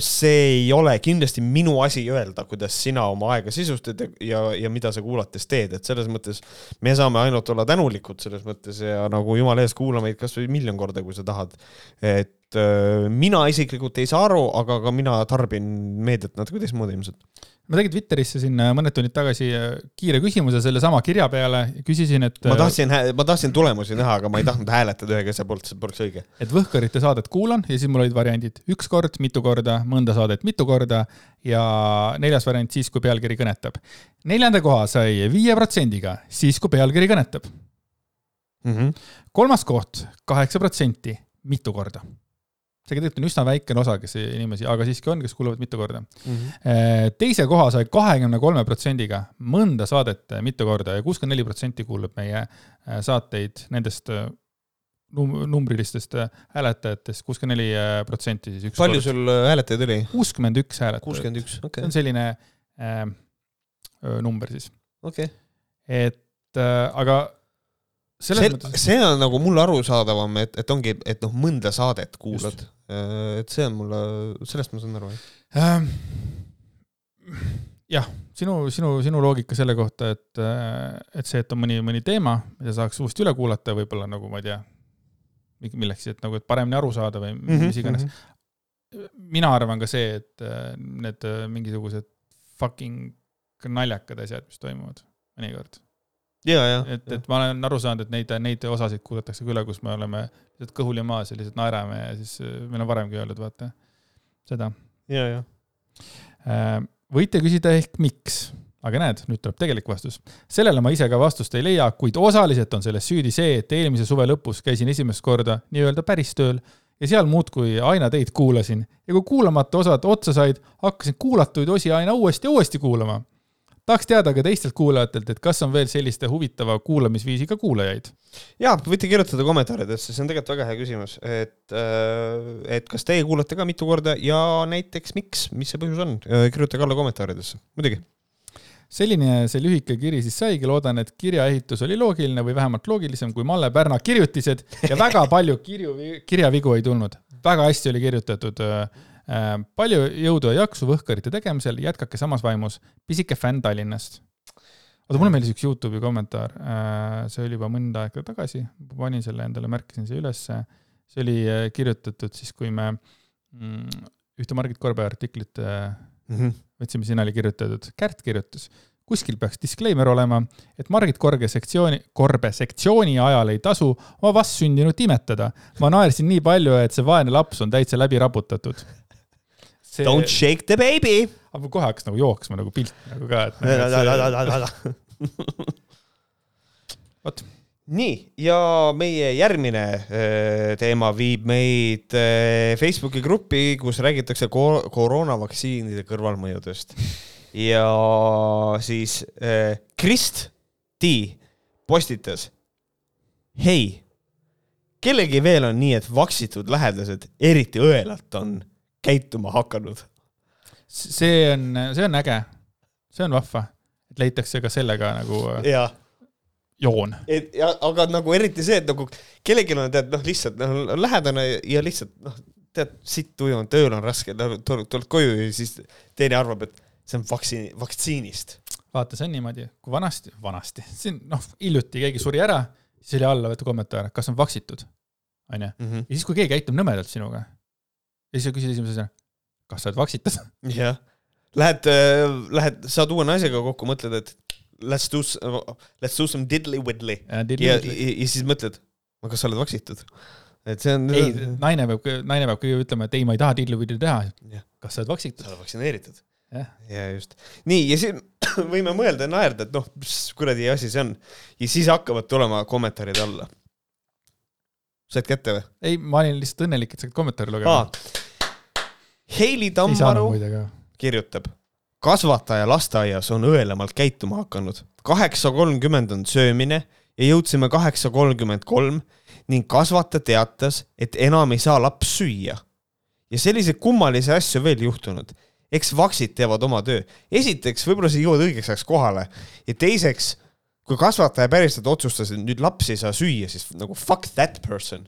see ei ole kindlasti minu asi öelda, kuidas sina oma aega sisustad ja, ja mida sa kuulates teed, et selles mõttes me saame ainult olla tänulikud selles mõttes ja nagu jumala eest kuula meid kasvõi miljon korda, kui sa tahad. et äh, mina isiklikult ei saa aru, aga ka mina tarbin meediat natuke teistmoodi ilmselt ma tegin Twitterisse siin mõned tunnid tagasi äh, kiire küsimuse sellesama kirja peale, küsisin, et. ma tahtsin, ma tahtsin tulemusi näha, aga ma ei tahtnud hääletada ühegi asja poolt, see poleks õige. et Võhkarite saadet kuulan ja siis mul olid variandid üks kord, mitu korda, mõnda saadet mitu korda ja neljas variant siis, kui pealkiri kõnetab. neljanda koha sai viie protsendiga, siis kui pealkiri kõnetab mm. -hmm. kolmas koht, kaheksa protsenti, mitu korda see tegelikult on üsna väikene osa, kes inimesi, aga siiski on, kes kuulavad mitu korda mm. -hmm. teise koha sai kahekümne kolme protsendiga mõnda saadet äh, mitu korda ja kuuskümmend neli protsenti kuulab meie äh, saateid nendest num-, numbrilistest hääletajatest, kuuskümmend neli protsenti siis üks palju kord. sul hääletajaid oli? kuuskümmend üks hääletajat. kuuskümmend üks, okei okay.. see on selline äh, number siis. okei okay.. et äh, aga see, mõttes... see on nagu mulle arusaadavam, et, et ongi, et noh, mõnda saadet kuulad. Äh, et see on mulle, sellest ma saan aru, jah ähm,. jah, sinu, sinu, sinu loogika selle kohta, et, et see, et on mõni, mõni teema, mida saaks uuesti üle kuulata, võib-olla nagu ma ei tea, milleks, et nagu, et paremini aru saada või mm -hmm, mis iganes mm. -hmm. mina arvan ka see, et äh, need äh, mingisugused fucking naljakad asjad, mis toimuvad mõnikord et, et ma olen aru saanud, et neid, neid osasid kuulatakse ka üle, kus me oleme lihtsalt kõhuli maas ja lihtsalt naerame ja siis äh, meil on varemgi öeldud, vaata, seda. ja, ja. Äh, võite küsida ehk miks, aga näed, nüüd tuleb tegelik vastus. sellele ma ise ka vastust ei leia, kuid osaliselt on selles süüdi see, et eelmise suve lõpus käisin esimest korda nii-öelda päris tööl ja seal muudkui aina teid kuulasin ja kui kuulamata osad otsa said, hakkasin kuulatuid osi aina uuesti ja uuesti kuulama tahaks teada ka teistelt kuulajatelt, et kas on veel selliste huvitava kuulamisviisiga kuulajaid? jaa, võite kirjutada kommentaaridesse, see on tegelikult väga hea küsimus, et, äh, et kas teie kuulate ka mitu korda ja näiteks miks, mis see põhjus on, äh, kirjutage alla kommentaaridesse, muidugi selline see lühike kiri siis saigi, loodan, et kirjaehitus oli loogiline või vähemalt loogilisem kui Malle Pärna kirjutised ja väga palju kirju, kirjavigu ei tulnud. väga hästi oli kirjutatud Äh, palju jõudu ja jaksu Võhkarite tegemisel, jätkake samas vaimus, pisike fänn Tallinnast. oota, mulle meeldis üks Youtube'i kommentaar, äh, see oli juba mõnda aega tagasi, panin selle endale, märkisin see ülesse, see oli äh, kirjutatud siis, kui me mm, ühte Margit Korbe artiklit mm -hmm. võtsime, sinna oli kirjutatud, Kärt kirjutas, kuskil peaks disclaimer olema, et Margit Korge sektsiooni, Korbe sektsiooni ajal ei tasu oma vastsündinut imetada. ma naersin nii palju, et see vaene laps on täitsa läbi raputatud. See... Don't shake the baby. aga mul kohe hakkas nagu jooksma nagu pilt nagu ka, et. vot nii, ja meie järgmine äh, teema viib meid äh, Facebooki gruppi, kus räägitakse ko koroonavaktsiinide kõrvalmõjudest. ja siis äh, Krist T postitas. hei, kellegi veel on nii, et vaksitud lähedased, eriti õelalt, on käituma hakanud? see on, see on äge, see on vahva, et leitakse ka sellega nagu. jah joon. et ja, aga nagu eriti see, et nagu kellelgi on tead noh, lihtsalt noh, lähedane ja lihtsalt noh, tead sitt tuju on, tööl on raske, tuled, tuled koju ja siis teine arvab, et see on vaktsiini, vaktsiinist. vaata, see on niimoodi, kui vanasti, vanasti, siin noh, hiljuti keegi suri ära, siis oli alla võetud kommentaar, kas on vaksitud, onju. Mhm. ja siis, kui keegi käitub nõmedalt sinuga ja siis sa küsid esimese asjana, kas sa oled vaksitud? jah, lähed äh,, lähed, saad uue naisega kokku, mõtled, et let's do, let's do some diddly-widdly. ja, ja, ja siis mõtled, kas sa oled vaksitud? et see on. ei, naine peab, naine peab kõige ütlema, et ei, ma ei taha diddly-widdly teha. kas sa oled vaksitud? sa oled vaktsineeritud. ja just. nii, ja siin võime mõelda ja naerda, et noh, kuradi asi see on. ja siis hakkavad tulema kommentaarid alla. Said kätte või? ei, ma olin lihtsalt õnnelik, et said kommentaare lugema. Heili Tammaru kirjutab kasvataja lasteaias on õelamalt käituma hakanud. kaheksa kolmkümmend on söömine ja jõudsime kaheksa kolmkümmend kolm ning kasvataja teatas, et enam ei saa laps süüa. ja selliseid kummalisi asju veel juhtunud. eks vaksid teevad oma töö. esiteks, võib-olla sa jõuad õigeks ajaks kohale ja teiseks, kui kasvataja päriselt otsustas, et nüüd laps ei saa süüa, siis nagu fuck that person.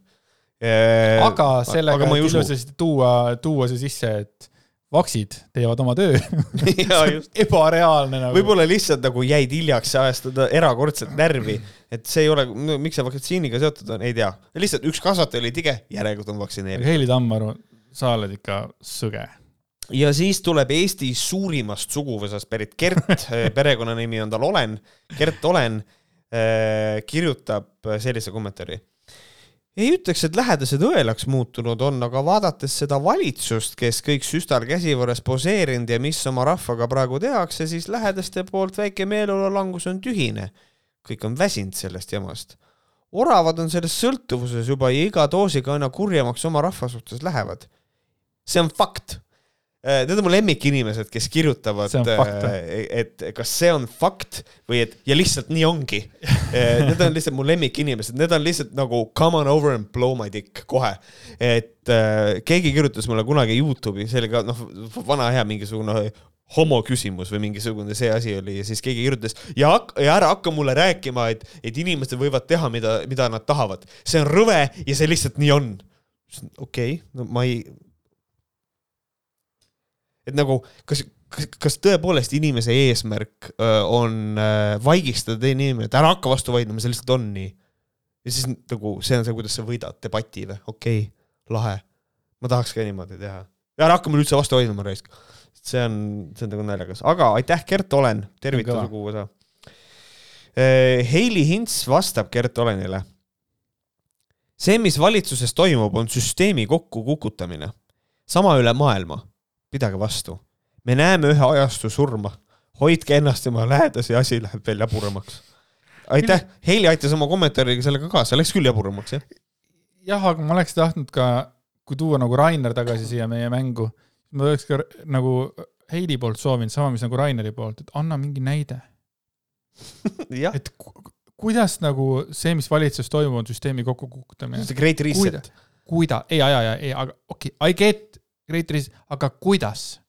aga sellega ilusasti tuua, tuua see sisse, et vaksid teevad oma töö ebareaalne nagu. võib-olla lihtsalt nagu jäid hiljaks ajastada erakordselt närvi, et see ei ole no,, miks see vaktsiiniga seotud on, ei tea. lihtsalt üks kasvataja oli tige, järelikult on vaktsineeritud. Heili Tammaru, sa oled ikka sõge. Ja siis tuleb Eesti suurimast suguvõsast pärit Gert perekonnanimi on tal Olen, Gert Olen äh, kirjutab sellise kommentaari ei ütleks, et lähedased õelaks muutunud on, aga vaadates seda valitsust, kes kõik süstal käsivarres poseerinud ja mis oma rahvaga praegu tehakse, siis lähedaste poolt väike meeleolulangus on tühine. kõik on väsinud sellest jamast. oravad on selles sõltuvuses juba ja iga doosiga aina kurjemaks oma rahva suhtes lähevad. see on fakt need on mu lemmikinimesed, kes kirjutavad, äh, et kas see on fakt või et ja lihtsalt nii ongi. Äh, need on lihtsalt mu lemmikinimesed, need on lihtsalt nagu come on over and blow my dick kohe. et äh, keegi kirjutas mulle kunagi Youtube'i, see oli ka noh, vana hea mingisugune homo küsimus või mingisugune see asi oli ja siis keegi kirjutas ja, ja ära hakka mulle rääkima, et, et inimesed võivad teha, mida, mida nad tahavad. see on rõve ja see lihtsalt nii on. okei okay,, no ma ei et nagu kas, kas, kas tõepoolest inimese eesmärk öö, on öö, vaigistada teine inimene, et ära hakka vastu vaidlema, see lihtsalt on nii. ja siis nagu see on see, kuidas sa võidad debati või, okei okay,, lahe. ma tahaks ka niimoodi teha. ja ära hakka mulle üldse vastu vaidlema, raisk. see on, see on nagu naljakas, aga aitäh, Gert Olen, tervita suguvõsa. Heili Hints vastab Gert Olenile. see, mis valitsuses toimub, on süsteemi kokkukukutamine, sama üle maailma pidage vastu. me näeme ühe ajastu surma. hoidke ennast tema lähedasi, asi läheb veel jaburamaks. aitäh, Heili aitas oma kommentaariga sellega kaasa, läks küll jaburamaks, jah? jah, aga ma oleks tahtnud ka, kui tuua nagu Rainer tagasi siia meie mängu, ma oleks ka nagu Heili poolt soovinud sama, mis nagu Raineri poolt, et anna mingi näide et kuidas nagu see, mis valitsuses toimub, on süsteemi kokkukukutamine. see Great Reset. kuida-, ei, ei, ei, ei, aga okei okay,, I get Great Reset, aga kuidas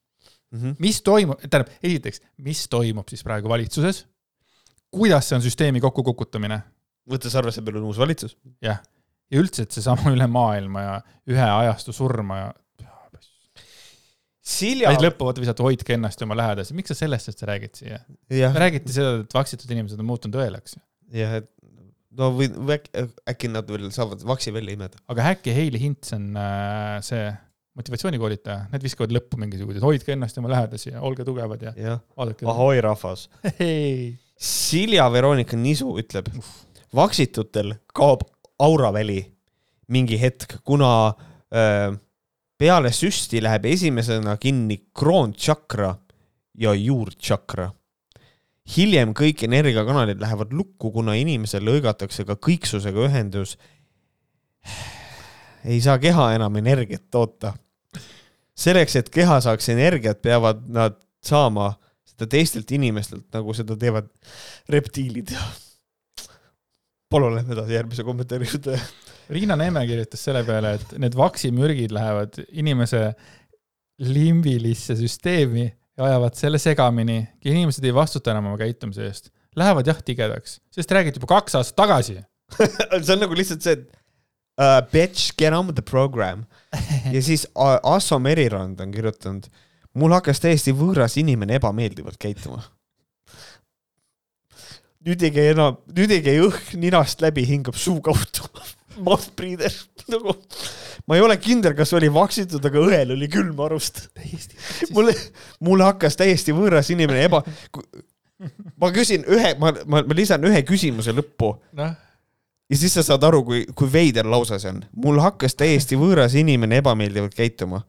mm? -hmm. mis toimub, tähendab, esiteks, mis toimub siis praegu valitsuses? kuidas see on süsteemi kokkukukutamine? võttes arvesse, meil on uus valitsus. jah, ja üldse, et seesama üle maailma ja ühe ajastu surma ja Silja. ja siis lõpuvad visata hoidke ennast ja oma lähedasi, miks sa sellest üldse räägid siia? räägiti seda, et vaksitud inimesed on muutunud õelaks. jah, et no või, või äkki, äkki nad veel saavad vaksi välja imeda. aga äkki Heili Hints on äh, see motivatsioonikoolitaja, need viskavad lõppu mingisuguseid, hoidke ennast oma lähedasi ja olge tugevad ja jah, vaadake. ahoi rahvas. hei, Silja Veronika Nisu ütleb, vaksitutel kaob auraväli mingi hetk, kuna öö, peale süsti läheb esimesena kinni kroontšakra ja juurtšakra. hiljem kõik energiakanalid lähevad lukku, kuna inimesel lõigatakse ka kõiksusega ühendus. Ei saa keha enam energiat toota. selleks, et keha saaks energiat, peavad nad saama seda teistelt inimestelt, nagu seda teevad reptiilid. palun lähme edasi järgmise kommentaari juurde. Riina Neeme kirjutas selle peale, et need vaksimürgid lähevad inimese limbilisse süsteemi ja ajavad selle segamini inimesed ei vastuta enam oma käitumise eest. Lähevad jah tigedaks, sest räägiti juba kaks aastat tagasi. see on nagu lihtsalt see, et uh, bitch, get on with the program. ja siis Asso Merirand on kirjutanud, mul hakkas täiesti võõras inimene ebameeldivalt käituma. nüüd ei käi enam, nüüd ei käi õhk ninast läbi, hingab suu kaudu. Mouth breather, nagu ma ei ole kindel, kas oli vaksitud, aga õel oli külm arust. mulle, mulle hakkas täiesti võõras inimene eba, ma küsin ühe, ma, ma, ma lisan ühe küsimuse lõppu noh, ja siis sa saad aru, kui, kui veider lause see on. mul hakkas täiesti võõras inimene ebameeldivalt käituma.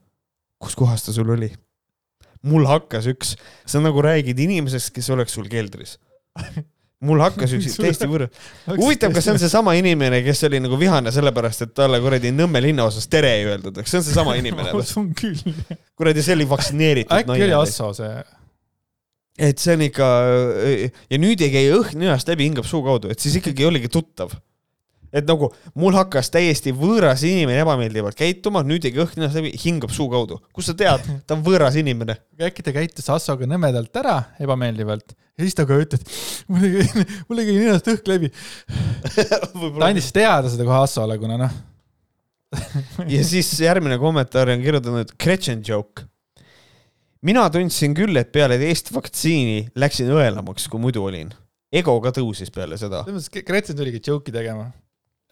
kus kohas ta sul oli? mul hakkas üks, sa nagu räägid inimesest, kes oleks sul keldris. mul hakkas üks täiesti võõras, huvitav, kas see on seesama inimene, kes oli nagu vihane sellepärast, et talle kuradi Nõmme linnaosas tere ei öeldud, eks see on seesama inimene ma? usun küll. kuradi, see oli vaktsineeritud äkki oli naine. Asso see, et see on ikka ja nüüd ei käi õhk ninast läbi, hingab suu kaudu, et siis ikkagi oligi tuttav. Et nagu mul hakkas täiesti võõras inimene ebameeldivalt käituma, nüüd ei käi õhk ninast läbi, hingab suu kaudu. kust sa tead, ta on võõras inimene. äkki ta käitus Assoga nõmedalt ära ebameeldivalt ja siis ta ka ütles, mul ei käi, mul ei käi ninast õhk läbi. ta andis teada seda kohe Assole, kuna noh, ja siis järgmine kommentaar on kirjutanud Gretchen joke. mina tundsin küll, et peale teist vaktsiini läksin õelamaks, kui muidu olin. ego ka tõusis peale seda. selles mõttes Gretchen tuligi joke'i tegema.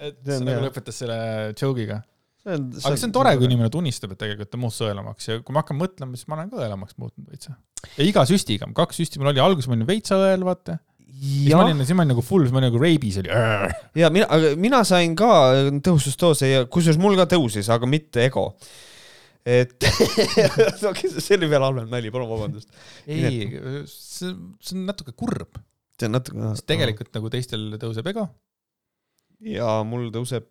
Et See nagu lõpetas selle joke'iga. aga see on tore, kui inimene tunnistab, et tegelikult ta muutus õelamaks ja kui ma hakkan mõtlema, siis ma olen ka õelamaks muutunud veitsa. ja iga süstiga, kaks süsti mul oli, alguses ma olin veitsa õel, vaata. siis ma olin, siis ma olin nagu full, siis ma olin nagu rabies oli. ja mina, aga mina sain ka tõhustusdoose ja kusjuures mul ka tõusis, aga mitte ego. et see oli veel halvem nali, palun vabandust. ei, see, see on natuke kurb, see on natuke. sest tegelikult nagu teistel tõuseb ego. Ja mul tõuseb.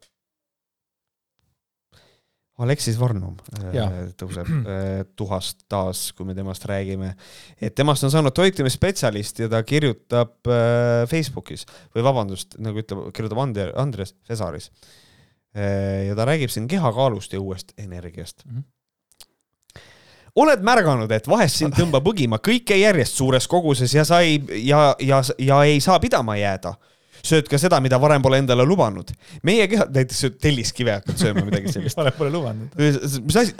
Aleksis Varnum äh, Jaa. tõuseb äh, tuhast taas, kui me temast räägime. et temast on saanud toitumisspetsialist ja ta kirjutab äh, Facebookis või vabandust, nagu ütleb, kirjutab Ander, Andres Fesaris. ja ta räägib siin kehakaalust ja uuest energiast Mhm. oled märganud, et vahest sind tõmbab õgima kõike järjest suures koguses ja sa ei, ja, ja, ja ei saa pidama jääda? Sööd ka seda, mida varem pole endale lubanud. meie keha, näiteks sööd telliskive, hakkad sööma midagi sellist. varem pole lubanud. mis asi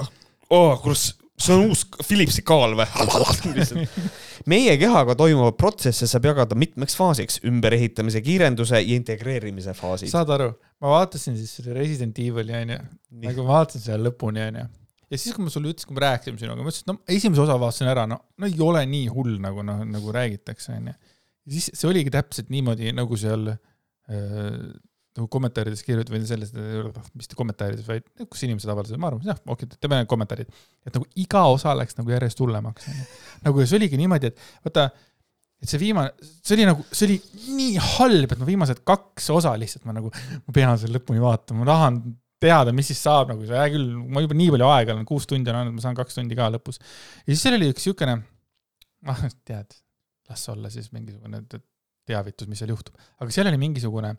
oh,, kurat, see on uus Philipsi kaal või? meie kehaga toimuvat protsessi saab jagada mitmeks faasiks, ümberehitamise, kiirenduse ja integreerimise faasid. saad aru, ma vaatasin siis selle Resident Evil'i onju, nagu ma vaatasin selle lõpuni onju. ja siis, kui ma sulle ütlesin, kui me rääkisime sinuga, ma ütlesin, et no esimese osa vaatasin ära, no, no ei ole nii hull, nagu noh, nagu räägitakse onju. Ja siis see oligi täpselt niimoodi, nagu seal äh, nagu kommentaarides kirjutati või selles, mis kommentaarides, vaid kus inimesed avaldasid, ma arvan, jah, okei okay,, teeme kommentaarid. et nagu iga osa läks nagu järjest hullemaks nagu ja see oligi niimoodi, et vaata, et see viimane, see oli nagu, see oli nii halb, et ma viimased kaks osa lihtsalt ma nagu, ma pean selle lõpuni vaatama, ma tahan teada, mis siis saab nagu, hea küll, ma juba nii palju aega olen, kuus tundi on andnud, ma saan kaks tundi ka lõpus. ja siis seal oli üks siukene, ah tead, las olla siis mingisugune teavitus, mis seal juhtub, aga seal oli mingisugune,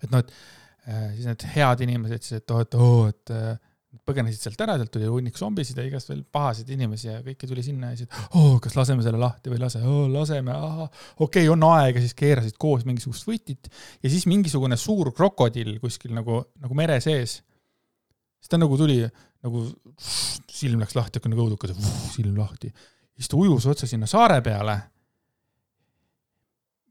et noh, et äh, siis need head inimesed siis, et oh, et oo, et äh, põgenesid sealt ära, sealt tuli hunnik zombisid ja igast veel pahasid inimesi ja kõike tuli sinna ja siis, et oo, kas laseme selle lahti või ei lase, oo laseme, ahah, okei okay,, on aega, siis keerasid koos mingisugust võtit ja siis mingisugune suur krokodill kuskil nagu, nagu mere sees. siis ta nagu tuli nagu silm läks lahti, nagu õudukas, silm lahti. Siis ta ujus otse sinna saare peale.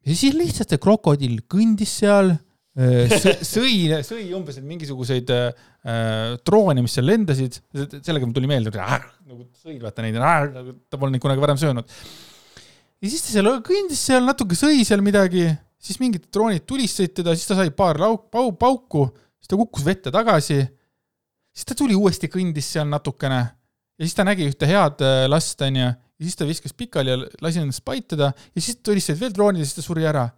ja siis lihtsalt see krokodill kõndis seal, sõi, sõi umbes mingisuguseid äh, droone, mis seal lendasid, sellega mul tuli meelde, nagu sõid vaata neid, nagu ta polnud neid kunagi varem söönud. ja siis ta seal kõndis seal natuke, sõi seal midagi, siis mingid droonid tulistasid teda, siis ta sai paar lauk-, pau-, pauku, siis ta kukkus vette tagasi. siis ta tuli uuesti, kõndis seal natukene ja siis ta nägi ühte head äh, last, onju, ja siis ta viskas pikali ja lasi ennast paitada ja siis tulistasid veel droonid ja siis ta suri ära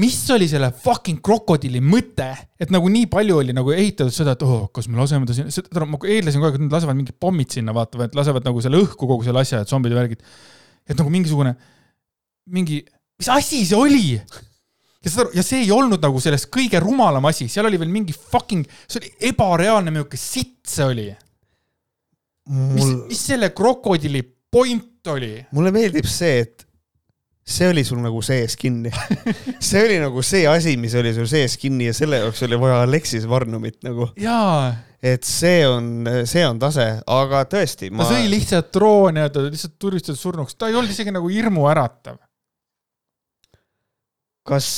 mis oli selle fucking krokodilli mõte, et nagu nii palju oli nagu ehitatud seda, et oh, kas me laseme ta sinna, seda ma eeldasin kogu aeg, et nad lasevad mingid pommid sinna, vaata, et lasevad nagu selle õhku kogu selle asja, et zombid ja värgid. et nagu mingisugune, mingi, mis asi see oli? ja saad aru, ja see ei olnud nagu sellest kõige rumalam asi, seal oli veel mingi fucking, see oli ebareaalne, milline sitt see oli. mis mul, mis selle krokodilli point oli? mulle meeldib see, et see oli sul nagu sees kinni. see oli nagu see asi, mis oli sul sees kinni ja selle jaoks oli vaja Alexis Varnumit nagu, jaa et see on, see on tase, aga tõesti, ta ma sõi lihtsalt ja ta lihtsalt tulistas surnuks, ta ei olnud isegi nagu hirmuäratav. kas,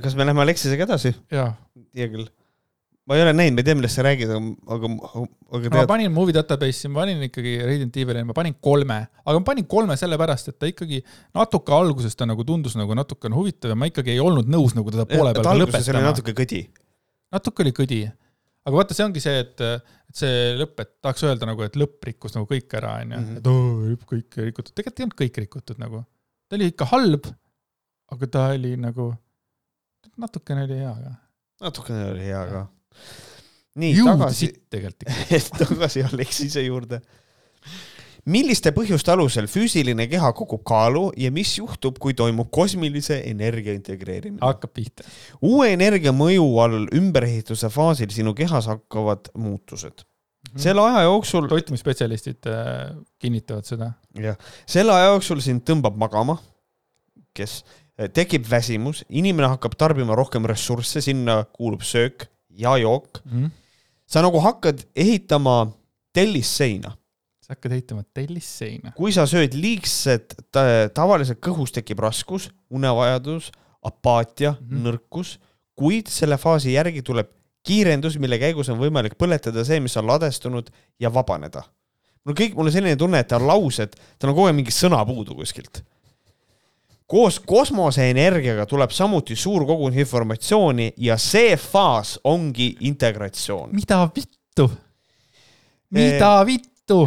kas me lähme Alexisega edasi? jaa, hea küll. Ma ei ole näinud, ma ei tea, millest sa räägid, aga, aga, aga ma tead, panin Movie Database'i, ma panin ikkagi Resident Evil'i, ma panin kolme, aga ma panin kolme sellepärast, et ta ikkagi natuke alguses ta nagu tundus nagu natukene huvitav ja ma ikkagi ei olnud nõus nagu teda poole peal alguses oli lõpetama. natuke kõdi. natuke oli kõdi. aga vaata, see ongi see, et, et see lõpp, et tahaks öelda nagu, et lõpp rikkus nagu kõik ära, onju. Mhm. et oo, kõik rikutud, tegelikult ei olnud kõik rikutud nagu. ta oli ikka halb, aga ta oli nagu, natukene oli hea ka. natukene oli hea ka. nii, tagasi, tagasi Alexise juurde. milliste põhjuste alusel füüsiline keha kogub kaalu ja mis juhtub, kui toimub kosmilise energia integreerimine? hakkab pihta. uue energia mõju all ümberehituse faasil sinu kehas hakkavad muutused. Mhm. selle aja jooksul, toitumisspetsialistid äh, kinnitavad seda. jah, selle aja jooksul sind tõmbab magama, kes, tekib väsimus, inimene hakkab tarbima rohkem ressursse, sinna kuulub söök ja jook. sa nagu hakkad ehitama tellisseina. sa hakkad ehitama tellisseina. kui sa sööd liigset, tavaliselt kõhus tekib raskus, unevajadus, apaatia mm. -hmm. nõrkus, kuid selle faasi järgi tuleb kiirendus, mille käigus on võimalik põletada see, mis on ladestunud ja vabaneda. mul kõik, mul on selline tunne, et ta on laused, tal on kogu aeg mingi sõna puudu kuskilt. Koos kosmoseenergiaga tuleb samuti suur kogus informatsiooni ja see faas ongi integratsioon. mida vittu? mida vittu?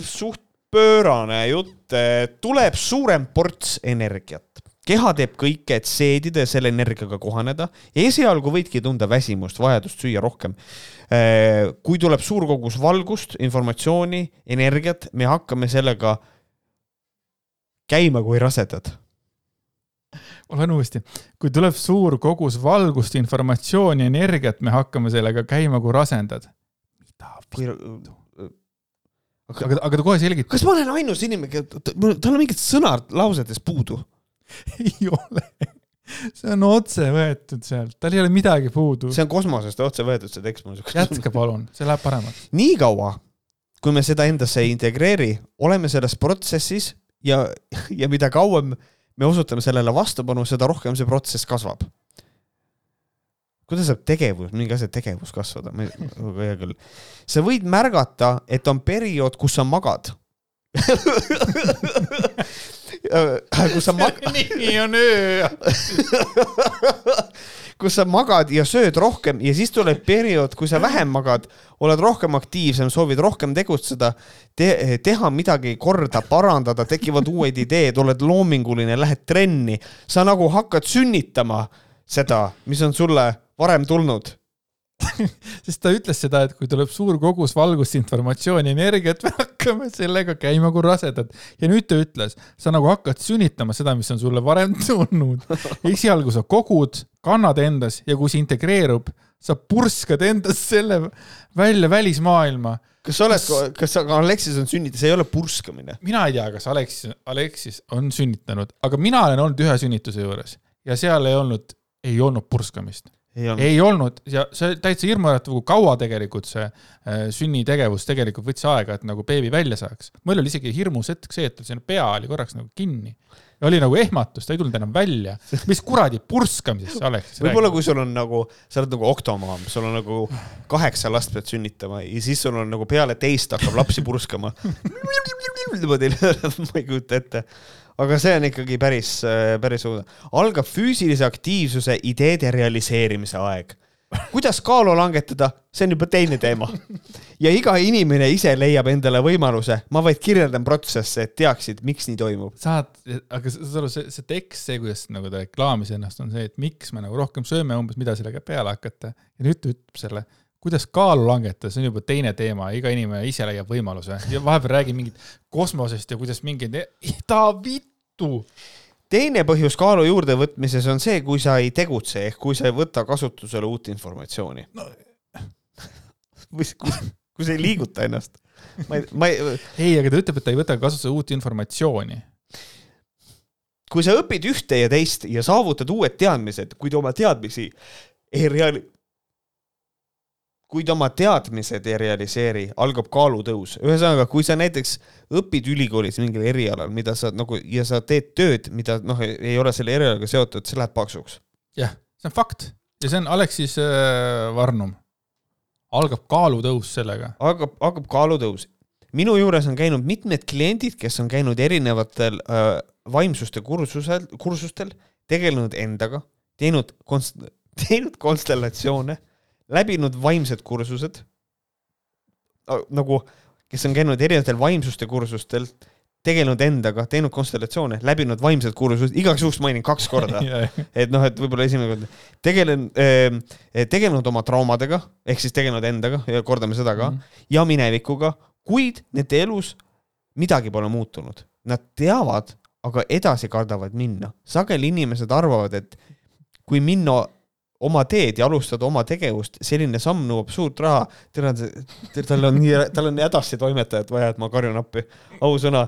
suht pöörane jutt, tuleb suurem ports energiat. keha teeb kõike, et seedida ja selle energiaga kohaneda ja esialgu võidki tunda väsimust, vajadust süüa rohkem. kui tuleb suur kogus valgust, informatsiooni, energiat, me hakkame sellega käima kui rasedad. Ma loen uuesti. kui tuleb suur kogus valgust, informatsiooni, energiat, me hakkame sellega käima kui rasendad. mida vittu? aga, aga ta kohe selgitab. kas ma olen ainus inimene, tal on mingid sõnad lausetes puudu? ei ole. see on otse võetud sealt, tal ei ole midagi puudu. see on kosmosest otse võetud, see tekst mul jätka palun, see läheb paremaks. niikaua, kui me seda endasse ei integreeri, oleme selles protsessis ja, ja mida kauem me osutame sellele vastupanu, seda rohkem see protsess kasvab. kuidas saab tegevus, mingi asja tegevus kasvada, ma ei, hea küll. sa võid märgata, et on periood, kus sa magad. kus sa mag-, nii on öö. kus sa magad ja sööd rohkem ja siis tuleb periood, kui sa vähem magad, oled rohkem aktiivsem, soovid rohkem tegutseda te, teha midagi korda, parandada, tekivad uued ideed, oled loominguline, lähed trenni, sa nagu hakkad sünnitama seda, mis on sulle varem tulnud. sest ta ütles seda, et kui tuleb suur kogus valgust, informatsiooni, energiat, me hakkame sellega käima kui rasedad. ja nüüd ta ütles, sa nagu hakkad sünnitama seda, mis on sulle varem tulnud. esialgu sa kogud, kannad endas ja kui see integreerub, sa purskad endas selle välja välismaailma. kas sa oled, kas sa, Aleksis on sünnitas, see ei ole purskamine. mina ei tea, kas Aleksis, Aleksis on sünnitanud, aga mina olen olnud ühe sünnituse juures ja seal ei olnud, ei olnud purskamist. ei olnud. ei olnud ja see täitsa hirmuäratav, kui kaua tegelikult see äh, sünnitegevus tegelikult võttis aega, et nagu beebi välja saaks. mul oli isegi hirmus hetk see, et tal sinna pea oli korraks nagu kinni. Oli nagu ehmatus, ta ei tulnud enam välja. mis kuradi purskamisest sa Aleksis võib-olla, kui sul on nagu, sa oled nagu oktomaam, sul on nagu kaheksa last pead sünnitama ja siis sul on nagu peale teist hakkab lapsi purskama. niimoodi, ma ei kujuta ette. aga see on ikkagi päris, päris õudne. algab füüsilise aktiivsuse ideede realiseerimise aeg. Kuidas kaalu langetada, see on juba teine teema. ja iga inimene ise leiab endale võimaluse, ma vaid kirjeldan protsesse, et teaksid, miks nii toimub. saad, aga saad aru, see, see tekst, see, kuidas nagu ta reklaamis ennast, on see, et miks me nagu rohkem sööme umbes, mida sellega peale hakata. ja nüüd ta ütleb selle, kuidas kaalu langetada, see on juba teine teema, iga inimene ise leiab võimaluse ja vahepeal räägib mingit kosmosest ja kuidas mingeid, ta vittu. Teine põhjus kaalu juurdevõtmises on see, kui sa ei tegutse ehk kui sa ei võta kasutusele uut informatsiooni no. või kui, kui sa ei liiguta ennast. ma ei, ma ei, ei, aga ta ütleb, et ta ei võta kasutusele uut informatsiooni. kui sa õpid ühte ja teist ja saavutad uued teadmised, kuid oma teadmisi ei reali-, kuid oma teadmised ei realiseeri, algab kaalutõus. ühesõnaga, kui sa näiteks õpid ülikoolis mingil erialal, mida sa nagu ja sa teed tööd, mida noh, ei ole selle erialaga seotud, see läheb paksuks. jah, see on fakt ja see on Aleksis äh, Varnum. algab kaalutõus sellega. hakkab, hakkab kaalutõus. minu juures on käinud mitmed kliendid, kes on käinud erinevatel äh, vaimsuste kursusel, kursustel, tegelenud endaga, teinud konst-, teinud konstellatsioone, läbinud vaimsed kursused, nagu, kes on käinud erinevatel vaimsuste kursustel, tegelenud endaga, teinud konstellatsioone, läbinud vaimsed kursused, igaks juhuks mainin kaks korda et noh, et võib-olla esimene kord tegelen äh,, tegelenud oma traumadega ehk siis tegelenud endaga ja kordame seda ka mm -hmm. ja minevikuga, kuid nende elus midagi pole muutunud. Nad teavad, aga edasi kardavad minna. sageli inimesed arvavad, et kui minna oma teed ja alustada oma tegevust, selline samm nõuab suurt raha. tead, tal on nii, tal on hädasti toimetajat vaja, et ma karjun appi, ausõna.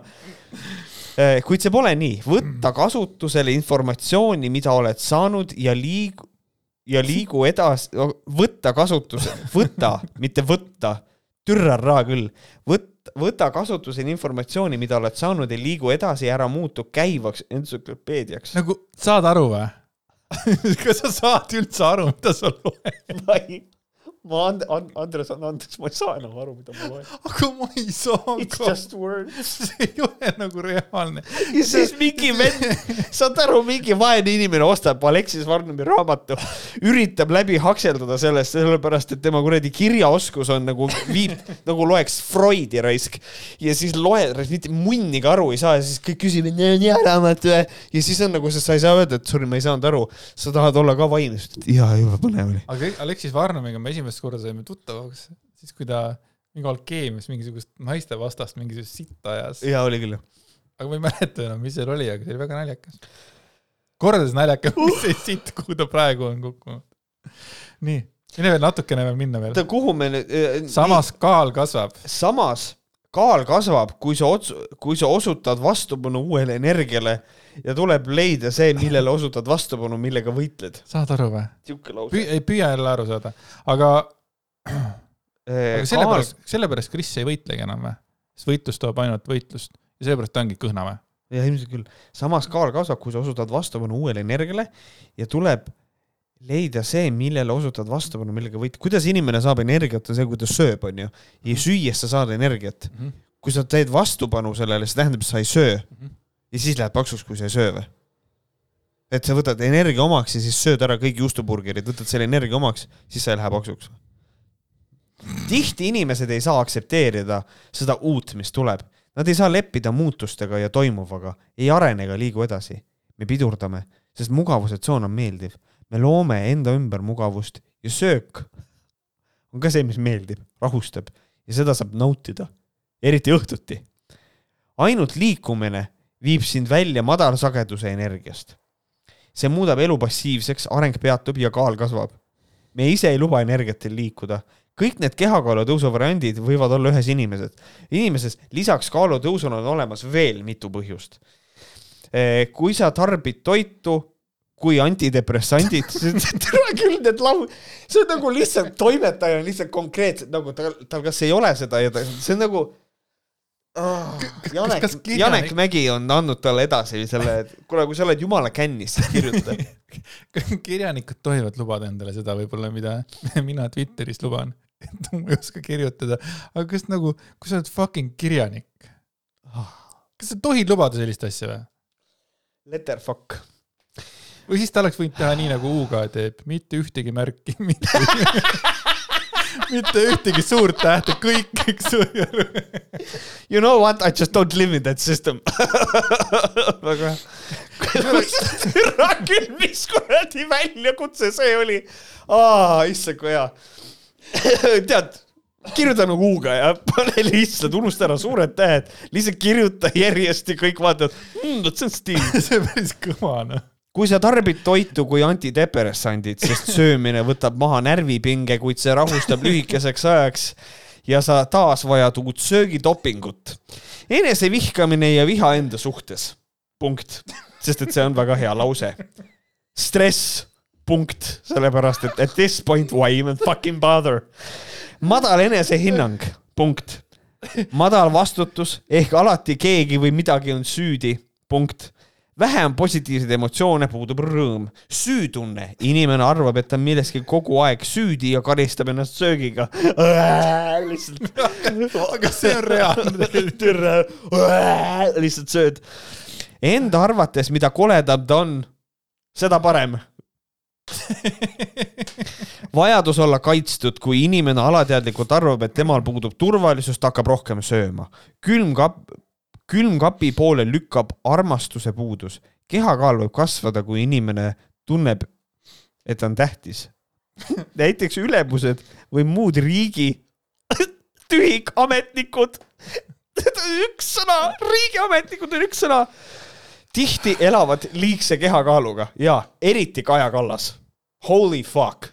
kuid see pole nii, võtta kasutusele informatsiooni, mida oled saanud ja liig-, ja liigu edasi, võtta kasutuse, võta, mitte võtta, türarraa küll, võtta, võta kasutusele informatsiooni, mida oled saanud ja liigu edasi, ära muutu käivaks entsüklopeediaks. nagu saad aru või? kas sa saad üldse aru, mida sa loed? ma ei, ma And-, And-, Andres, andeks, ma ei saa enam aru, mida ma loen. aga ma ei saa It's ka, just words. see ei ole nagu reaalne. ja siis mingi vend, saad aru, mingi vaene inimene ostab Aleksis Varnumi raamatu, üritab läbi hakseldada sellest, sellepärast et tema kuradi kirjaoskus on nagu viib, nagu loeks Freudi raisk. ja siis loed, mitte munnigi aru ei saa ja siis kõik küsivad, on hea raamat või? ja siis on nagu, sa ei saa öelda, et sorry, ma ei saanud aru. sa tahad olla ka vaimus, jaa, jube põnev oli. aga Aleksis Varnumiga me esimest korda saime tuttavaks, siis kui ta mingi alkeemias mingisugust naistevastast mingisugust sitta ajas. jaa, oli küll. aga ma ei mäleta enam, mis seal oli, aga see oli väga naljakas. kordades naljakam, mis see sitt, kuhu ta praegu on kukkunud. nii, mine veel natukene veel minna veel. kuhu me nüüd? samas kaal kasvab. samas kaal kasvab, kui sa ots-, kui sa osutad vastupanu uuele energiale ja tuleb leida see, millele osutad vastupanu, millega võitled. saad aru või? sihuke lause Püü-, ei püüa jälle aru saada, aga, Eh, aga sellepärast, sellepärast Kris ei võitlegi enam või? sest võitlus toob ainult võitlust ja sellepärast ta ongi kõhna või? jah, ilmselt küll. samas kaal kasvab, kui sa osutad vastupanu uuele energiale ja tuleb leida see, millele osutad vastupanu, millega võitled. kuidas inimene saab energiat, on see, kui ta sööb, onju. ja süües sa saad energiat. kui sa teed vastupanu sellele, see tähendab, et sa ei söö ja siis läheb paksuks, kui sa ei söö või? et sa võtad energia omaks ja siis sööd ära kõik juustuburgerid, võtad selle energia omaks, siis sa ei lähe paksuks. tihti inimesed ei saa aktsepteerida seda uut, mis tuleb. Nad ei saa leppida muutustega ja toimuvaga, ei arene ega liigu edasi. me pidurdame, sest mugavuse tsoon on meeldiv. Me loome enda ümber mugavust ja söök on ka see, mis meeldib, rahustab ja seda saab nautida, eriti õhtuti. ainult liikumine viib sind välja madalsageduse energiast see muudab elu passiivseks, areng peatub ja kaal kasvab. me ise ei luba energiatel liikuda. kõik need kehakaalu tõusu variandid võivad olla ühes inimeses. inimeses lisaks kaalu tõusule on olemas veel mitu põhjust. kui sa tarbid toitu kui antidepressandid, tere küll need lau-, see on nagu lihtsalt toimetaja on lihtsalt konkreetselt nagu tal, tal kas ei ole seda ja ta, see on nagu Janek kas kirjanik-, Janek Mägi on andnud talle edasi selle, et kuule, kui sa oled jumala kännis, siis kirjuta. kirjanikud tohivad lubada endale seda võib-olla, mida mina Twitteris luban, et ma ei oska kirjutada, aga kas nagu, kui sa oled fucking kirjanik, kas sa tohid lubada sellist asja või? Letterfuck. Või siis ta oleks võinud teha nii nagu Uga teeb, mitte ühtegi märki, mitte, mitte ühtegi suurt tähte, kõik, eks ju. You know what, I just don't live in that system. väga hea. türa küll, mis kuradi väljakutse see oli. issand kui hea. tead, kirjuta nagu U-ga ja pane lihtsalt, unusta ära suured tähed, lihtsalt kirjuta järjest ja kõik vaatavad mmm,, vot see on stiil. see on päris kõva noh. Kui sa tarbid toitu kui antidepressandit, sest söömine võtab maha närvipinge, kuid see rahustab lühikeseks ajaks ja sa taas vajad uut söögidopingut. enesevihkamine ja viha enda suhtes. punkt. sest et see on väga hea lause. stress, punkt, sellepärast et at this point why even fucking bother. madal enesehinnang, punkt. madal vastutus ehk alati keegi või midagi on süüdi, punkt vähem positiivseid emotsioone, puudub rõõm, süütunne, inimene arvab, et ta on milleski kogu aeg süüdi ja karistab ennast söögiga. lihtsalt. aga see on reaalne. türa, lihtsalt sööd. Enda arvates, mida koledam ta on, seda parem. vajadus olla kaitstud, kui inimene alateadlikult arvab, et temal puudub turvalisus, ta hakkab rohkem sööma. külmkapp, külmkapi poole lükkab armastuse puudus. kehakaal võib kasvada, kui inimene tunneb, et ta on tähtis. näiteks ülemused või muud riigi tühikametnikud. üks sõna, riigiametnikud on üks sõna. tihti elavad liigse kehakaaluga ja eriti Kaja Kallas. Holy fuck,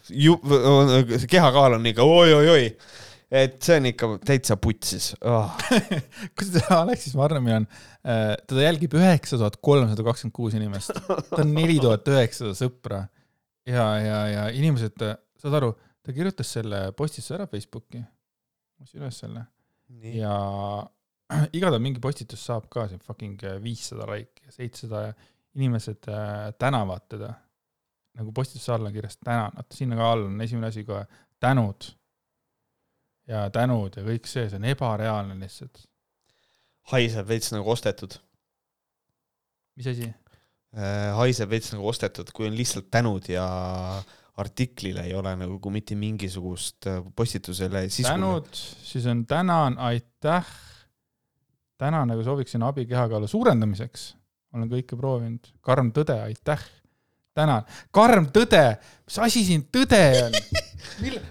kehakaal on ikka oi-oi-oi, et see on ikka täitsa putsis oh.. kusjuures Aleksis Varnemi on, teda jälgib üheksa tuhat kolmsada kakskümmend kuus inimest, ta on neli tuhat üheksasada sõpra ja, ja, ja inimesed, saad aru, ta kirjutas selle postituse ära Facebooki, ma ostsin üles selle ja iga ta mingi postitus saab ka siin fucking viissada laiki ja seitsesada inimesed äh, tänavad teda. nagu postituse alla kirjas tänan, vaata sinna ka all on esimene asi kohe tänud. Ja tänud ja kõik see, see on ebareaalne lihtsalt. haiseb veits nagu ostetud. mis asi? haiseb veits nagu ostetud, kui on lihtsalt tänud ja artiklile ei ole nagu mitte mingisugust äh, postitusele sisu. tänud, siis on tänan, aitäh. tänan, nagu sooviksin abi kehakaalu suurendamiseks. olen kõike proovinud. karm tõde, aitäh. tänan. karm tõde, mis asi siin tõde on? mille,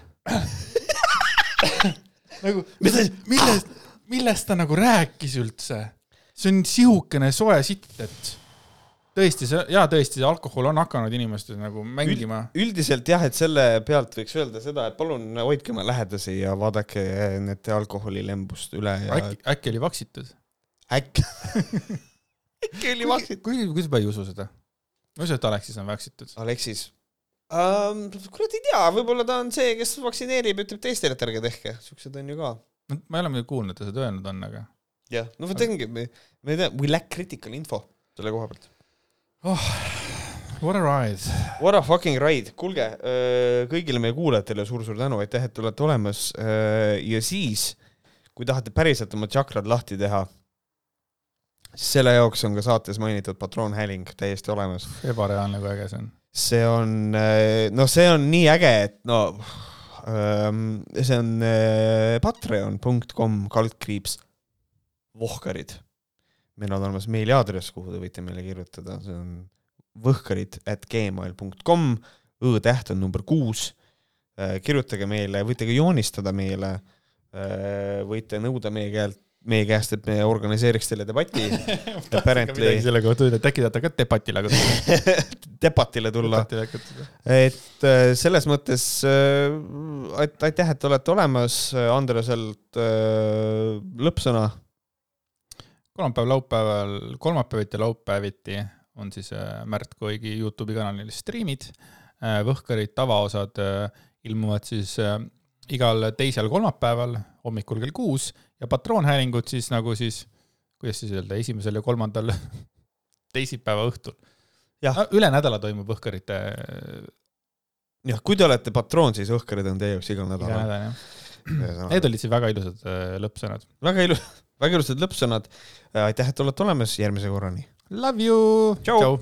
nagu, millest, millest ta nagu rääkis üldse? see on sihukene soe sitt, et tõesti, see ja tõesti, see alkohol on hakanud inimestes nagu mängima. üldiselt jah, et selle pealt võiks öelda seda, et palun hoidke oma lähedasi ja vaadake need alkoholilembust üle ja äkki, äkki oli vaksitud? äkki, äkki oli vaktsiid. kuigi, kuidas ma ei usu seda? ma ei usu, et Aleksis on vaksitud. Aleksis um,. kurat ei tea, võib-olla ta on see, kes vaktsineerib, ütleb teistele, et ärge tehke, siuksed on ju ka. ma ei ole muidugi kuulnud, et ta seda öelnud on, aga jah, no vot ongi, me, me ei tea, we lack critical info selle koha pealt. oh,. What a ride. What a fucking ride, kuulge kõigile meie kuulajatele suur-suur tänu, aitäh, et olete olemas. ja siis, kui tahate päriselt oma tšakrad lahti teha, siis selle jaoks on ka saates mainitud patroonhääling täiesti olemas. ebareaalne, kui äge see on. See on, no see on nii äge, et no see on patreon.com kaldkriips vohkarid. meil on olemas meiliaadress, kuhu te võite meile kirjutada, see on võhkarid at gmail.com, õ-täht on number kuus. kirjutage meile, võite ka joonistada meile. võite nõuda meie käelt, meie käest, et me organiseeriks teile debati. Apparently selle kohta öelda, et äkki tahate ka debatile tulla. debatile hakata. et äh, selles mõttes äh, ait- aitäh, et olete olemas, Andreselt äh, lõppsõna. kolmapäev, laupäeval, kolmapäeviti ja laupäeviti on siis Märt Koigi Youtube'i kanalil striimid. Võhkarid tavaosad ilmuvad siis igal teisel kolmapäeval hommikul kell kuus ja patroonhäälingud siis nagu siis, kuidas siis öelda, esimesel ja kolmandal teisipäeva õhtul. No, üle nädala toimub õhkarite jah, kui te olete patroon, siis õhkarid on teie jaoks igal iga nädalal. nädal jah. Need olid siis väga ilusad äh, lõppsõnad. väga ilus, väga ilusad lõppsõnad. aitäh, et olete olemas, järgmise korrani. Love you. Tšau.